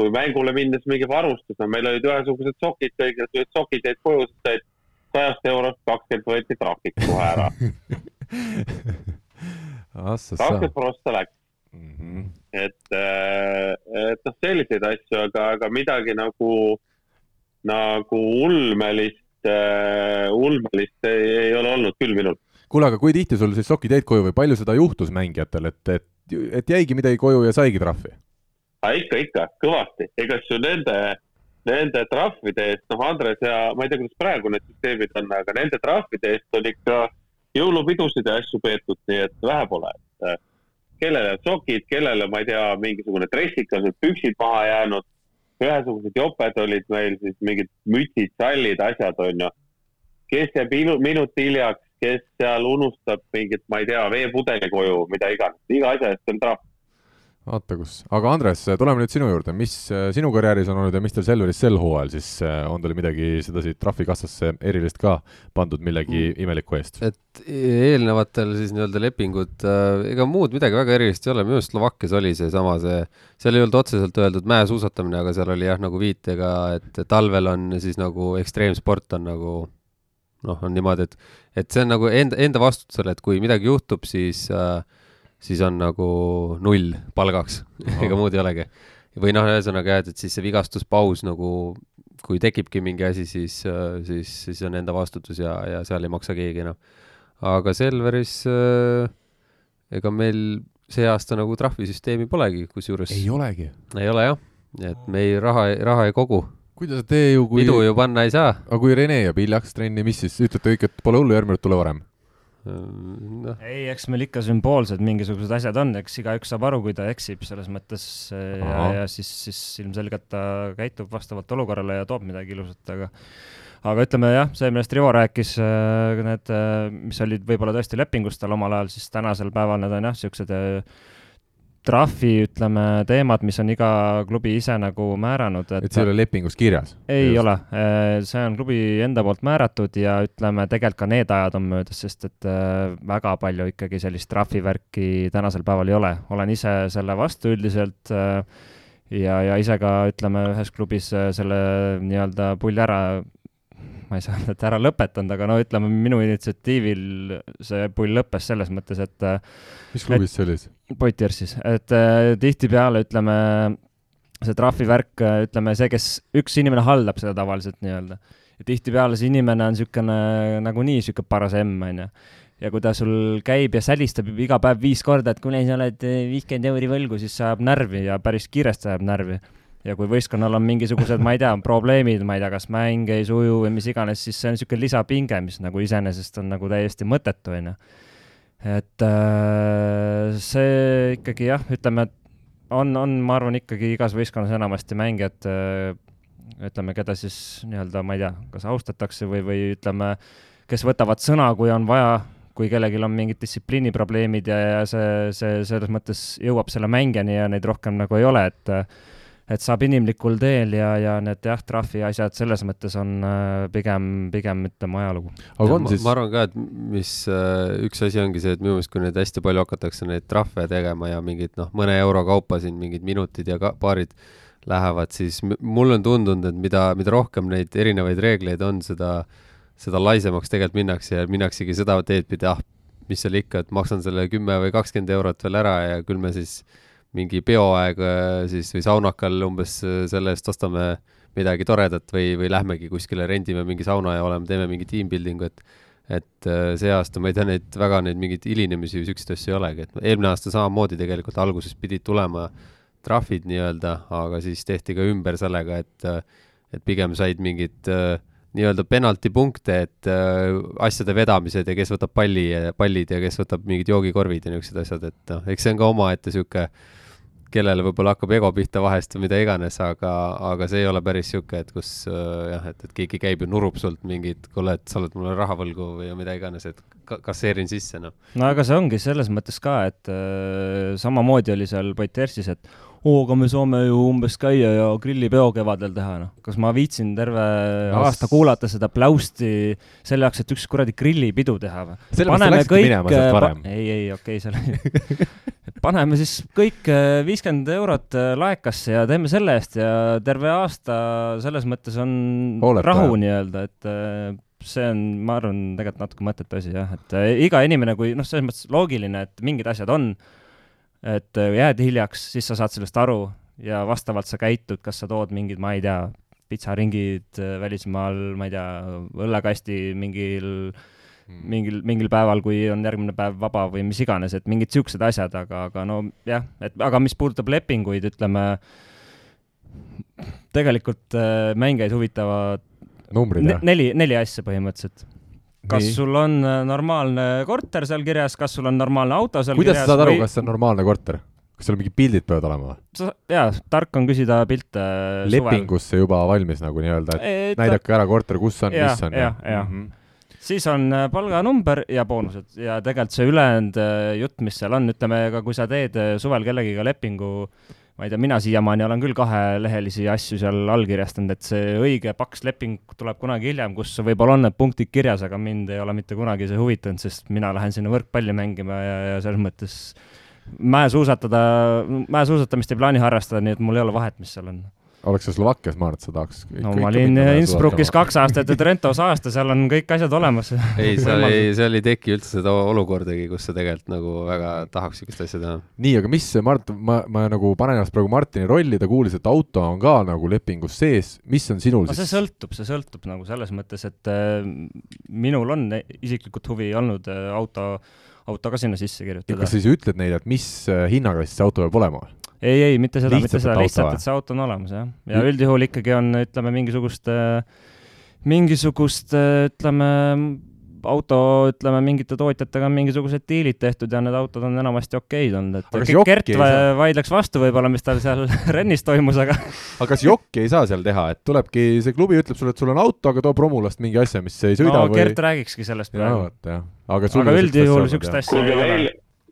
kui mängule minnes mingi varustus, no meil olid ühesugused sokid, kõik sokid jäid koju, said sajast eurost kakskümmend võeti trahviks kohe ära kakskümmend prossa läks mm. -hmm. et, äh, et noh, selliseid asju, aga, aga midagi nagu, nagu ulmelist, äh, ulmelist ei, ei ole olnud küll minul. kuule, aga kui tihti sul siis sokid jäid koju või palju seda juhtus mängijatel, et, et, et jäigi midagi koju ja saigi trahvi? ikka, ikka, kõvasti, ega ju nende, nende trahvide eest, noh, Andres ja ma ei tea, kuidas praegu need süsteemid on, aga nende trahvide eest on ikka jõulupidusid ja asju peetud, nii et vähe pole, et kellele sokid, kellele, ma ei tea, mingisugune dressikas või püksid maha jäänud. ühesugused joped olid meil siis mingid mütsid, sallid, asjad onju. kes jääb minut hiljaks, kes seal unustab mingit, ma ei tea, veepudeli koju, mida iganes, iga asja eest on trahv vaata kus, aga Andres, tuleme nüüd sinu juurde, mis äh, sinu karjääris on olnud ja mis teil Selveris sel hooajal siis äh, on teil midagi sedasi trahvikassasse erilist ka pandud millegi mm. imeliku eest? et eelnevatel siis nii-öelda lepingud äh,, ega muud midagi väga erilist ei ole, minu arust Slovakkias oli seesama see, seal ei olnud otseselt öeldud mäesuusatamine, aga seal oli jah, nagu viitega, et talvel on siis nagu ekstreemsport on nagu noh, on niimoodi, et, et see on nagu enda, enda vastutusel, et kui midagi juhtub, siis äh, siis on nagu null palgaks ega muud ei olegi. või noh, ühesõnaga jah, et siis see vigastuspaus nagu, kui tekibki mingi asi, siis, siis, siis on enda vastutus ja, ja seal ei maksa keegi enam. aga Selveris äh, ega meil see aasta nagu trahvisüsteemi polegi, kusjuures. ei olegi? ei ole jah, et me ei raha, raha ei kogu kuidas te ju kui pidu ju panna ei saa. aga kui Rene jääb hiljaks trenni, mis siis, ütlete kõik, et pole hullu, järgmine kord tule varem? No.. ei, eks meil ikka sümboolsed mingisugused asjad on, eks igaüks saab aru, kui ta eksib selles mõttes ja, ja siis, siis ilmselgelt ta käitub vastavalt olukorrale ja toob midagi ilusat, aga aga ütleme jah, see, millest Rivo rääkis, need, mis olid võib-olla tõesti lepingus tal omal ajal, siis tänasel päeval need on jah, niisugused trahvi, ütleme, teemad, mis on iga klubi ise nagu määranud, et et see ei ole lepingus kirjas? ei Just. ole, äh, see on klubi enda poolt määratud ja ütleme, tegelikult ka need ajad on möödas, sest et äh, väga palju ikkagi sellist trahvivärki tänasel päeval ei ole. olen ise selle vastu üldiselt äh, ja, ja ise ka, ütleme, ühes klubis selle nii-öelda pulli ära ma ei saa öelda, et ära lõpetanud, aga no ütleme, minu initsiatiivil see pull lõppes selles mõttes, et mis klubis see oli siis? Poitiersis, et äh, tihtipeale ütleme, see trahvivärk, äh, ütleme see, kes, üks inimene haldab seda tavaliselt nii-öelda. ja tihtipeale see inimene on niisugune nagunii niisugune paras emm, on ju. ja kui ta sul käib ja sälistab iga päev viis korda, et kuule, sa oled äh, viiskümmend euri võlgu, siis see ajab närvi ja päris kiiresti ajab närvi ja kui võistkonnal on mingisugused, ma ei tea, probleemid, ma ei tea, kas mäng ei suju või mis iganes, siis see on niisugune lisapinge, mis nagu iseenesest on nagu täiesti mõttetu, onju. Et äh, see ikkagi jah, ütleme, et on, on, ma arvan, ikkagi igas võistkonnas enamasti mängijad äh,, ütleme, keda siis nii-öelda, ma ei tea, kas austatakse või, või ütleme, kes võtavad sõna, kui on vaja, kui kellelgi on mingid distsipliiniprobleemid ja, ja see, see selles mõttes jõuab selle mängijani ja neid rohkem nagu ei ole, et et saab inimlikul teel ja, ja need jah, trahvi asjad selles mõttes on äh, pigem, pigem ütleme ajalugu. aga on siis? ma arvan ka, et mis äh, üks asi ongi see, et minu meelest, kui nüüd hästi palju hakatakse neid trahve tegema ja mingid noh, mõne euro kaupa siin mingid minutid ja ka, paarid lähevad, siis mulle on tundunud, et mida, mida rohkem neid erinevaid reegleid on, seda, seda laisemaks tegelikult minnakse ja minnaksegi seda teed pidi, ah, mis seal ikka, et maksan selle kümme või kakskümmend eurot veel ära ja küll me siis mingi peoaeg äh, siis või saunakal umbes äh, selle eest ostame midagi toredat või, või lähmegi kuskile, rendime mingi sauna ja oleme, teeme mingi team building'u, et et äh, see aasta ma ei tea, neid väga neid mingeid hilinemisi või siukseid asju ei olegi, et eelmine aasta samamoodi tegelikult alguses pidid tulema trahvid nii-öelda, aga siis tehti ka ümber sellega, et et pigem said mingid nii-öelda penalti punkte, et asjade vedamised ja kes võtab palli ja pallid ja kes võtab mingid joogikorvid ja niisugused asjad, et noh, eks see on ka omaette niisugune kellele võib-olla hakkab ego pihta vahest või mida iganes, aga, aga see ei ole päris niisugune, et kus äh, jah, et, et keegi käib ja nurub sult mingit, kuule, et sa oled mulle raha võlgu või mida iganes, et ka kasseerin sisse, noh. no aga see ongi selles mõttes ka, et äh, samamoodi oli seal Poitersis, et oo, aga me saame ju umbes käia ja grillipeo kevadel teha, noh. kas ma viitsin terve no, aasta kuulata seda pläusti selle jaoks, et üks kuradi grillipidu teha või? paneme kõik, pa ei, ei, okei okay,, selle paneme siis kõik äh, viiskümmend eurot äh, laekasse ja teeme selle eest ja terve aasta selles mõttes on Hooleta. rahu nii-öelda, et äh, see on, ma arvan, tegelikult natuke mõttetu asi jah, et iga inimene, kui noh, selles mõttes loogiline, et mingid asjad on et äh, jääd hiljaks, siis sa saad sellest aru ja vastavalt sa käitud, kas sa tood mingid, ma ei tea, pitsaringid äh, välismaal, ma ei tea, õllekasti mingil hmm. mingil, mingil päeval, kui on järgmine päev vaba või mis iganes, et mingid siuksed asjad, aga, aga no jah, et aga mis puudutab lepinguid, ütleme, tegelikult äh, mängijaid huvitavad numbrid, jah? neli, neli asja põhimõtteliselt kas Nii. sul on äh, normaalne korter seal kirjas, kas sul on normaalne auto seal kuidas kirjas? kuidas sa saad aru või..., kas see on normaalne korter? kas seal mingid pildid peavad olema või? jaa, tark on küsida pilte lepingusse suvel. juba valmis nagu nii-öelda, et e, näidake ära korter, kus on, mis on. jah, jah. Mm -hmm. siis on äh, palganumber ja boonused ja tegelikult see ülejäänud äh, jutt, mis seal on, ütleme, ka kui sa teed suvel kellegiga lepingu äh, ma ei tea, mina siiamaani olen küll kahelehelisi asju seal allkirjastanud, et see õige paks leping tuleb kunagi hiljem, kus võib-olla on need punktid kirjas, aga mind ei ole mitte kunagi see huvitanud, sest mina lähen sinna võrkpalli mängima ja, ja selles mõttes mäesuusatada, mäesuusatamist ei plaani harrastada, nii et mul ei ole vahet, mis seal on oleks sa Slovakkias, ma arvan, et sa tahaks. no ma olin Innsbruckis kaks aastat ja Trentos aasta, seal on kõik asjad olemas. ei, seal ei, seal ei teki üldse seda olukordagi, kus sa tegelikult nagu väga tahaks niisugust asja teha. nii, aga mis, Mart, ma, ma nagu panen ennast praegu Martini rolli, ta kuulis, et auto on ka nagu lepingus sees, mis on sinul no, siis? see sõltub, see sõltub nagu selles mõttes, et äh, minul on isiklikult huvi olnud äh, auto, auto ka sinna sisse kirjutada. kas sa siis ütled neile, et mis äh, hinnaga siis see auto peab olema? Ei, ei, mitte seda, mitte seda, lihtsalt, et see auto on olemas, jah. ja üldjuhul ikkagi on, ütleme, mingisugust, mingisugust, ütleme, auto, ütleme, mingite tootjatega on mingisugused diilid tehtud ja need autod on enamasti okeid olnud, Aga et kas Jokki va saa? vaidleks vastu võib-olla, mis tal seal rennis toimus, aga aga kas jokki ei saa seal teha, et tulebki, see klubi ütleb sulle, et sul on auto, aga too promulast mingi asja, mis ei sõida no või Gert räägikski sellest jaa, praegu. aga aga üldjuhul olnud, asja ei ole.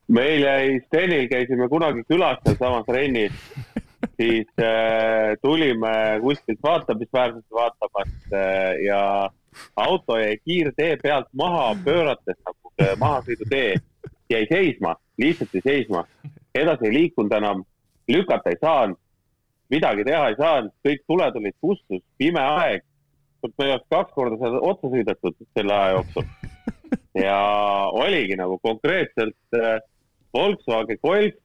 meil, jäi Stenil, käisime kunagi külas sealsamas rennis, siis äh, tulime kuskilt vaatamistväärselt vaatamas äh, ja auto jäi kiirtee pealt maha pöörates nagu see mahasõidutee. Jäi seisma, lihtsalt jäi seisma, edasi ei liikunud enam, lükata ei saanud, midagi teha ei saanud, kõik tuled olid kustus, pime aeg. me oleks kaks korda seal otsa sõidetud selle aja jooksul. Ja oligi nagu konkreetselt äh, Volkswagen Golf,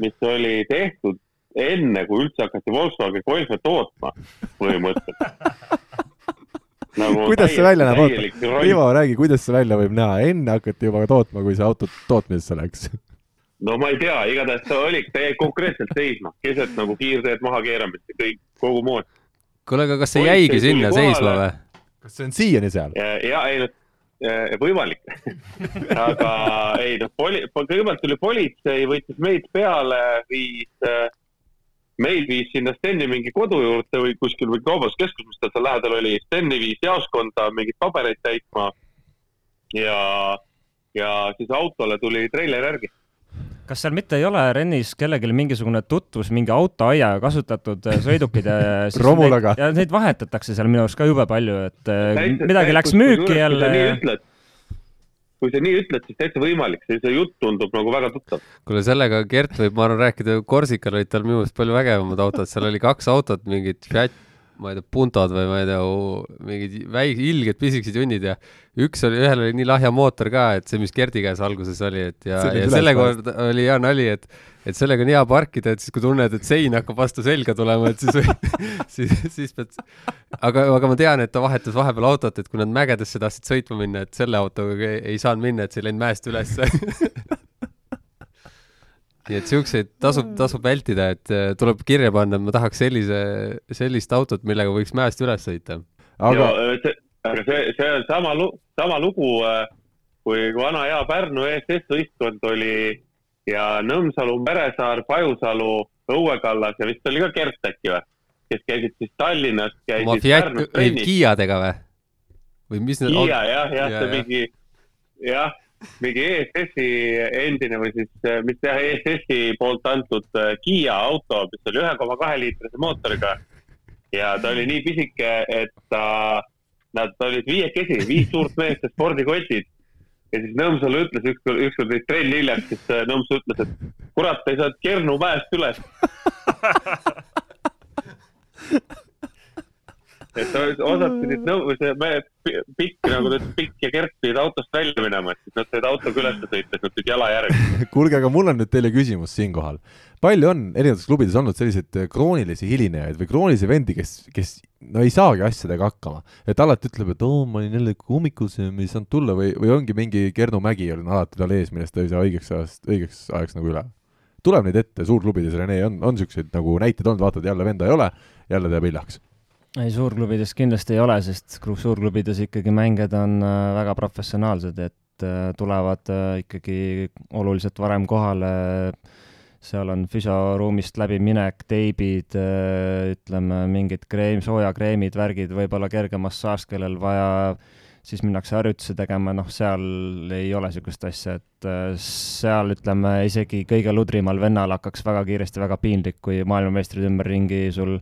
mis oli tehtud enne, kui üldse hakati Volkswagen Golfe tootma põhimõtteliselt nagu kuidas see välja näeb, oota. Ivo, räägi, kuidas see välja võib näha, enne hakati juba tootma, kui see auto tootmisesse läks. no ma ei tea, igatahes ta oli, ta jäi konkreetselt seisma, keset nagu kiirteed maha keeramist ja kõik, kogu mood. kuule, aga kas see jäigi sinna kohale. seisma või? kas see on siiani seal? ja, ja ei noh, võimalik. aga ei noh, poli-, kõigepealt tuli politsei, võttis meid peale, viis, meid viis sinna Steni mingi kodu juurde või kuskil või kaubanduskeskus, mis tal seal lähedal oli. Steni viis jaoskonda mingeid pabereid täitma. ja, ja siis autole tuli treiler järgi. Kas seal mitte ei ole rennis kellelgi mingisugune tutvus mingi autoaiaga kasutatud äh, sõidukid ja siis Romulaga. neid, ja neid vahetatakse seal minu arust ka jube palju, et äh, midagi läks müüki jälle kui sa nii ütled, siis täitsa võimalik, see, see jutt tundub nagu väga tuttav. kuule, sellega Gert võib, ma arvan, rääkida, Korsikal olid tal minu meelest palju vägevamad autod, seal oli kaks autot, mingid Fiat, ma ei tea, Puntod või ma ei tea, mingid väik-, ilged pisikesed junnid ja üks oli, ühel oli nii lahja mootor ka, et see, mis Gerdi käes alguses oli, et ja, ja selle pärast. kord oli hea nali, et et sellega on hea parkida, et siis kui tunned, et sein hakkab vastu selga tulema, et siis, siis, siis pead, aga, aga ma tean, et ta vahetas vahepeal autot, et kui nad mägedesse tahtsid sõitma minna, et selle autoga ei, ei saanud minna, et see ei läinud mäest ülesse nii et siukseid tasub, tasub vältida, et äh, tuleb kirja panna, et ma tahaks sellise, sellist autot, millega võiks mäest üles sõita. aga ja see, aga see, see on sama lu-, sama lugu, kui vana hea Pärnu ESS võistkond oli ja Nõmsalu, Meresaar, Pajusalu, Õue kallas ja vist oli ka Gert äkki või, kes käisid siis Tallinnast, oma käisid Fiat Pärnus, ei trennis. Kiiadega või? või mis need Kiia jah, jah, Jaa, see mingi, jah, mingi ESS-i endine või siis, mis jah, ESS-i poolt antud äh, Kiia auto, mis oli ühe koma kahe liitrise mootoriga. ja ta oli nii pisike, et ta, nad olid viiekesi, viis suurt meest ja spordikotid. ja siis Nõmsalu ütles ükskord, ükskord olid trenni hiljaks, siis äh, Nõmsalu ütles, et kurat, ei saanud Kernu mäest üles. et osad pidid nõu-, see me- pikk nagu ta ütles, pikk ja Gert pidid autost välja minema, et siis nad said autoga üles sõita, siis nad pidid jala järgi. kuulge, aga mul on nüüd teile küsimus siinkohal. palju on erinevates klubides olnud selliseid äh, kroonilisi hilinejaid või kroonilisi vendi, kes, kes no ei saagi asjadega hakkama, et alati ütleb, et oo, ma olin jälle hommikus ja ma ei saanud tulla või, või ongi mingi Kernu Mägi on alati tal ees, millest ta ei saa õigeks ajast, õigeks ajaks nagu üle. tuleb neid ette suurklubides, Rene, on, on siukseid nagu näiteid olnud, vaatad jälle venda ei ole, jälle teeb hiljaks. ei, suurklubides kindlasti ei ole, sest suurklubides ikkagi mängijad on äh, väga professionaalsed, et äh, tulevad äh, ikkagi oluliselt varem kohale. seal on füsioruumist läbiminek, teibid, ütleme mingid kreem, soojakreemid, värgid, võib-olla kerge massaaž, kellel vaja, siis minnakse harjutusi tegema, noh, seal ei ole niisugust asja, et äh, seal ütleme isegi kõige ludrimal vennal hakkaks väga kiiresti väga piinlik, kui maailmameistrid ümberringi sul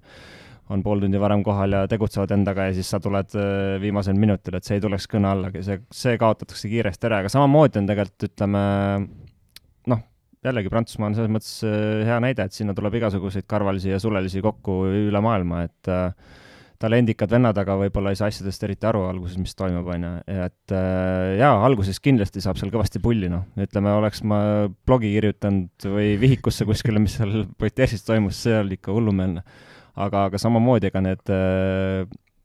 on pool tundi varem kohal ja tegutsevad endaga ja siis sa tuled äh, viimasel minutil, et see ei tuleks kõne allagi, see, see kaotatakse kiiresti ära, aga samamoodi on tegelikult ütleme noh, jällegi Prantsusmaa on selles mõttes äh, hea näide, et sinna tuleb igasuguseid karvalisi ja sulelisi kokku üle maailma, et äh, talendikad vennad aga võib-olla ei saa asjadest eriti aru alguses, mis toimub, on ju, et äh, jaa, alguses kindlasti saab seal kõvasti pulli, noh, ütleme, oleks ma blogi kirjutanud või vihikusse kuskile, mis seal Poitiers toimus, see oli ikka hullumeelne aga, aga samamoodi, ega need,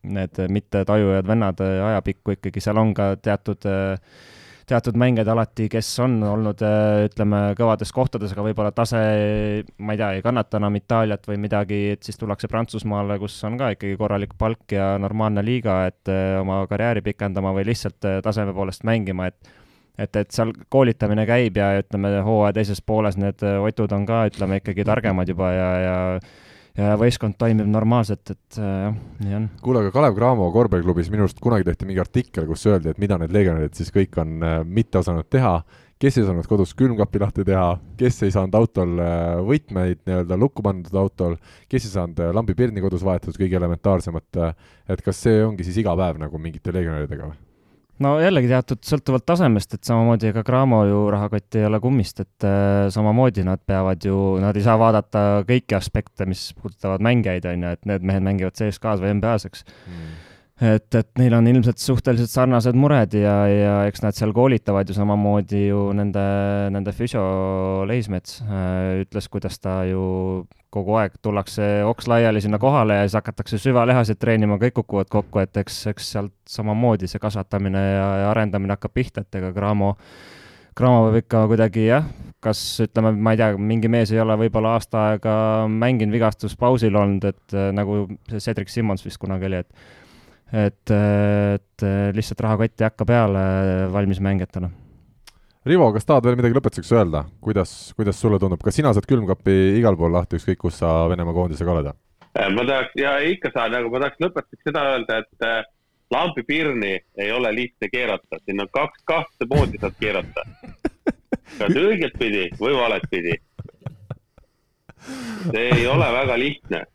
need mittetajujad vennad äh, ajapikku ikkagi seal on ka teatud, teatud mängijad alati, kes on olnud ütleme, kõvades kohtades, aga võib-olla tase, ma ei tea, ei kannata enam Itaaliat või midagi, et siis tullakse Prantsusmaale, kus on ka ikkagi korralik palk ja normaalne liiga, et oma karjääri pikendama või lihtsalt taseme poolest mängima, et et, et seal koolitamine käib ja ütleme, hooaja teises pooles need otud on ka, ütleme ikkagi targemad juba ja ja võistkond toimib normaalselt, et äh, jah, nii on. kuule, aga Kalev Cramo korvpalliklubis minu arust kunagi tehti mingi artikkel, kus öeldi, et mida need legionärid siis kõik on äh, mitte osanud teha, kes ei saanud kodus külmkapi lahti teha, kes ei saanud autol äh, võtmeid nii-öelda lukku pandud autol, kes ei saanud lambipirni kodus vahetada, kõige elementaarsemat, et kas see ongi siis iga päev nagu mingite legionäridega või? No jällegi teatud sõltuvalt tasemest, et samamoodi ega Cramo ju rahakott ei ole kummist, et äh, samamoodi nad peavad ju, nad ei saa vaadata kõiki aspekte, mis puudutavad mängijaid, on ju, et need mehed mängivad CSKA-s või NBA-s, eks. Mm et, et neil on ilmselt suhteliselt sarnased mured ja, ja eks nad seal koolitavad ju samamoodi ju nende, nende füsio Leismets äh, ütles, kuidas ta ju kogu aeg tullakse oks laiali sinna kohale ja siis hakatakse süvalehaseid treenima, kõik kukuvad kokku, et eks, eks sealt samamoodi see kasvatamine ja, ja arendamine hakkab pihta, et ega Cramo Cramo peab ikka kuidagi jah, kas ütleme, ma ei tea, mingi mees ei ole võib-olla aasta aega mänginud vigastuspausil olnud, et äh, nagu see Cedric Simmons vist kunagi oli, et et, et lihtsalt rahakott ei hakka peale valmis mängijatele. Rivo, kas tahad veel midagi lõpetuseks öelda, kuidas, kuidas sulle tundub, kas sina saad külmkapi igal pool lahti, ükskõik kus sa Venemaa koondisega oled? Äh, ma tahaks ja ikka saan, aga ma tahaks lõpetuseks seda öelda, et äh, lambi pirni ei ole lihtne keerata, siin on kaks kahte moodi saad keerata. kas õiget pidi või valet pidi. see ei ole väga lihtne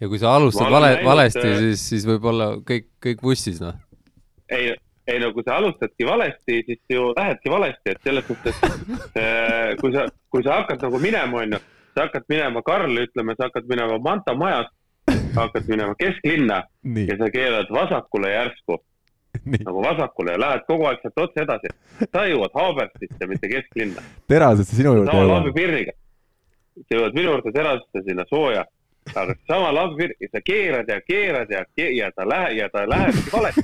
ja kui sa alustad vale, valesti, äh, siis, siis võib-olla kõik, kõik vussis, noh. ei, ei no kui sa alustadki valesti, siis ju lähedki valesti, et selles suhtes äh, kui sa, kui sa hakkad nagu minema, onju, sa hakkad minema, Karl, ütleme, sa hakkad minema Manta majast, hakkad minema kesklinna Nii. ja sa keerad vasakule järsku. Nagu vasakule ja lähed kogu aeg sealt otse edasi. sa jõuad Haaberstisse, mitte kesklinna. terasesse sinu juurde jõuad. sama lambipirniga. sa jõuad minu juurde terasesse sinna sooja aga sama lambi, sa keerad ja keerad ja, ja ta läheb ja ta lähebki valesti.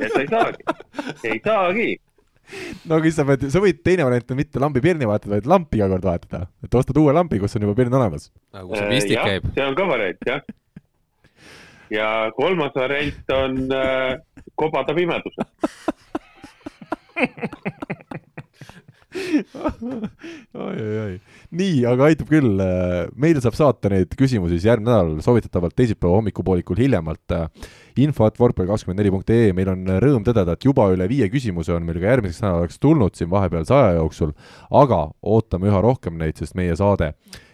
ja sa ei saagi, ei saagi. no aga siis sa pead, sa võid, teine variant on mitte lambi pirni vahetada, vaid lampi iga kord vahetada. et ostad uue lambi, kus on juba pirn olemas. nagu see pistik äh, käib. see on ka variant, jah. ja kolmas variant on äh, kobada pimeduses oi-oi-oi. nii, aga aitab küll. meile saab saata neid küsimusi siis järgmine nädal, soovitatavalt teisipäeva hommikupoolikul hiljemalt. info at võrkpalli24.ee, meil on rõõm tõdeda, et juba üle viie küsimuse on meil ka järgmiseks nädalaks tulnud siin vahepealse aja jooksul, aga ootame üha rohkem neid, sest meie saade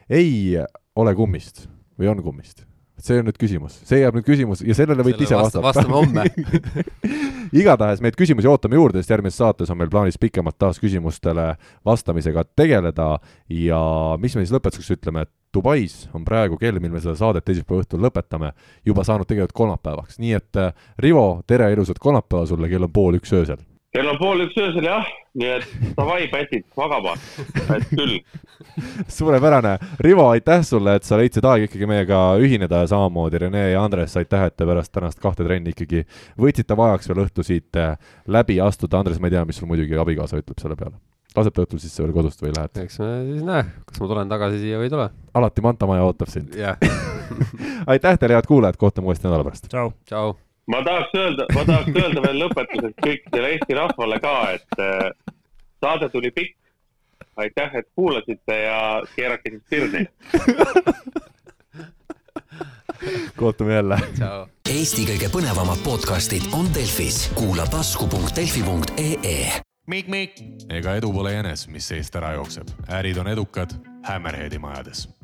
ei ole kummist või on kummist see on nüüd küsimus, see jääb nüüd küsimus ja sellele võite ise vastata. vastame homme. Igatahes meid küsimusi ootame juurde, sest järgmises saates on meil plaanis pikemalt taas küsimustele vastamisega tegeleda. Ja mis me siis lõpetuseks ütleme, et Dubais on praegu kell, mil me seda saadet teisipäeva õhtul lõpetame, juba saanud tegelikult kolmapäevaks, nii et äh, Rivo, tere, ilusat kolmapäeva sulle, kell on pool üks öösel kell on pool üks öösel jah, nii et davai, pätid, magama, et küll. suurepärane, Rivo, aitäh sulle, et sa leidsid aega ikkagi meiega ühineda ja samamoodi Rene ja Andres, aitäh, et te pärast tänast kahte trenni ikkagi võtsite vajaks veel õhtu siit äh, läbi astuda. Andres, ma ei tea, mis sul muidugi abikaasa ütleb selle peale laseb ta õhtul sisse veel kodust või lähed? eks me siis näe, kas ma tulen tagasi siia või ei tule. alati Manta maja ootab sind yeah. aitäh teile, head kuulajad, kohtume uuesti nädala pärast. tšau. tšau ma tahaks öelda, ma tahaks öelda veel lõpetuseks kõikidele Eesti rahvale ka, et äh, saade tuli pikk. aitäh, et kuulasite ja keerake siis pirni kohtume jälle. Eesti kõige põnevamad podcastid on Delfis, kuula tasku.delfi.ee. ega edu pole jänes, mis seest ära jookseb, ärid on edukad Hammerheadi majades